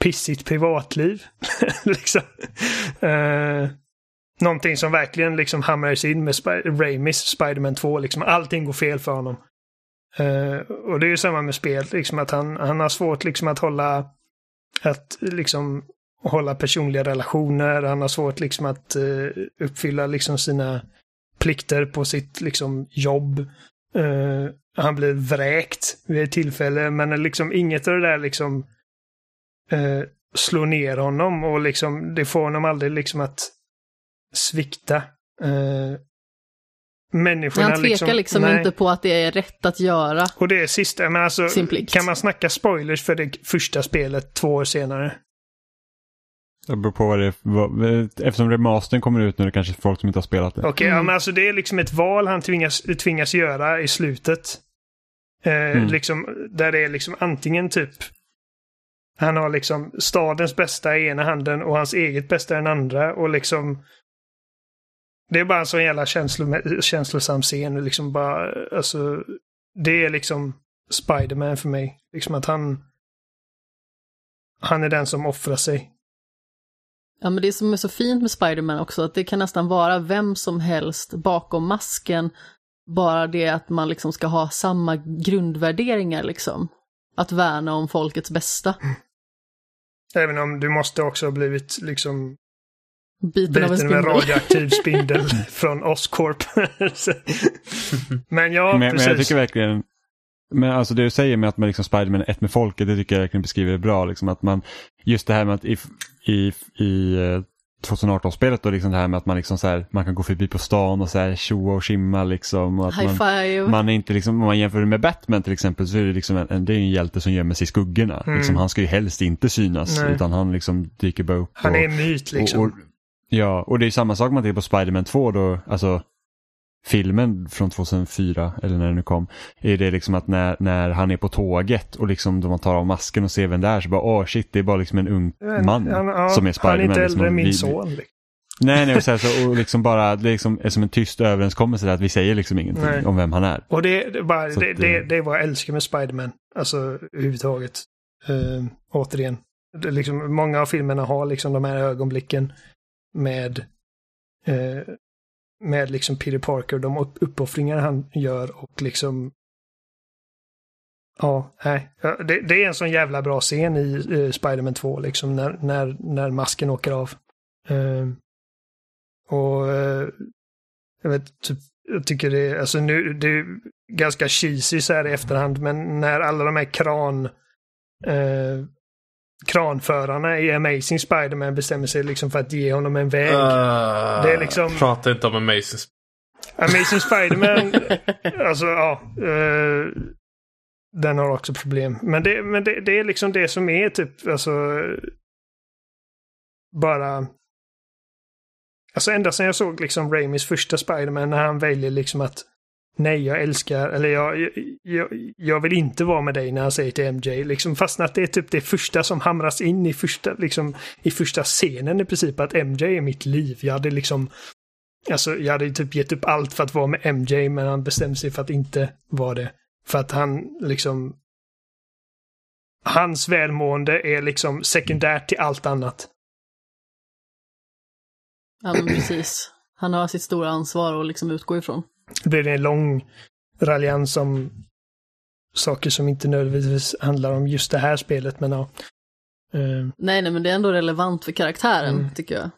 pissigt privatliv. liksom. Uh, någonting som verkligen liksom hamrades in med Sp Raimis Spiderman 2. Liksom. Allting går fel för honom. Uh, och det är ju samma med spel, liksom att han, han har svårt liksom att hålla att liksom hålla personliga relationer. Han har svårt liksom att uh, uppfylla liksom sina plikter på sitt liksom jobb. Uh, han blir vräkt vid ett tillfälle, men liksom inget av det där liksom uh, slår ner honom och liksom det får honom aldrig liksom att svikta. Människorna Han tvekar liksom, liksom inte på att det är rätt att göra. Och det är sista, men alltså kan man snacka spoilers för det första spelet två år senare? Det beror på vad det är. Eftersom remastern kommer ut nu, det kanske är folk som inte har spelat det. Okej, okay, mm. ja, men alltså det är liksom ett val han tvingas, tvingas göra i slutet. Eh, mm. liksom, där det är liksom antingen typ han har liksom stadens bästa i ena handen och hans eget bästa i den andra och liksom det är bara en sån jävla känslo, känslosam scen. Liksom bara, alltså, det är liksom Spiderman för mig. Liksom att han... Han är den som offrar sig. Ja, men det som är så fint med Spiderman också, att det kan nästan vara vem som helst bakom masken. Bara det att man liksom ska ha samma grundvärderingar liksom. Att värna om folkets bästa. Även om du måste också ha blivit liksom biten, biten av en spindel. med radioaktiv spindel från Oscorp. men ja, men, precis. Men jag tycker verkligen, men alltså det du säger med att man liksom Spiderman är ett med folket, det tycker jag verkligen beskriver det bra. Liksom att man, just det här med att i, i, i 2018-spelet då, liksom det här med att man, liksom så här, man kan gå förbi på stan och så här tjoa och skimma liksom. Och att High man, five. Man är inte liksom, om man jämför med Batman till exempel så är det liksom en, det är en hjälte som gömmer sig i skuggorna. Mm. Liksom, han ska ju helst inte synas Nej. utan han liksom dyker bara upp. Han är en myt liksom. Och, och, Ja, och det är samma sak man tittar på Spiderman 2 då, alltså filmen från 2004, eller när den nu kom, är det liksom att när, när han är på tåget och liksom de tar av masken och ser vem det är så bara åh oh, shit, det är bara liksom en ung man han, som är Spiderman. Han är inte liksom, äldre än min son. Liksom. Nej, nej, och, så här, så, och liksom bara, det är, liksom, är som en tyst överenskommelse att vi säger liksom ingenting nej. om vem han är. Och det, det, bara, det, att, det, det är vad jag älskar med Spiderman, alltså överhuvudtaget. Uh, återigen, det, liksom, många av filmerna har liksom de här ögonblicken med eh, med liksom Peter Parker, och de uppoffringar han gör och liksom Ja, nej. Det, det, är en sån jävla bra scen i uh, Spiderman 2, liksom när, när, när masken åker av. Eh, och eh, jag vet, typ, jag tycker det är, alltså nu, det är ganska cheesy så här i efterhand, men när alla de här kran eh, kranförarna i Amazing Spiderman bestämmer sig liksom för att ge honom en väg. Uh, det är liksom... Prata inte om Amazing Amazing Spiderman, alltså ja. Uh, den har också problem. Men, det, men det, det, är liksom det som är typ, alltså. Bara. Alltså ända sedan jag såg liksom Raimis första Spiderman när han väljer liksom att Nej, jag älskar, eller jag, jag, jag vill inte vara med dig när han säger till MJ. Liksom, fast att det är typ det första som hamras in i första, liksom, i första scenen i princip. Att MJ är mitt liv. Jag hade liksom, alltså jag hade typ gett upp allt för att vara med MJ, men han bestämde sig för att inte vara det. För att han liksom, hans välmående är liksom sekundärt till allt annat. Ja, men precis. Han har sitt stora ansvar att liksom utgå ifrån. Det blir en lång raljans om saker som inte nödvändigtvis handlar om just det här spelet, men ja. Uh. Nej, nej, men det är ändå relevant för karaktären, mm. tycker jag.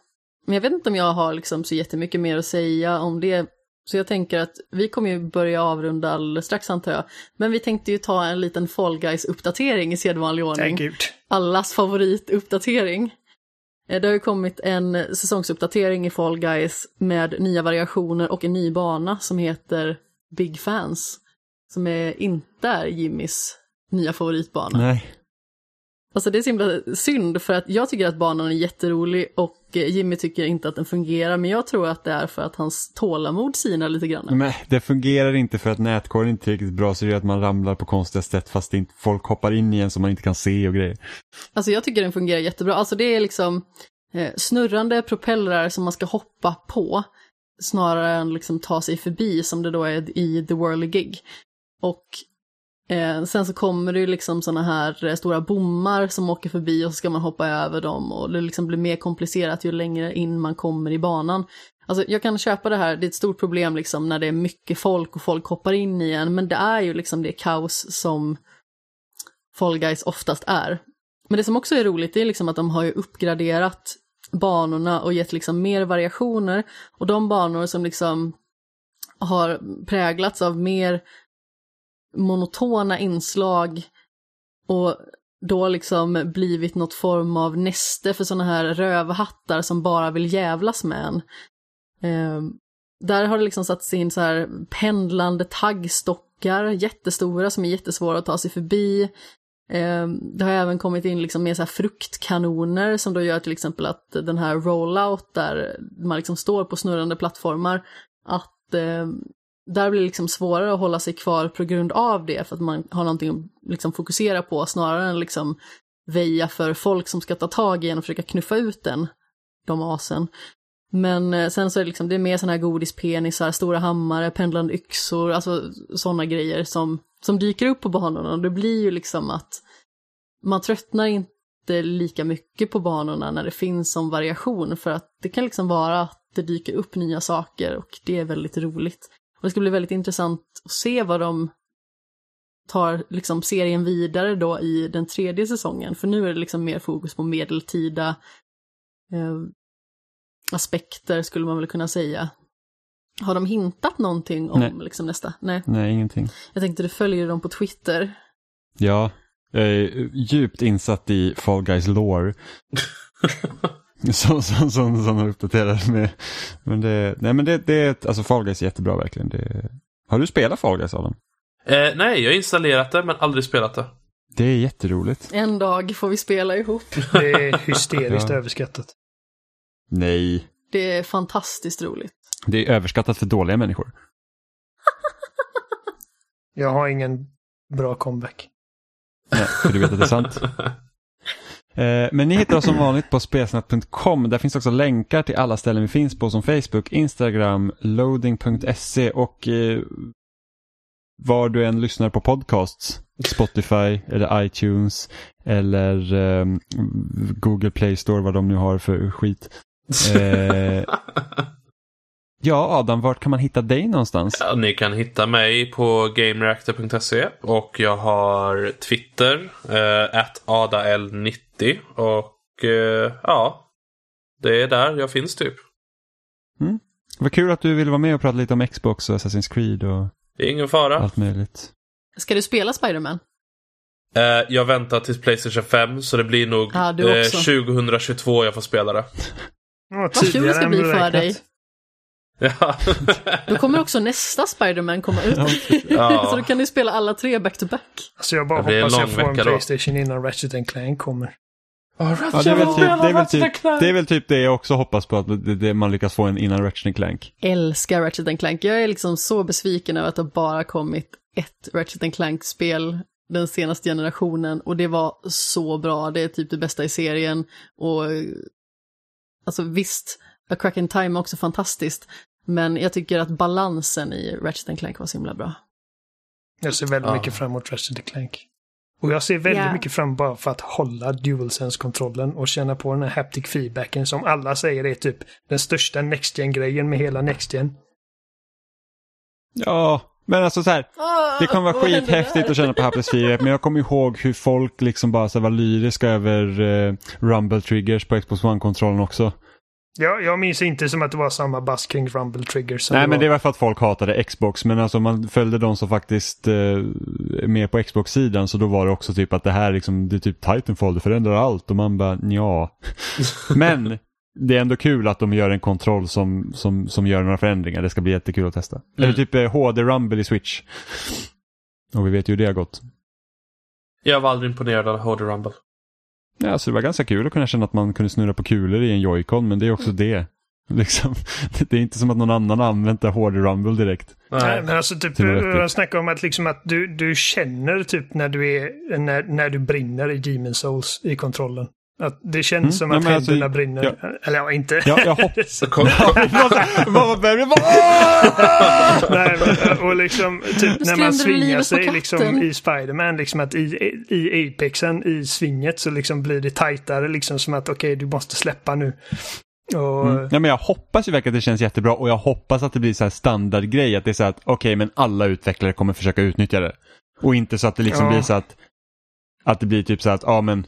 Men jag vet inte om jag har liksom så jättemycket mer att säga om det. Så jag tänker att vi kommer ju börja avrunda alldeles strax antar jag. Men vi tänkte ju ta en liten Fall Guys-uppdatering i sedvanlig ordning. Allas favorituppdatering. Eh, det har ju kommit en säsongsuppdatering i Fall Guys med nya variationer och en ny bana som heter Big Fans. Som är, inte är Jimmys nya favoritbana. Nej. Alltså det är så himla synd för att jag tycker att banan är jätterolig och Jimmy tycker inte att den fungerar men jag tror att det är för att hans tålamod sinar lite grann. Men det fungerar inte för att nätkorgen inte är riktigt bra så det är att man ramlar på konstiga sätt fast inte, folk hoppar in i en som man inte kan se och grejer. Alltså jag tycker den fungerar jättebra. Alltså det är liksom eh, snurrande propellrar som man ska hoppa på snarare än liksom ta sig förbi som det då är i The Whirly Gig. Och Eh, sen så kommer det ju liksom sådana här eh, stora bommar som åker förbi och så ska man hoppa över dem och det liksom blir mer komplicerat ju längre in man kommer i banan. Alltså jag kan köpa det här, det är ett stort problem liksom när det är mycket folk och folk hoppar in i en, men det är ju liksom det kaos som Fall Guys oftast är. Men det som också är roligt är liksom att de har ju uppgraderat banorna och gett liksom mer variationer och de banor som liksom har präglats av mer monotona inslag och då liksom blivit något form av näste för sådana här rövhattar som bara vill jävlas med en. Eh, där har det liksom satts in så här pendlande taggstockar, jättestora som är jättesvåra att ta sig förbi. Eh, det har även kommit in liksom mer så här fruktkanoner som då gör till exempel att den här rollout där man liksom står på snurrande plattformar, att eh, där blir det liksom svårare att hålla sig kvar på grund av det, för att man har någonting att liksom fokusera på snarare än liksom väja för folk som ska ta tag i en och försöka knuffa ut den, de asen. Men eh, sen så är det, liksom, det är mer sådana här godispenisar, stora hammare, pendlande yxor, alltså sådana grejer som, som dyker upp på banorna. Och det blir ju liksom att man tröttnar inte lika mycket på banorna när det finns som variation, för att det kan liksom vara att det dyker upp nya saker och det är väldigt roligt. Och det ska bli väldigt intressant att se vad de tar liksom serien vidare då i den tredje säsongen, för nu är det liksom mer fokus på medeltida eh, aspekter skulle man väl kunna säga. Har de hintat någonting om Nej. liksom nästa? Nej. Nej, ingenting. Jag tänkte du följer dem på Twitter. Ja, jag är djupt insatt i Fall Guys lore. som, som, som, som har uppdaterat med. Men det, nej men det, det är, ett- alltså Fall Guys är jättebra verkligen. Det, har du spelat Fall Guys Adam? Eh, nej, jag har installerat det men aldrig spelat det. Det är jätteroligt. En dag får vi spela ihop. Det är hysteriskt Ja. överskattat. Nej, Det är fantastiskt roligt. det är överskattat för dåliga människor. Jag har ingen bra comeback. Nej, för du vet att det är sant. Eh, men ni hittar oss som vanligt på spelsnack.com. Där finns också länkar till alla ställen vi finns på som Facebook, Instagram, loading.se och eh, var du än lyssnar på podcasts. Spotify eller iTunes eller eh, Google Play Store, vad de nu har för skit. Eh, ja, Adam, vart kan man hitta dig någonstans? Ja, ni kan hitta mig på gamereactor.se och jag har Twitter, eh, adal90 och eh, ja, det är där jag finns typ. Vad kul att du ville vara med och prata lite om Xbox och Assassin's Creed och Det är ingen fara. allt möjligt. Ska du spela Spiderman? Eh, jag väntar tills Playstation 5 så det blir nog Ja, du eh, också. 2022 jag får spela det. Vad kul det ska bli för dig. Ja. Då kommer också nästa Spiderman komma ut. Ja. Så då kan du spela alla tre back-to-back. Så jag bara Det hoppas jag får en vecka då. Playstation innan Ratchet and Clank kommer. Ja, det, är väl typ, det, är väl typ, det är väl typ det jag också hoppas på, att det, det, man lyckas få en innan Ratchet Clank. Älskar Ratchet and Clank. Jag är liksom så besviken över att det bara kommit ett Ratchet and Clank-spel den senaste generationen och det var så bra. Det är typ det bästa i serien och alltså visst, A Crack in Time är också fantastiskt, men jag tycker att balansen i Ratchet and Clank var så himla bra. Jag ser väldigt Ja. mycket fram emot Ratchet and Clank. Och jag ser väldigt Ja. mycket fram bara för att hålla DualSense-kontrollen och känna på den här haptic feedbacken som alla säger är typ den största Next Gen-grejen med hela Next Gen. Ja, men alltså så här. Det kommer vara skithäftigt att känna på Hapless Fear, men jag kommer ihåg hur folk liksom bara så var lyriska över eh, Rumble Triggers på Xbox One-kontrollen också. Ja, jag minns inte som att det var samma bass kring Rumble Triggers Nej, det men det var för att folk hatade Xbox, men alltså man följde de som faktiskt eh, är med på Xbox-sidan, så då var det också typ att det här liksom, det är typ Titanfall, det förändrar allt och man bara, ja. men det är ändå kul att de gör en kontroll som, som, som gör några förändringar, det ska bli jättekul att testa. Eller typ eh, HD Rumble i Switch. Och vi vet ju hur det har gått. Jag var aldrig imponerad av HD Rumble. Ja, alltså det var ganska kul att kunna känna att man kunde snurra på kulor i en joycon, men det är också det. Liksom, det är inte som att någon annan använt det hård rumble direkt. Nej, men alltså typ, jag snackar om att, liksom att du, du känner typ när du, är, när, när du brinner i Demon Souls i kontrollen. Att det känns Mm, som att alltså, händerna brinner. ja. Eller ja, inte. Ja, jag hoppas... Nej, men, och liksom typ när man svingar sig liksom i Spiderman, liksom att i, i Apexen, i svinget så liksom blir det tajtare liksom som att okej, du måste släppa nu. Och, Mm. Ja, men jag hoppas ju verkligen att det känns jättebra och jag hoppas att det blir så här standardgrej. Att det är så här att okej, men alla utvecklare kommer försöka utnyttja det. Och inte så att det liksom Ja. blir så att, att det blir typ så att, ja men,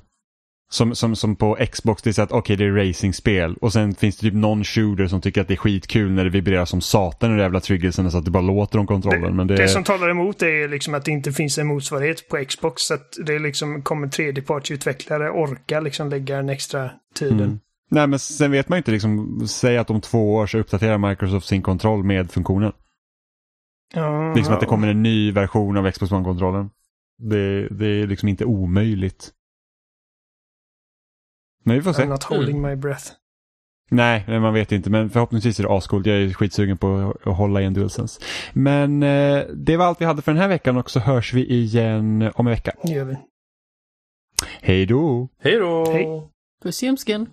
som, som, som på Xbox, det är så att okej, det är racingspel. Och sen finns det typ någon shooter som tycker att det är skitkul när det vibrerar som satan i de jävla triggersen så att det bara låter om kontrollen. men det, Det som talar emot är liksom att det inte finns en motsvarighet på Xbox. Så att det liksom kommer tredjepartsutvecklare orka liksom lägga den extra tiden. Mm. Nej, men sen vet man ju inte liksom, säg att om två år så uppdaterar Microsoft sin kontroll med funktionen. Ja, Liksom att det kommer en ny version av Xbox One-kontrollen. Det, det är liksom inte omöjligt. Men vi får se. I'm not holding my breath. Nej, nej, man vet inte. Men förhoppningsvis är det ascoolt. Jag är skitsugen på att hålla i en DualSense. Men eh, det var allt vi hade för den här veckan och så hörs vi igen om en vecka. Det gör vi. Hej då! Hej då! Hej. Puss i.